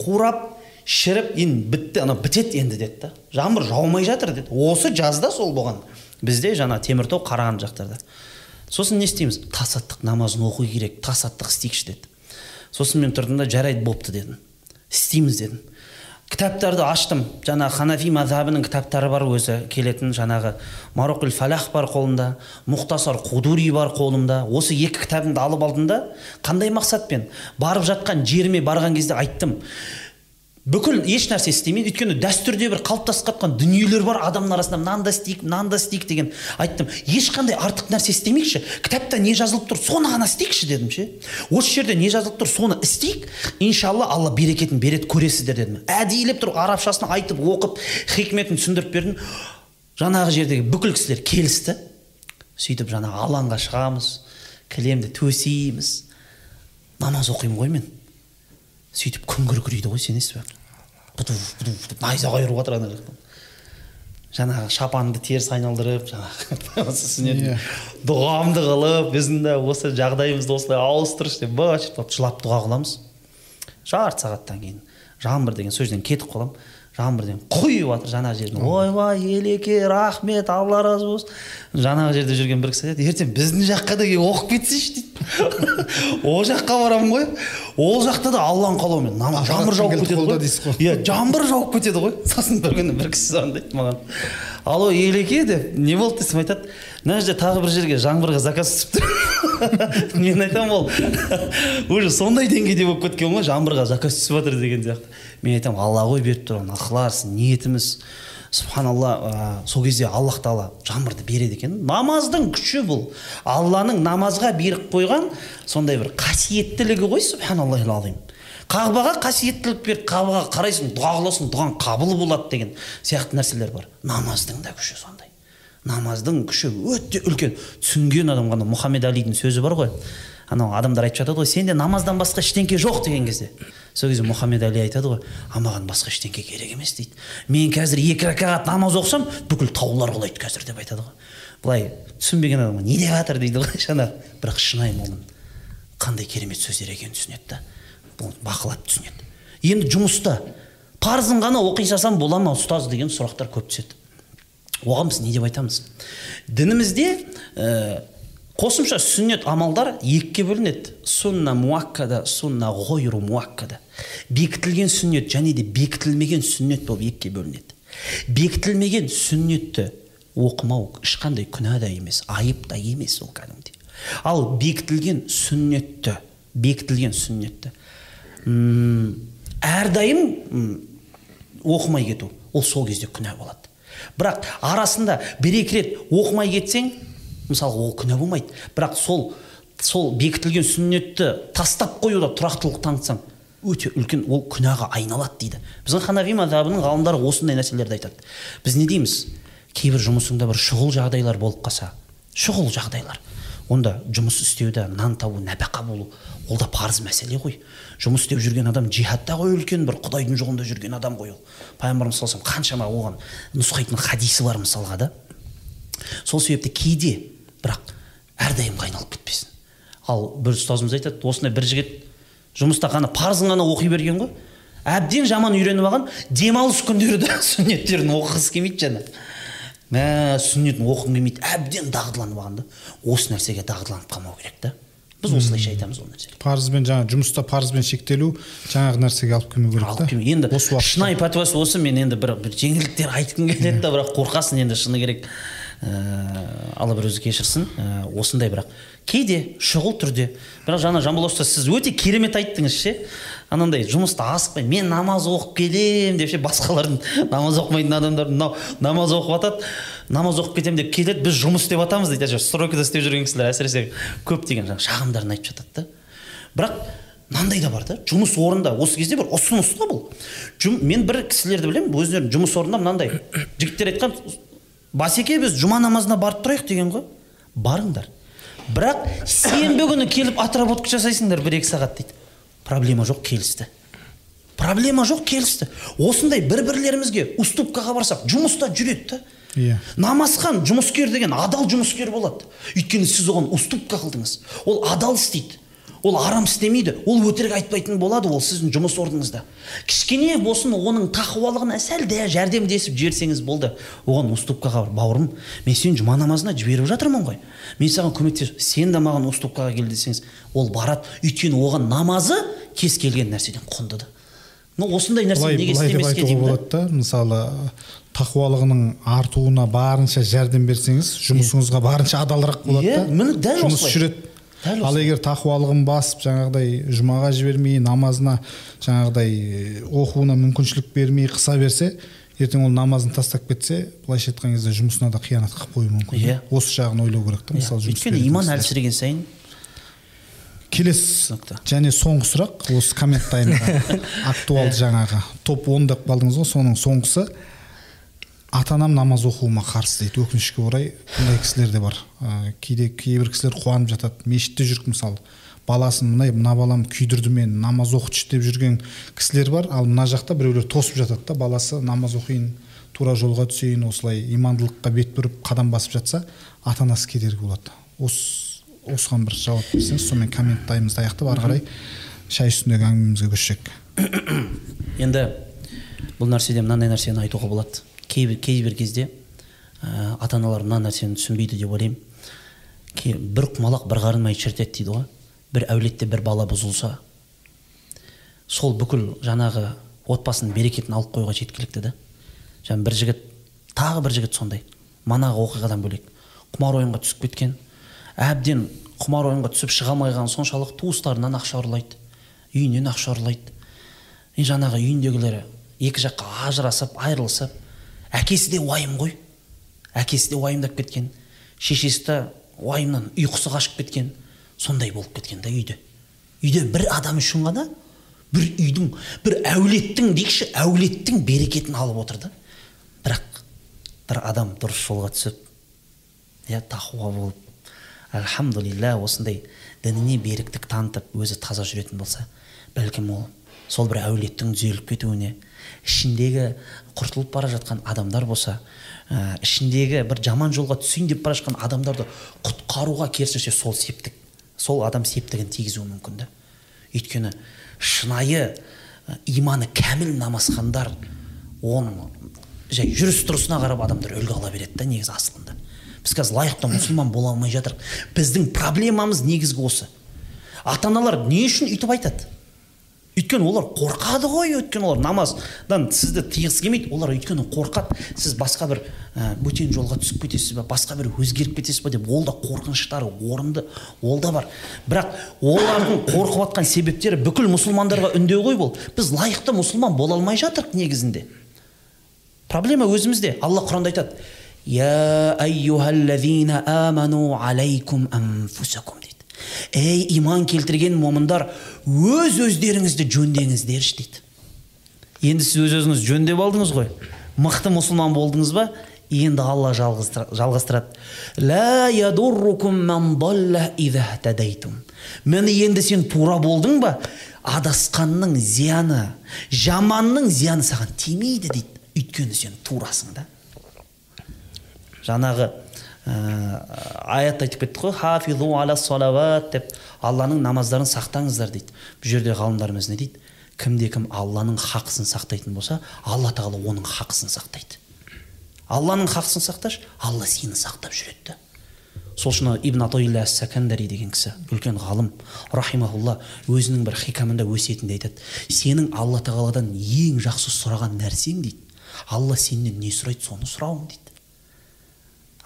қурап шіріп енді бітті анау бітеді енді деді да. Жаңбыр жаумай жатыр деді. Осы жазда сол болған. Бізде жаңа теміртау қарағанды жақтарда. Сосын не істейміз? Тасаттық намазын оқу керек тасаттық істейікші деді. Сосын мен тұрдым да жарайды бопты дедім. Істейміз дедім. Кітаптарды аштым. Жаңағы ханафи мазхабының кітаптары бар өзі келетін жаңағы марокул фалах бар қолымда мұхтасар қудури бар қолымда осы екі кітабымды алып алдым да қандай мақсатпен? Барып жатқан жеріме барған кезде айттым. Бүкіл еш нәрсе істемейді. Өйткені дәстүрде бір қалыптасып жатқан дүниелер бар. Адамның арасында мынаны істейік мынаны істейік деген айттым. Ешқандай артық нәрсе істемейікші кітапта не жазылып тұр соны ғана істейікші дедім ше. Осы жерде не жазылып тұр соны істейік. Иншалла алла берекетін береді көресіздер дедім. Әдейілеп тұрып арабшасын айтып оқып хикметін түсіндіріп бердім. Жаңағы жердегі бүкіл кісілер келісті. Сөйтіп жаңағы алаңға шығамыз кілемді төсейміз. Намаз оқимын ғой мен. Сөйтіп күн күркірейді ғой сенесіз бе бұду бұду бұду найзағай ұрып жатыр ана жақтан. Жаңағы шапанды теріс айналдырып жаңағы Иә. дұғамды қылып біздің де осы жағдайымызды осылай ауыстыршы деп быт шыт жылап дұға қыламыз. Жарты сағаттан кейін жаңбыр деген сол жерден кетіп қаламын жаңбыр деген құйып жатыр жаңағы жерден ойбай елеке рахмет алла разы болсын. Жаңағы жерде жүрген бір кісі айтады ертең біздің жаққа да келіп оқып кетсейші дейді. Ол жаққа барамын ғой. Ол жақта да алланың қалауымен жаңбыр жауып кетеді ғой. иә жаңбыр жауып кетеді ғой. Сосын бір күні бір кісі звондайды маған. Алло елеке деп не болды десем айтады. Мына жерде тағы бір жерге жаңбырға заказ түсіп тұр. Мен айтамын ол. Уже сондай деңгейде болып кеткен ғой жаңбырға заказ түсіп жатыр деген сияқты. Мен айтамын алла ғой беріп тұр оны ықылас ниетіміз субханалла ә, сол кезде аллах тағала жаңбырды береді екен. Намаздың күші бұл. Алланың намазға беріп қойған сондай бір қасиеттілігі ғой субханаллахи азим қағбаға қасиеттілік берді қағбаға қарайсың дұға қыласың дұғаң қабыл болады деген сияқты нәрселер бар. Намаздың да күші сондай. Намаздың күші өте үлкен. Түсінген адам мұхаммед алидің сөзі бар ғой. Анау адамдар айтып жатады ғой сенде намаздан басқа ештеңке жоқ деген кезде. Сол кезде мұхаммед али айтады ғой а маған басқа ештеңке керек емес дейді. Мен қазір екі ракағат намаз оқысам бүкіл таулар құлайды қазір деп айтады ғой. Былай түсінбеген адамға не деп жатыр? дейді ғой жаңағы. Бірақ шынайы момын қандай керемет сөздер екенін түсінеді да бұны бақылап түсінеді. Енді жұмыста парызын ғана оқи салсам бола ма ұстаз деген сұрақтар көп түседі. Оған біз не деп айтамыз? Дінімізде ә, қосымша сүннет амалдар екіге бөлінеді. Сунна муаккада сунна ғойру муаккада. Бекітілген сүннет және де бекітілмеген сүннет болып екіге бөлінеді. Бекітілмеген сүннетті оқымау ешқандай күнә да емес айып та емес ол кәдімгідей. Ал бекітілген сүннетті бекітілген сүннетті әрдайым оқымай кету ол сол кезде күнә болады. Бірақ арасында бір екі рет оқымай кетсең мысалы ол күнә болмайды. Бірақ сол сол бекітілген сүннетті тастап қоюда тұрақтылық танытсаң өте үлкен ол күнәға айналады дейді. Біздің ханафи мазхабының ғалымдары осындай нәрселерді айтады. Біз не дейміз? Кейбір жұмысыңда бір шұғыл жағдайлар болып қалса шұғыл жағдайлар. Онда жұмыс істеуде нан табу нәпақа болу ол да парыз мәселе ғой. Жұмыс істеп жүрген адам джихадта ғой үлкен бір құдайдың жолында жүрген адам ғой ол. Пайғамбарымыз саллаллаху қаншама оған нұсқайтын хадисі бар мысалға да. Сол себепті кейде бірақ әрдайым айналып кетпесін ал бір ұстазымыз айтады осындай бір жігіт жұмыста ғана парызын ғана оқи берген ғой. Әбден жаман үйреніп алған демалыс күндері де сүннеттерін оқығысы келмейді жаңа. Мә сүннетін оқығым келмейді. Әбден дағдыланып алған да. Осы нәрсеге дағдыланып қалмау керек та. Біз осылайша айтамыз ол нәрсеге. Парызбен жаңа жұмыста парызбен шектелу жаңағы нәрсеге алып келмеу керек алып та келмей енді шынайы пәтуасы осы мен енді бір, бір жеңілдіктер айтқым келеді да бірақ қорқасың енді шыны керек. Ә, алла бір өзі кешірсін. Ә, осындай бірақ. Кейде шұғыл түрде. Бірақ жаңа жамбыл ұстаз сіз өте керемет айттыңыз ше. Анандай жұмыста асықпай мен намаз оқып келем деп ше басқалардың намаз оқымайтын адамдар мынау намаз оқып жатады намаз оқып кетемін деп келеді біз жұмыс істеп жатамыз дейді. Әйтеуір стройкада істеп жүрген кісілер әсіресе көп деген жаңағы шағымдарын айтып жатады да. Бірақ мынандай да бар да жұмыс орнында осы кезде бір ұсыныс та бұл. Жұм, мен бір кісілерді білемін өздерінің жұмыс орнында мынандай. Жігіттер айтқан басеке біз жұма намазына барып тұрайық деген ғой. Барыңдар. Бірақ сенбі күні келіп отработка жасайсыңдар бір екі сағат дейді. Проблема жоқ келісті. Проблема жоқ келісті. Осындай бір бірлерімізге уступкаға барсақ жұмыста жүреді да. Иә. Намазхан жұмыскер деген адал жұмыскер болады. Өйткені сіз оған уступка қылдыңыз. Ол адал істейді. Ол арам істемейді ол өтірік айтпайтын болады ол сіздің жұмыс орныңызда. Кішкене болсын оның тақуалығына сәл де жәрдемдесіп жіберсеңіз болды. Оған уступкаға бар бауырым мен сені жұма намазына жіберіп жатырмын ғой. Мен саған көмектесіп сен де маған уступкаға кел десеңіз ол барады. Өйткені оған намазы кез келген нәрседен құнды да ну осындай нәрсе неге істемеске деймін болады да мысалы тақуалығының артуына барынша жәрдем берсеңіз жұмысыңызға барынша адалырақ болады да. міне дәл жұмыс жүреді. Ал егер тақуалығын басып жаңағыдай жұмаға жібермей намазына жаңағыдай э, оқуына мүмкіншілік бермей қыса берсе ертең ол намазын тастап кетсе былайша айтқан кезде жұмысына да қиянат қылып қоюы мүмкін. Иә. осы жағын ойлау керек та мысалы жұмыс өйткені беретін иман әлсіреген сайын келесі және соңғы сұрақ осы коммент актуалды жаңағы. Топ он деп қалдыңыз ғой соның соңғысы. Ата анам намаз оқуыма қарсы дейді. Өкінішке орай бұндай кісілер де бар. Ә, кейде кейбір кісілер қуанып жатады. Мешітте жүріп мысалы. Баласын мына мына балам күйдірді мені намаз оқытшы деп жүрген кісілер бар. Ал мына жақта біреулер тосып жатады да баласы намаз оқиын тура жолға түсейін осылай имандылыққа бет бұрып қадам басып жатса ата анасы кедергі болады. Осы осыған бір жауап берсеңіз сонымен коммент таймымызды аяқтап ары қарай шай үстіндегі әңгімемізге көшсек. Енді бұл нәрседе мынандай нәрсені айтуға болады. Кейбір кейбір кезде ә, ата аналар мына нәрсені түсінбейді деп ойлаймын. Бір құмалақ бір қарын май шірітеді дейді ғой. Бір әулетте бір бала бұзылса сол бүкіл жаңағы отбасының берекетін алып қоюға жеткілікті да. Жаңа бір жігіт тағы бір жігіт сондай. Манағы оқиғадан бөлек. Құмар ойынға түсіп кеткен. Әбден құмар ойынға түсіп шыға алмай қалған соншалық туыстарынан ақша ұрлайды үйінен ақша ұрлайды. И жаңағы үйіндегілері екі жаққа ажырасып айырылысып әкесі де уайым ғой. Әкесі де уайымдап кеткен. Шешесі де уайымнан ұйқысы қашып кеткен. Сондай болып кеткен да үйде. Үйде бір адам үшін ғана бір үйдің бір әулеттің дейікші әулеттің берекетін алып отыр да. Бірақ бір адам дұрыс жолға түсіп иә тақуа болып альхамдулилля осындай дініне беріктік танытып өзі таза жүретін болса бәлкім ол сол бір әулеттің түзеліп кетуіне ішіндегі құртылып бара жатқан адамдар болса ә, ішіндегі бір жаман жолға түсейін деп бара жатқан адамдарды құтқаруға керісінше сол септік сол адам септігін тигізуі мүмкін да өйткені шынайы ә, иманы кәміл намазхандар оның жай жүріс тұрысына қарап адамдар үлгі ала береді да негізі асылында. Біз қазір лайықты мұсылман бола алмай жатырмық біздің проблемамыз негізгі осы. Ата аналар не үшін өйтіп айтады? Өйткені олар қорқады ғой өйткені олар намаздан сізді тыйғысы келмейді олар өйткені қорқады. Сіз басқа бір ә, бөтен жолға түсіп кетесіз ба басқа бір өзгеріп кетесіз ба деп ол да қорқыныштары орынды ол да бар. Бірақ олардың қорқып жатқан себептері бүкіл мұсылмандарға үндеу ғой бұл. Біз лайықты мұсылман бола алмай жатырмық негізінде. Проблема өзімізде. Алла құранда айтады я анфусакум ей иман келтірген момындар өз өздеріңізді жөндеңіздерші дейді. Енді сіз өз өзіңізді жөндеп алдыңыз ғой. Мықты мұсылман болдыңыз ба? Енді алла жалғастырады. Міне енді сен тура болдың ба? Адасқанның зияны жаманның зияны саған тимейді дейді. Өйткені сен турасың да. Жаңағы аят айтып кеттік қой хафизу аля салават деп. Алланың намаздарын сақтаңыздар дейді. Бұл жерде ғалымдарымыз не дейді? Кімде кім алланың хақысын сақтайтын болса алла тағала оның хақысын сақтайды. Алланың хақысын сақташы алла сені сақтап жүреді да сол үшін ибн атоилля сәкандари деген кісі үлкен ғалым рахимахулла өзінің бір хикамында өсиетінде айтады. Сенің алла тағаладан ең жақсы сұраған нәрсең дейді. Алла сенен не сұрайды соны сұрауың дейді.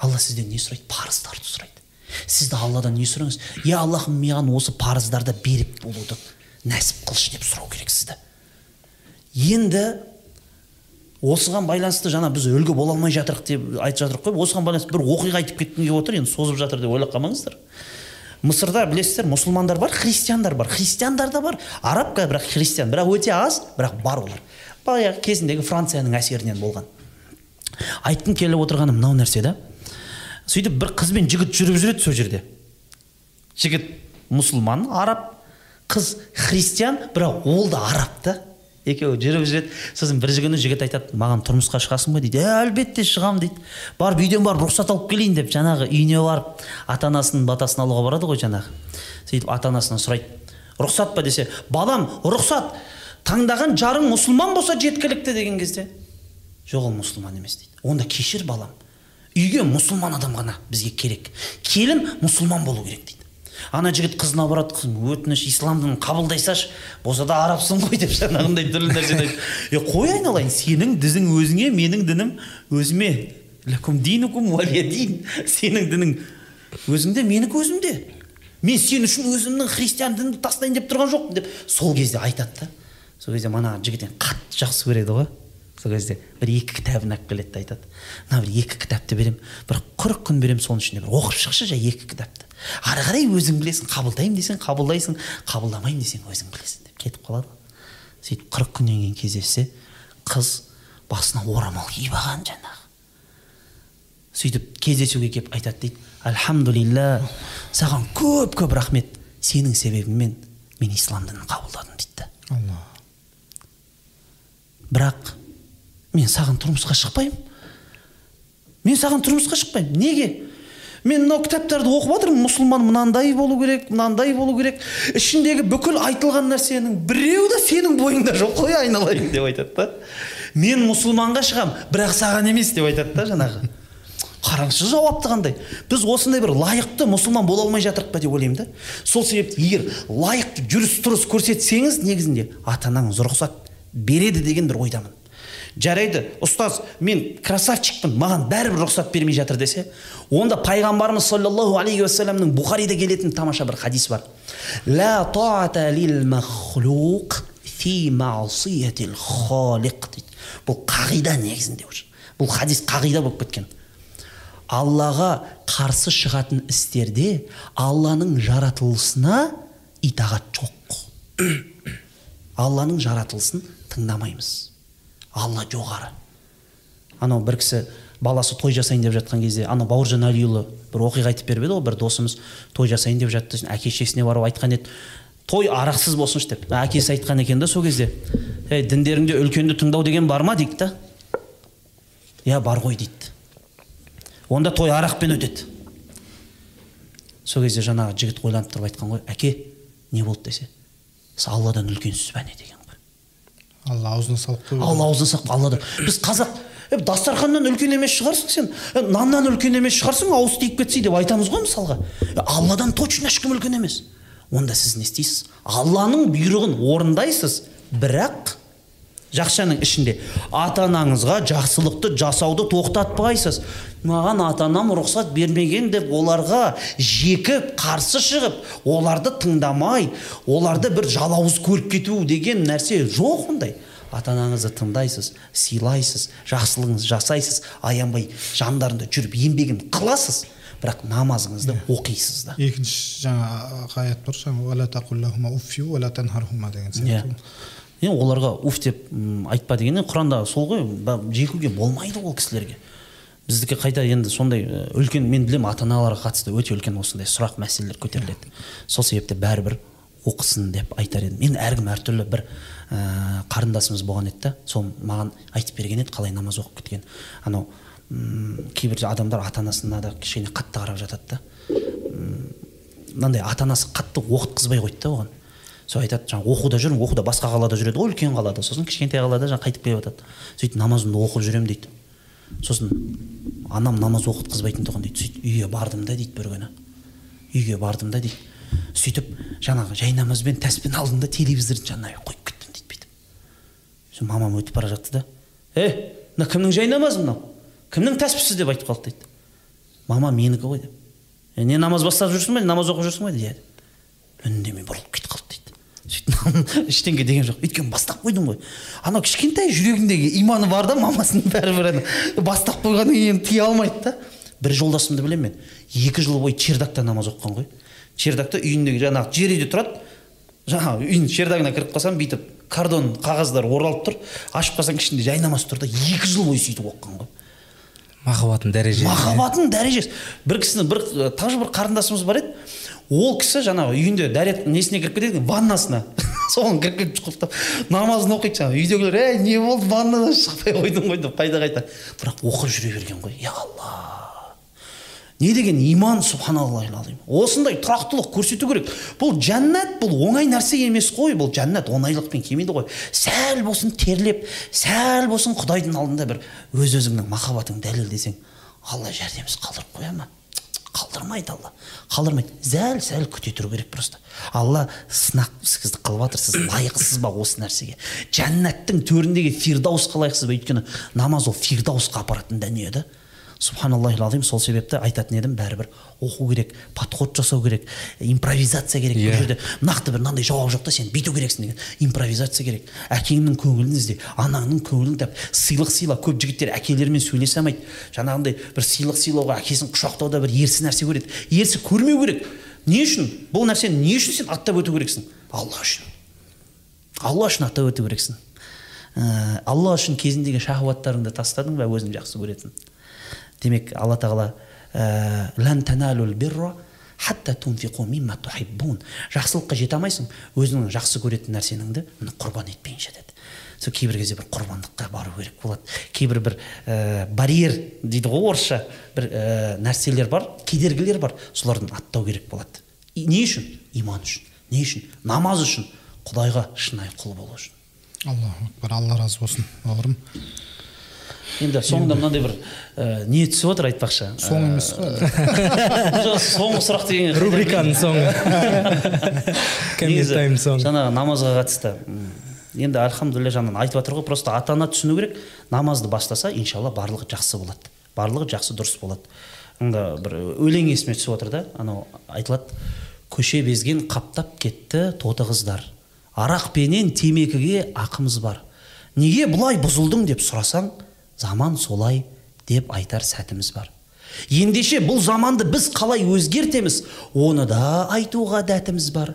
Алла сізден не сұрайды? Парыздарды сұрайды. Сізді алладан не сұраңыз? Я аллахым маған осы парыздарды беріп болуды нәсіп қылшы деп сұрау керек сізді. Енді осыған байланысты жаңа біз үлгі бола алмай жатырық деп айтып жатырмық қой. Осыған байланысты бір оқиға айтып кеткім келіп отыр. Енді созып жатыр деп ойлап қалмаңыздар. Мысырда білесіздер мұсылмандар бар христиандар бар. Христиандар да бар. Араб бірақ христиан. Бірақ өте аз бірақ бар олар. Баяғы кезіндегі францияның әсерінен болған. Айтқым келіп отырғаны мынау нәрсе да. Сөйтіп бір қыз бен жігіт жүріп жүреді сол жерде. Жігіт мұсылман араб қыз христиан бірақ ол да араб та. Екеуі жүріп жүреді. Сосын бір күні жігіт айтады маған тұрмысқа шығасың ба дейді. Ә әлбетте шығамын дейді. Барып үйден барып рұқсат алып келейін деп жаңағы үйіне барып ата анасының батасын алуға барады ғой жаңағы. Сөйтіп ата анасынан сұрайды. Рұқсат па десе балам рұқсат таңдаған жарың мұсылман болса жеткілікті деген кезде жоқ ол мұсылман емес дейді. Онда кешір балам. Үйге мұсылман адам ғана бізге керек. Келін мұсылман болу керек дейді. Ана жігіт қызына барады қызым өтініш ислам дінін қабылдай салшы болса да арабсың ғой деп жаңағындай түрлі нәрсені е қой айналайын сенің дізің өзіңе менің дінім өзіме. Сенің дінің өзіңде менікі өзімде. Мен сен үшін өзімнің христиан дінімді тастайын деп тұрған жоқпын деп. Сол кезде айтады да сол кезде мана жігіт қатты жақсы көреді ғой. Сол кезде бір екі кітабын алып келеді да айтады. Мына бір екі кітапты беремін бір қырық күн беремін соның ішінде бір оқып шықшы жай екі кітапты. Ары қарай өзің білесің қабылдаймын десең қабылдайсың қабылдамаймын десең өзің білесің деп кетіп қалады. Сөйтіп қырық күннен кейін кездессе қыз басына орамал киіп алған жаңағы. Сөйтіп кездесуге келіп айтады дейді альхамдулилля саған көп көп рахмет. Сенің себебіңмен мен ислам дінін қабылдадым дейді алла бірақ мен саған тұрмысқа шықпаймын мен саған тұрмысқа шықпаймын неге? Мен мынау кітаптарды оқып жатырмын мұсылман мынандай болу керек мынандай болу керек ішіндегі бүкіл айтылған нәрсенің біреуі де сенің бойыңда жоқ қой айналайын деп айтады да. Мен мұсылманға шығам бірақ саған емес деп айтады да жаңағы. Қараңызшы жауапты қандай. Біз осындай бір лайықты мұсылман бола алмай жатырмық па? деп ойлаймын да. Сол себепті егер лайықты жүріс тұрыс көрсетсеңіз негізінде ата анаңыз рұқсат береді деген бір ойдамын. Жарайды ұстаз мен красавчикпін маған бәрібір рұқсат бермей жатыр десе онда пайғамбарымыз саллаллаху алейхи уассаламның бұхарида келетін тамаша бір хадис бар. Ла бұл қағида негізінде бұл хадис қағида болып кеткен. Аллаға қарсы шығатын істерде алланың жаратылысына итағат жоқ. Алланың жаратылысын тыңдамаймыз. Алла жоғары. Анау бір кісі баласы той жасайын деп жатқан кезде анау бауыржан әлиұлы бір оқиға айтып беріп еді ғой бір досымыз той жасайын деп жатты. Әке шешесіне барып айтқан еді той арақсыз болсыншы деп. Әкесі айтқан екен да сол кезде ей діндеріңде үлкенді тыңдау деген бар ма? дейді да. Иә бар ғой дейді. Онда той арақпен өтеді. Сол кезде жаңағы жігіт ойланып тұрып айтқан ғой әке не болды? десе алладан үлкенсіз бе? не деген. Алла аузына салып қойды алла аузына салып алладан біз қазақ е дастарханнан үлкен емес шығарсың сен. Е, наннан үлкен емес шығарсың ауыз тиіп кетсе деп айтамыз ғой мысалға. Е, алладан точно ешкім үлкен емес. Онда сіз не істейсіз? Алланың бұйрығын орындайсыз. Бірақ жақшаның ішінде. Ата анаңызға жақсылықты жасауды тоқтатпайсыз. Маған ата анам рұқсат бермеген деп оларға жекіп қарсы шығып оларды тыңдамай оларды бір жалауыз көріп кету деген нәрсе жоқ ондай. Ата анаңызды тыңдайсыз сыйлайсыз жақсылығыңызды жасайсыз. Аянбай жандарында жүріп еңбегін қыласыз бірақ намазыңызды оқисыз да. Екінші жаңа аят бар деген иә. сияқты. Енді оларға уф деп айтпа деген енді құранда сол ғой жекуге болмайды ол кісілерге. Біздікі қайта енді сондай үлкен мен білемін ата аналарға қатысты өте үлкен осындай сұрақ мәселелер көтеріледі. Сол себепті бәрібір оқысын деп айтар едім. Енді әркім әртүрлі бір ә, қарындасымыз болған еді да сол маған айтып берген еді қалай намаз оқып кеткен. Анау кейбір адамдар ата анасына да кішкене қатты қарап жатады да. Мынандай ата анасы қатты оқытқызбай қойды да оған. Сол айтады жаңағы оқуда жүрмін оқуда басқа қалада жүреді ғой үлкен қалада. Сосын кішкентай қалада жаңағы қайтып келіп жатады. Сөйтіп намазымды оқып жүремін дейді. Сосын анам намаз оқытқызбайтын тұғын дейді. Сөйтіп үйге бардым да дейді бір күні. Үйге бардым да дейді. Сөйтіп жаңағы жай намазбен тәспен алдым да телевизордың жанына қойып кеттім дейді бүйтіп. Сосын мамам өтіп бара жатты да е мына кімнің жай намазы мынау? Кімнің тәспісі деп айтып қалды дейді. Мама менікі ғой деп. «Е, не намаз бастап жүрсің ба намаз оқып жүрсің ба дейді үндемей бұрылып кетіп қалды сөйтіп ештеңе деген жоқ. Өйткені бастап қойдым ғой. Анау кішкентай жүрегіндегі иманы бар да мамасын бәрібір ана. Бастап қойғаннан кейін тыя алмайды да. Бір жолдасымды білемін мен. Екі жыл бойы чердакта намаз оқыған ғой. Чердакта үйіндегі жаңағы жер үйде тұрады. Жаңағы үйдің чердагына кіріп қалсам бүйтіп кардон қағаздар оралып тұр. Ашып қалсаң ішінде жай намаз тұр да екі жыл бойы сөйтіп оқыған ғой. Махаббаттың дәрежесі махаббаттың дәрежесі. Бір кісінің бір тағы бір қарындасымыз бар еді. Ол кісі жаңағы үйінде дәрет несіне кіріп кетеді ваннасына. Соған кіріп кетіп құлыптап намазын оқиды жаңағы. Үйдегілер ей не болды ваннадан? шықпай қойдың ғой деп қайта қайта. Бірақ оқып жүре берген ғой. Я алла не деген иман субханаллахи алазим осындай тұрақтылық көрсету керек. Бұл жәннат бұл оңай нәрсе емес қой. Бұл жәннат оңайлықпен келмейді ғой. Сәл болсын терлеп сәл болсын құдайдың алдында бір өз өзіңнің махаббатыңды дәлелдесең алла жәрдемсіз қалдырып қоя ма? Қалдырмайды алла. Қалдырмайды. Зәл сәл күте тұру керек просто. Алла сынақ сізді қылып жатыр сіз лайықсыз ба осы нәрсеге? Жәннаттың төріндегі фирдаусқа лайықсыз ба? Өйткені намаз ол фирдаусқа апаратын дүние да. Субханаллахи сол себепті айтатын едім бәрібір оқу керек подход жасау керек импровизация керек Иә. бұл жерде. Нақты бір мынандай жауап жоқ та сен бүйту керексің деген. Импровизация керек. Әкеңнің көңілін ізде анаңның көңілін тап. Сыйлық сыйла көп жігіттер әкелерімен сөйлесе алмайды. Жаңағындай бір сыйлық сыйлауға әкесін құшақтауда бір ерсі нәрсе көреді. Ерсі көрмеу керек. Не үшін? Бұл нәрсені не үшін сен аттап өту керексің? Алла үшін. Алла үшін аттап өту керексің. Ә, алла үшін кезіндегі шахуаттарыңды тастадың ба? Өзің жақсы көретін. Демек алла тағала жақсылыққа жете алмайсың өзіңнің жақсы көретін нәрсеңді міне құрбан етпейінше деді сол кейбір кезде бір құрбандыққа бару керек болады кейбір бір ә, барьер дейді ғой орысша бір ә, нәрселер бар кедергілер бар солардан аттау керек болады И не үшін иман үшін не үшін намаз үшін құдайға шынайы құл болу үшін аллаху акбар алла разы болсын бауырым енді соңында мынандай бір ә, не түсіп отыр айтпақшы. Соң емес қой. жоқ соңғы сұрақ деген рубриканың соңы. Соңы. жаңағы намазға қатысты. Енді альхамдулилля жаңағы айтып жатыр ғой просто ата ана түсіну керек намазды бастаса иншалла барлығы жақсы болады. Барлығы жақсы дұрыс болады. Анда бір өлең есіме түсіп отыр да анау айтылады. Көше безген қаптап кетті тоты қыздар. Арақпенен темекіге ақымыз бар. Неге бұлай бұзылдың? деп сұрасаң заман солай деп айтар сәтіміз бар. Ендеше бұл заманды біз қалай өзгертеміз оны да айтуға дәтіміз бар.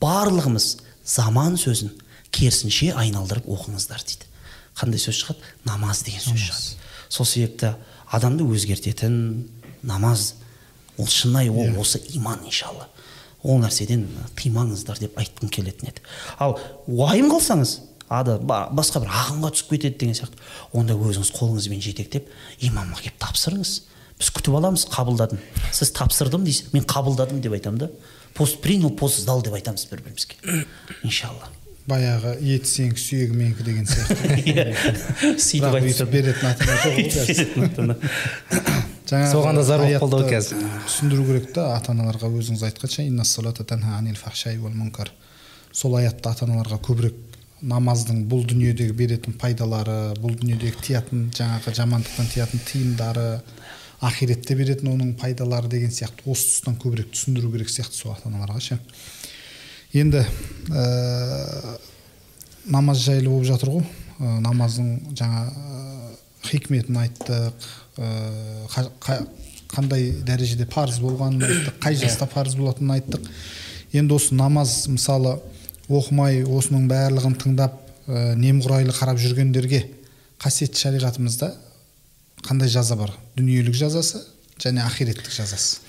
Барлығымыз заман сөзін керісінше айналдырып оқыңыздар дейді. Қандай сөз шығады? Намаз деген сөз шығады. Сол себепті адамды өзгертетін намаз ол шынайы ол осы иман иншалла. Ол нәрседен тыймаңыздар деп айтқым келетін еді. Ал уайым қылсаңыз ада ба- басқа бір ағымға түсіп кетеді деген сияқты. Онда өзіңіз қолыңызбен жетектеп имамға келіп тапсырыңыз. Біз күтіп аламыз қабылдадым. Сіз тапсырдым дейсіз мен қабылдадым деп айтамын да. Пост принял пост сдал деп айтамыз бір бірімізге иншалла. Баяғы ет сенікі сүйегі менікі деген сияқты. Иә. Сөйтіп өйтіп беретін ата ана жоқ соған да зар болып қалды ғой қазір. түсіндіру керек та ата аналарға өзіңіз айтқанша сол аятты ата аналарға көбірек намаздың бұл дүниедегі беретін пайдалары бұл дүниедегі тиятын жаңағы жамандықтан тиятын тыйымдары ақиретте беретін оның пайдалары деген сияқты осы тұстан көбірек түсіндіру керек сияқты сол ата аналарға ше. Енді ә, намаз жайлы болып жатыр ғой ә, намаздың жаңа ә, хикметін айттық ә, қа- қа- қандай дәрежеде парыз болғанын айттық қай жаста парыз болатынын айттық енді осы намаз мысалы оқымай осының барлығын тыңдап ә, немқұрайлы қарап жүргендерге қасиетті шариғатымызда қандай жаза бар? Дүниелік жазасы және ақиреттік жазасы.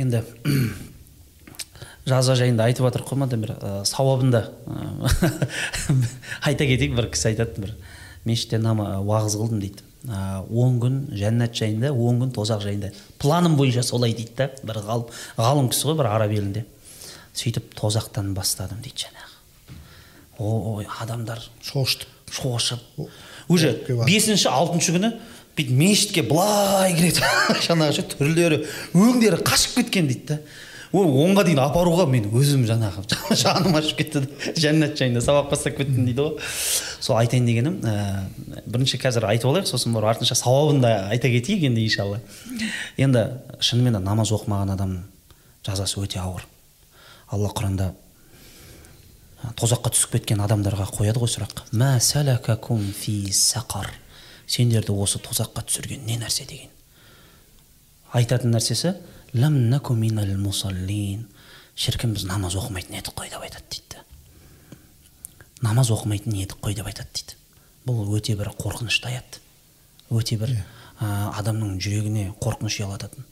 Енді жаза жайында айтып жатыр бір ә, сауабында. Ә, айта кетейік бір кісі айтады бір мешітте нама уағыз қылдым дейді. Он күн жәннат жайында он күн тозақ жайында. Планым бойынша солай дейді да бір ғалым ғалым кісі ғой бір араб елінде. Сөйтіп тозақтан бастадым дейді жаңағы. Ой адамдар шошытып. шошып. Уже бесінші алтыншы күні бүйтіп мешітке былай кіреді. Жаңағы ше түрлері өңдері қашып кеткен дейді да. Ой онға дейін апаруға мен өзім жаңағы жаным ашып кетті да. Жәннат жайында сабақ бастап кеттім дейді ғой. Сол айтайын дегенім ә, бірінші қазір айтып алайық сосын барып артынша сауабын да айта кетейік енді иншалла. Енді шынымен де намаз оқымаған адамның жазасы өте ауыр. Алла құранда тозаққа түсіп кеткен адамдарға қояды ғой сұрақ. Фи сақар? Сендерді осы тозаққа түсірген не нәрсе? деген. Айтатын нәрсесі ләм наку минал мусаллин шіркін біз намаз оқымайтын едік қой деп айтады дейді. Намаз оқымайтын едік қой деп айтады дейді. Бұл өте бір қорқынышты аят. Өте бір ә, адамның жүрегіне қорқыныш ұялататын.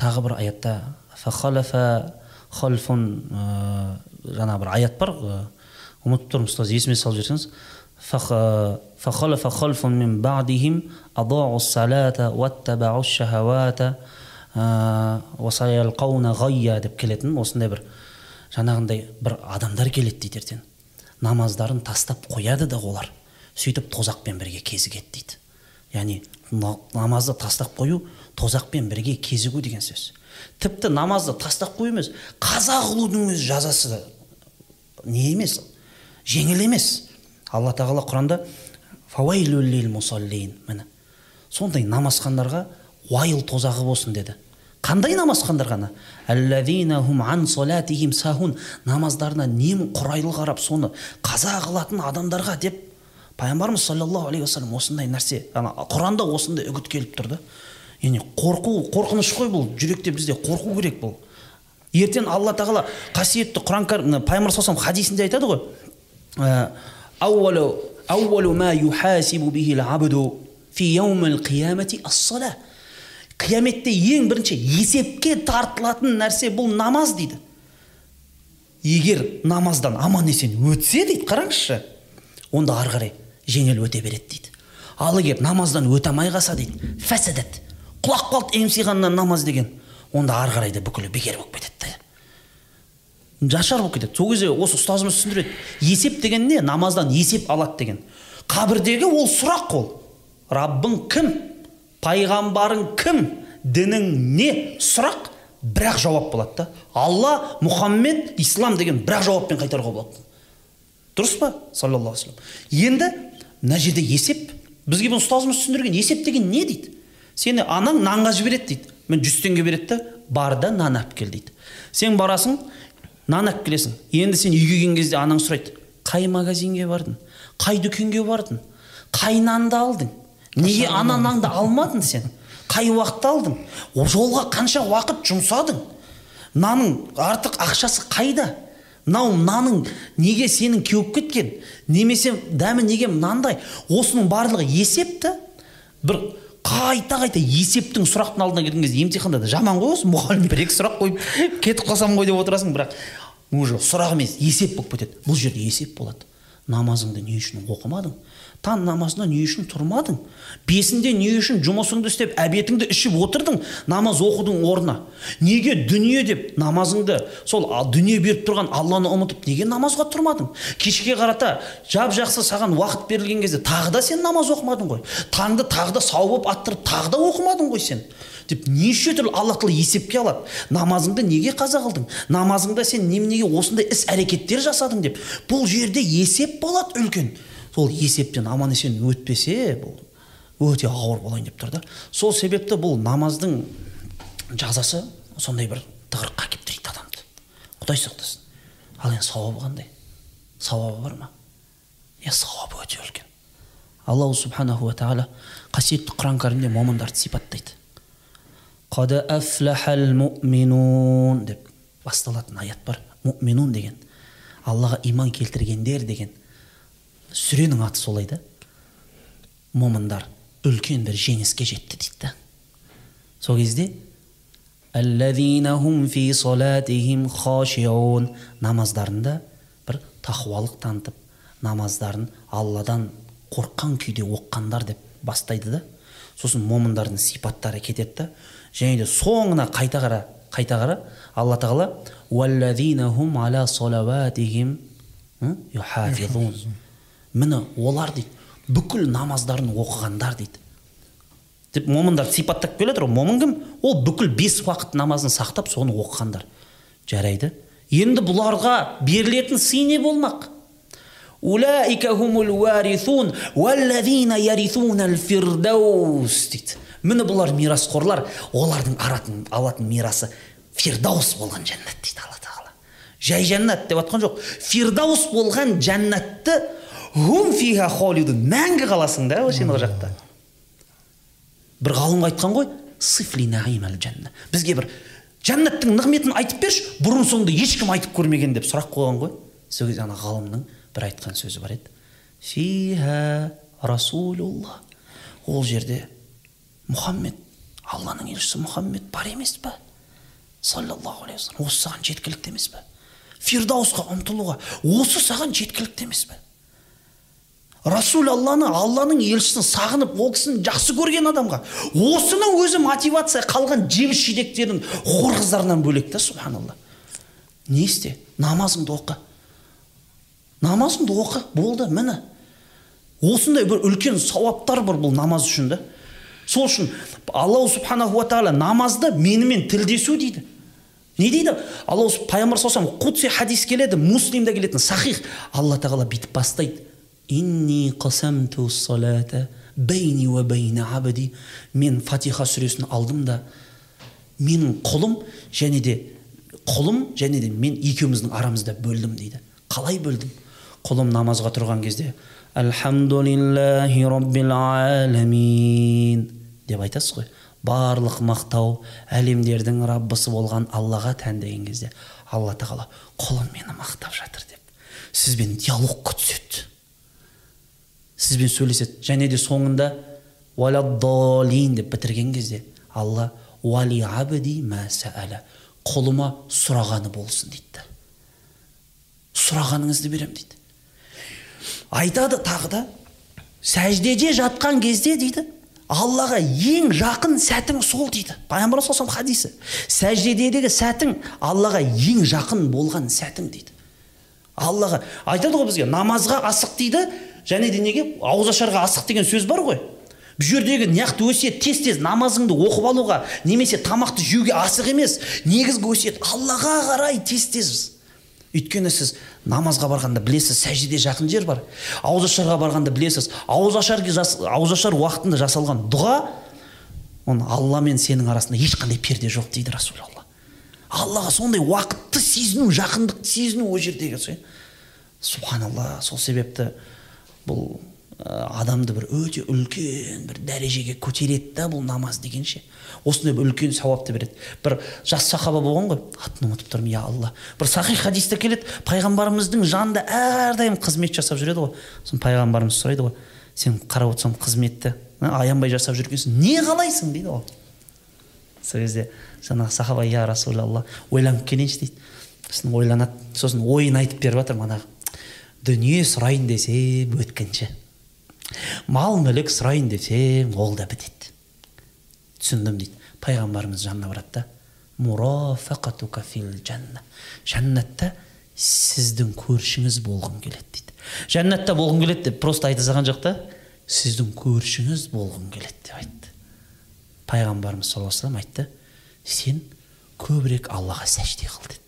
Тағы бір аятта «Фахалафа халфун», ә, жаңа бір аят бар ә, ұмытып тұрмын ұстаз есіме салып жіберсеңіз. Халфун мин баъдихим адаъу салата уаттабау шахавата ә, «Васаялқауна ғайя» деп келетін осындай бір жаңағындай бір адамдар келеді дейді ертең. Намаздарын тастап қояды да олар. Сөйтіп тозақпен бірге кезігеді дейді. Яғни на- намазды тастап қою тозақпен бірге кезігу деген сөз. Тіпті намазды тастап қою емес қаза қылудың өз жазасы не емес? Жеңіл емес. Алла тағала құранда міне. Сондай намазхандарға уайыл тозағы болсын деді. Қандай намазхандар ғана? Намаздарына немқұрайлы қарап соны қаза қылатын адамдарға деп пайғамбарымыз саллаллаху алейхи уассалам осындай нәрсе ана құранда осындай үгіт келіп тұр да яғни қорқу қорқыныш қой бұл. Жүректе бізде қорқу керек бұл. Ертең алла тағала қасиетті құран кәрім пайғамбар саллаллаху хадисінде айтады ғой. Ә, «Ауалу- ма юхасибу бихил абду фи қиямати ас-сала». қияметте ең бірінші есепке тартылатын нәрсе бұл намаз дейді. Егер намаздан аман есен өтсе дейді қараңызшы онда ары қарай жеңіл өте береді дейді. Ал егер намаздан өте алмай қалса дейді фәсәдат құлап қалды емсиғаннан намаз деген. Онда ары қарай да бүкілі бекер болып кетеді да нашар болып кетеді. Сол кезде осы ұстазымыз түсіндіреді. Есеп деген не? Намаздан есеп алады деген. Қабірдегі ол сұрақ ол. Раббың кім? Пайғамбарың кім? Дінің не? Сұрақ бірақ жауап болады да. Алла мұхаммед ислам деген бірақ жауаппен қайтаруға болады. Дұрыс па? Саллаллаху алейхи енді мына жерде есеп. Бізге бұл ұстазымыз түсіндірген. Есеп деген не дейді? Сені анаң нанға жібереді дейді. Мен жүз теңге береді да бар да нан алып кел дейді. Сен барасың нан алып келесің енді сен үйге келген кезде анаң сұрайды қай магазинге бардың? Қай дүкенге бардың? Қай нанды алдың? Неге ана нанды алмадың сен? Қай уақытта алдың? Жолға қанша уақыт жұмсадың? Наның артық ақшасы қайда? Мынау наның неге сенің кеуіп кеткен? Немесе дәмі неге мынандай? Осының барлығы есеп та бір қайта қайта есептің сұрақтың алдына келген кезде емтиханда да жаман ғой осы мұғалім бір екі сұрақ қойып кетіп қалсам ғой деп отырасың бірақ уже сұрақ емес есеп болып кетеді. Бұл жерде есеп болады. Намазыңды не үшін оқымадың? Таң намазына не үшін тұрмадың бесінде не үшін жұмысыңды істеп әбетіңді ішіп отырдың намаз оқудың орнына неге дүние деп намазыңды сол дүние беріп тұрған алланы ұмытып неге намазға тұрмадың кешке қарата жап жақсы саған уақыт берілген кезде тағы да сен намаз оқымадың ғой таңды тағы да сауып аттырып тағы да оқымадың ғой сен деп неше түрлі алла тағала есепке алады намазыңды неге қаза қылдың намазыңда сен неменеге осындай іс әрекеттер жасадың деп бұл жерде есеп болады үлкен сол есептен аман есен өтпесе бұл өте ауыр болайын деп тұр да. Сол себепті бұл намаздың жазасы сондай бір тығырыққа әкеліп тірейді адамды. Құдай сақтасын. Ал енді сауабы қандай? Сауабы бар ма? Иә сауабы өте үлкен. Аллаху субханаху тағала қасиетті құран кәрімде момындарды сипаттайды. Деп басталатын аят бар. Муминун деген. Аллаға иман келтіргендер деген. Сүренің аты солай да момындар үлкен бір жеңіске жетті дейді. Сол кезде намаздарында бір тақуалық танытып намаздарын алладан қорыққан күйде оққандар деп бастайды да сосын момындардың сипаттары кетеді да және де соңына қайта қара қайта қара алла тағала міне олар дейді бүкіл намаздарын оқығандар дейді. Деп момындарды сипаттап келе жатыр ғой. Момын кім? Ол бүкіл бес уақыт намазын сақтап соны оқығандар. Жарайды. Енді бұларға берілетін сый не болмақ? Дейді. Міне бұлар мирасқорлар олардың аратын, алатын мирасы фирдаус болған жәннат дейді алла тағала. Жай жәннат деп жатқан жоқ. Фирдаус болған жәннатты фиха мәңгі қаласың да сен ол жақта. Бір ғалым айтқан ғой сифли жанна бізге бір жәннаттың нығметін айтып берші бұрын соңды ешкім айтып көрмеген деп сұрақ қойған ғой. Сол кезде ана ғалымның бір айтқан сөзі бар еді. Фиха расулулла ол жерде мұхаммед алланың елшісі мұхаммед бар емес па саллаллаху алейхи осы саған жеткілікті емес па фирдаусқа ұмтылуға осы саған жеткілікті емес па расул алланы алланың елшісін сағынып ол кісіні жақсы көрген адамға осының өзі мотивация қалған жеміс жидектердің хор қыздарынан бөлек та субханалла. Не істе? Намазыңды оқы. Намазыңды оқы. Болды міне. Осындай бір үлкен сауаптар бар бұл намаз үшін да. Сол үшін алла субханаху ва тағала намазды менімен тілдесу дейді. Не дейді? Алла пайғамбар саллаллаху алейhi хадис келеді муслимде келетін сахих. Алла тағала бүйтіп бастайды. Инни қасамту салата бейни уа бейна абди мен фатиха сүресін алдым да менің құлым және де құлым және де мен екеуміздің арамызда бөлдім дейді қалай бөлдім құлым намазға тұрған кезде альхамдулиллахи роббил аламин деп айтасыз ғой барлық мақтау әлемдердің раббысы болған аллаға тән деген кезде алла тағала құлым мені мақтап жатыр деп сізбен диалогқа түседі сізбен сөйлеседі. Және де соңында валаддалин деп бітірген кезде алла уали абди құлыма сұрағаны болсын дейді. Сұрағаныңызды берем дейді. Айтады тағы да сәждеде жатқан кезде дейді аллаға ең жақын сәтің сол дейді. Пайғамбар саллаллаху хадисі сәждедегі сәтің аллаға ең жақын болған сәтің дейді. Аллаға айтады ғой бізге намазға асық дейді және де неге ауызашарға асық деген сөз бар ғой? Бұл жердегі нақты өсиет тез тез намазыңды оқып алуға немесе тамақты жеуге асық емес негізгі өсиет аллаға қарай тез тез. Өйткені сіз намазға барғанда білесіз сәждеде жақын жер бар. Ауызашарға барғанда білесіз ауызашар ауызашар уақытында жасалған дұға оны алла мен сенің арасында ешқандай перде жоқ дейді расулалла. Аллаға сондай уақытты сезіну жақындықты сезіну ол жердегі субханалла сол себепті бұл адамды бір өте үлкен бір дәрежеге көтереді да бұл намаз деген ше осындай бір үлкен сауапты береді бір жас сахаба болған ғой атын ұмытып тұрмын я алла бір сахих хадисте келеді пайғамбарымыздың жанында әрдайым қызмет жасап жүреді ғой сосын пайғамбарымыз сұрайды ғой сен қарап отырсам қызметті аянбай жасап жүргенсің не қалайсың? дейді ғой. Сол кезде жаңағы сахаба я расулалла ойланып келейінші дейді. Сосын ойланады сосын ойын айтып беріп жатыр манағы. Дүние сұрайын десем өткінші. Мал мүлік сұрайын десем ол да бітеді. Түсіндім дейді. Пайғамбарымыз жанына барады да фил жанна жәннатта сіздің көршіңіз болғым келеді дейді. Жәннатта болғым келеді деп просто айта салған жоқ та сіздің көршіңіз болғым келеді деп айтты. Пайғамбарымыз саллаллаху айтты сен көбірек аллаға сәжде қыл деді.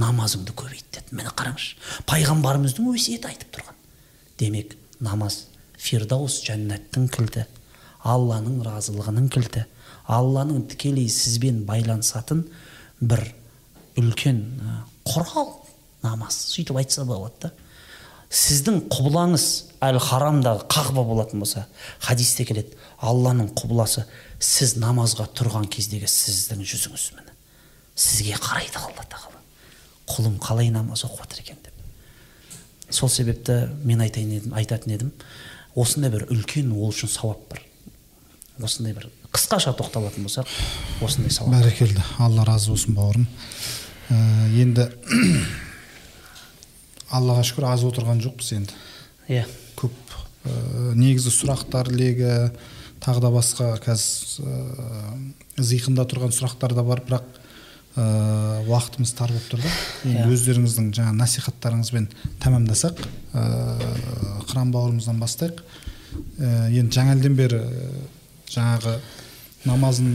Намазыңды көбейт деді. Міне қараңызшы пайғамбарымыздың өсиеті айтып тұрған. Демек намаз фирдаус жәннаттың кілті алланың разылығының кілті алланың тікелей сізбен байланысатын бір үлкен құрал намаз сөйтіп айтса болады да сіздің құбылаңыз әл харамдағы қағба болатын болса хадисте келеді алланың құбыласы сіз намазға тұрған кездегі сіздің жүзіңіз міне сізге қарайды алла тағала. Құлым қалай намаз оқып жатыр екен деп. Сол себепті мен айтайын едім айтатын едім. Осындай бір үлкен ол үшін сауап бар. Осындай бір қысқаша тоқталатын болсақ осындай сауап бәрекелді. Алла разы болсын бауырым. Ә, енді аллаға шүкір аз отырған жоқпыз енді. Иә. Көп ә, негізі сұрақтар легі тағы да басқа қазір ә, зиқында тұрған сұрақтар да бар бірақ ә, уақытымыз тар болып тұр да енді Иә. өздеріңіздің жаңа насихаттарыңызбен тәмамдасақ ә, қыран бауырымыздан бастайық. Ә, енді жаңа бері жаңағы намазын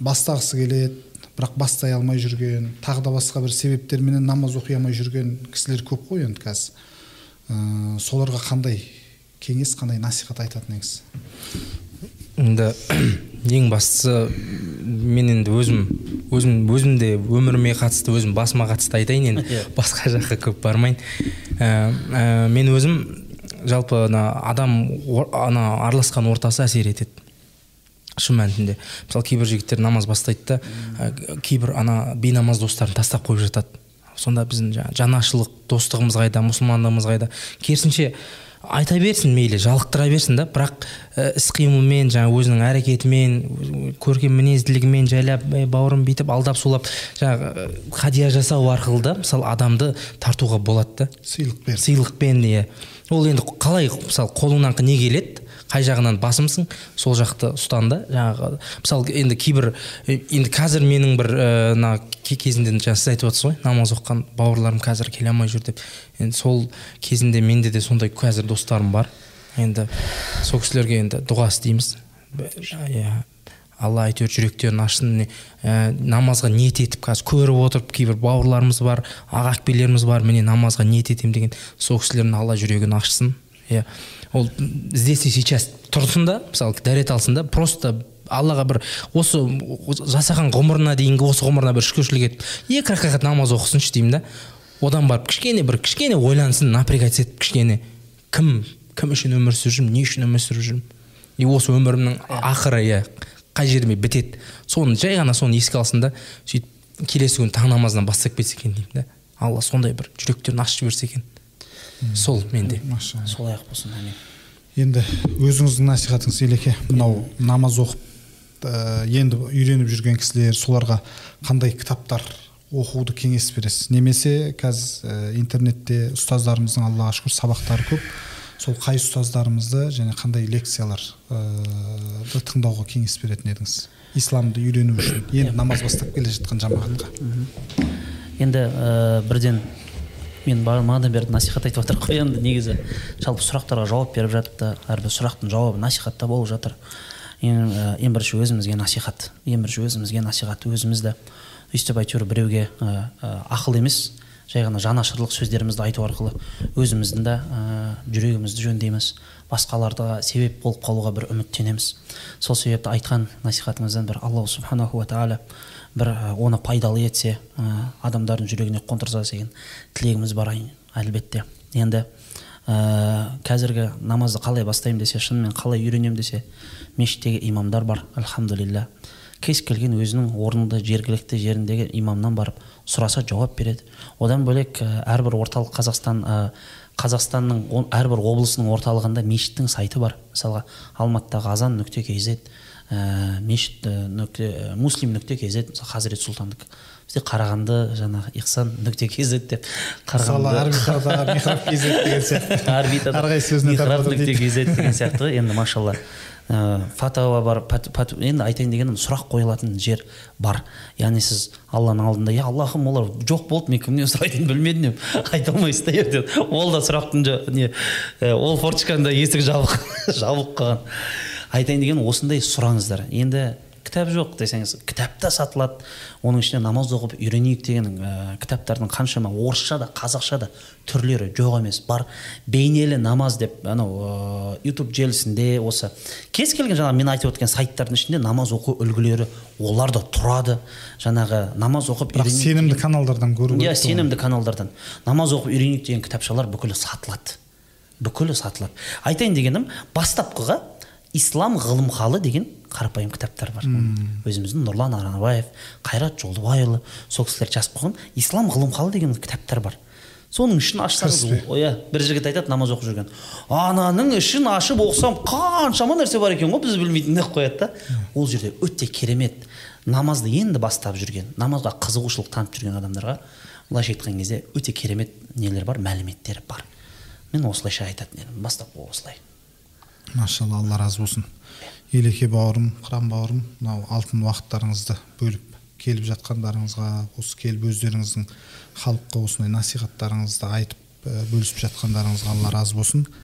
бастағысы келеді бірақ бастай алмай жүрген тағы да басқа бір себептерменен намаз оқи алмай жүрген кісілер көп қой енді қазір. Ә, соларға қандай кеңес қандай насихат айтатын едіңіз енді ең бастысы мен енді өзім өзім өзім де өміріме қатысты өзім басыма қатысты айтайын енді. Иә. басқа жаққа көп бармайын. Ә, ә, мен өзім жалпы ана адам ана араласқан ортасы әсер етеді. Шын мәнінде. Мысалы кейбір жігіттер намаз бастайды да ә, кейбір ана бейнамаз достарын тастап қойып жатады. Сонда біздің жаңағы жанашырлық достығымыз қайда мұсылмандығымыз қайда? Керісінше айта берсін мейлі жалықтыра берсін да бірақ ә, іс қимылмен жаңағы өзінің әрекетімен көркем мінезділігімен жайлап «Ей, бауырым бүйтіп алдап сулап жаңағы ә, хадия жасау арқылы да мысалы адамды тартуға болады да. Сыйлық бер сыйлықпен иә. Ол енді қалай мысалы қолыңнан не келеді? Қай жағынан басымсың? Сол жақты ұстан да жаңағы мысалы енді кейбір енді қазір менің бір мына ке- кезінде жаңа сіз айтып отырсыз ғой намаз оқыған бауырларым қазір келе алмай жүр деп. Енді сол кезінде менде де сондай қазір достарым бар. Енді сол кісілерге енді дұға істейміз. Иә. Алла әйтеуір жүректерін ашсын. Ә, намазға ниет етіп қазір көріп отырып кейбір бауырларымыз бар аға әпкелеріміз бар міне намазға ниет етемін деген сол кісілердің алла жүрегін ашсын. Иә. Ол здесь и сейчас тұрсын да мысалы дәрет алсын да просто аллаға бір осы жасаған ғұмырына дейінгі осы ғұмырына бір шүкіршілік етіп екі рақат намаз оқысыншы деймін да. Одан барып кішкене бір кішкене ойлансын напрягаться етіп кішкене. Кім кім үшін өмір сүріп жүрмін не үшін өмір сүріп жүрмін и осы өмірімнің ақыры иә қай жеріме бітеді? Соны жай ғана соны еске алсын да сөйтіп келесі күні таң намазынан бастап кетсе екен деймін да. Алла сондай бір жүректерін ашып жіберсе екен. Сол менде. Солай ақ болсын әмин енді өзіңіздің насихатыңыз елеке. Мынау намаз оқып ә, енді үйреніп жүрген кісілер соларға қандай кітаптар оқуды кеңес бересіз? Немесе қазір ә, интернетте ұстаздарымыздың аллаға шүкір сабақтары көп. Сол қай ұстаздарымызды және қандай лекциялар ды тыңдауға кеңес беретін едіңіз? Исламды үйрену үшін. Енді намаз бастап келе жатқан жамағатқа. Енді ә, бірден мен бағанадан бері насихат айтып жатыр. Ғой енді негізі жалпы сұрақтарға жауап беріп жатып та әрбір сұрақтың жауабы насихатта болып жатыр. Ең, ең бірінші өзімізге насихат. Ең бірінші өзімізге насихат. Өзімізді өйстіп әйтеуір біреуге ақыл емес жай ғана жанашырлық сөздерімізді айту арқылы өзіміздің ә, жүрегімізді жөндейміз. Басқаларға себеп болып қалуға бір үміттенеміз. Сол себепті айтқан насихатымыздан бір аллах субханаху ва тағала бір оны пайдалы етсе ә, адамдардың жүрегіне қондырса деген тілегіміз бар әлбетте. Енді ә, қазіргі намазды қалай бастаймын десе шынымен қалай үйренемін десе мешіттегі имамдар бар альхамдулилля кез келген өзінің орынды жергілікті жеріндегі имамнан барып сұраса жауап береді. Одан бөлек әрбір орталық қазақстан ә, қазақстанның әрбір облысының орталығында мешіттің сайты бар. Мысалға алматыдағы азан нүкте kz ә, мешіт ә, нүкте ә, муслим нүкте kz мысалы хазірет сұлтандікі бізде қарағанды жаңағы ихсан нүкте kz деп арбитрада михраб kz деген сияқты. Орбитада әрқайсысы өзіне михраб тартады нүкте деген сияқты. Енді машалла ә, бар пат- пат- енді айтайын дегенім сұрақ қойылатын жер бар. Яғни сіз алланың алдында иә аллахым олар жоқ болды мен кімнен сұрайтынын білмедім деп айта алмайсыз да ертең ол да сұрақтың не ол форточканың да есігі жабық жабылып қалған айтайын дегенім осындай сұраңыздар. Енді кітап жоқ десеңіз кітап та сатылады оның ішінде намаз оқып үйренейік деген ә, кітаптардың қаншама орысша да қазақша да түрлері жоқ емес. Бар бейнелі намаз деп анау ә, ютуб желісінде осы кез келген жаңағы мен айтып өткен сайттардың ішінде намаз оқу үлгілері олар да тұрады. Жаңағы намаз оқып бірақ сенімді каналдардан көру иә сенімді каналдардан. Намаз оқып үйренейік деген кітапшалар бүкілі сатылады. Бүкілі сатылады. Айтайын дегенім бастапқыға ислам ғылымхалы деген қарапайым кітаптар бар. Өзіміздің нұрлан аранбаев қайрат жолдыбайұлы сол кісілер жазып қойған ислам ғылымхалы деген кітаптар бар. Соның ішін ашсаңыз иә бір жігіт айтады намаз оқып жүрген. Ананың ішін ашып оқысам қаншама нәрсе бар екен ғой біз білмейтін деп қояды да. Ол жерде өте керемет. Намазды енді бастап жүрген намазға қызығушылық танытып жүрген адамдарға былайша айтқан кезде өте керемет нелер бар мәліметтер бар. Мен осылайша айтатын едім. Бастапқы осылай. Машалла алла разы болсын. Елеке бауырым қыран бауырым мынау алтын уақыттарыңызды бөліп келіп жатқандарыңызға осы келіп өздеріңіздің халыққа осындай насихаттарыңызды айтып бөлісіп жатқандарыңызға алла разы болсын.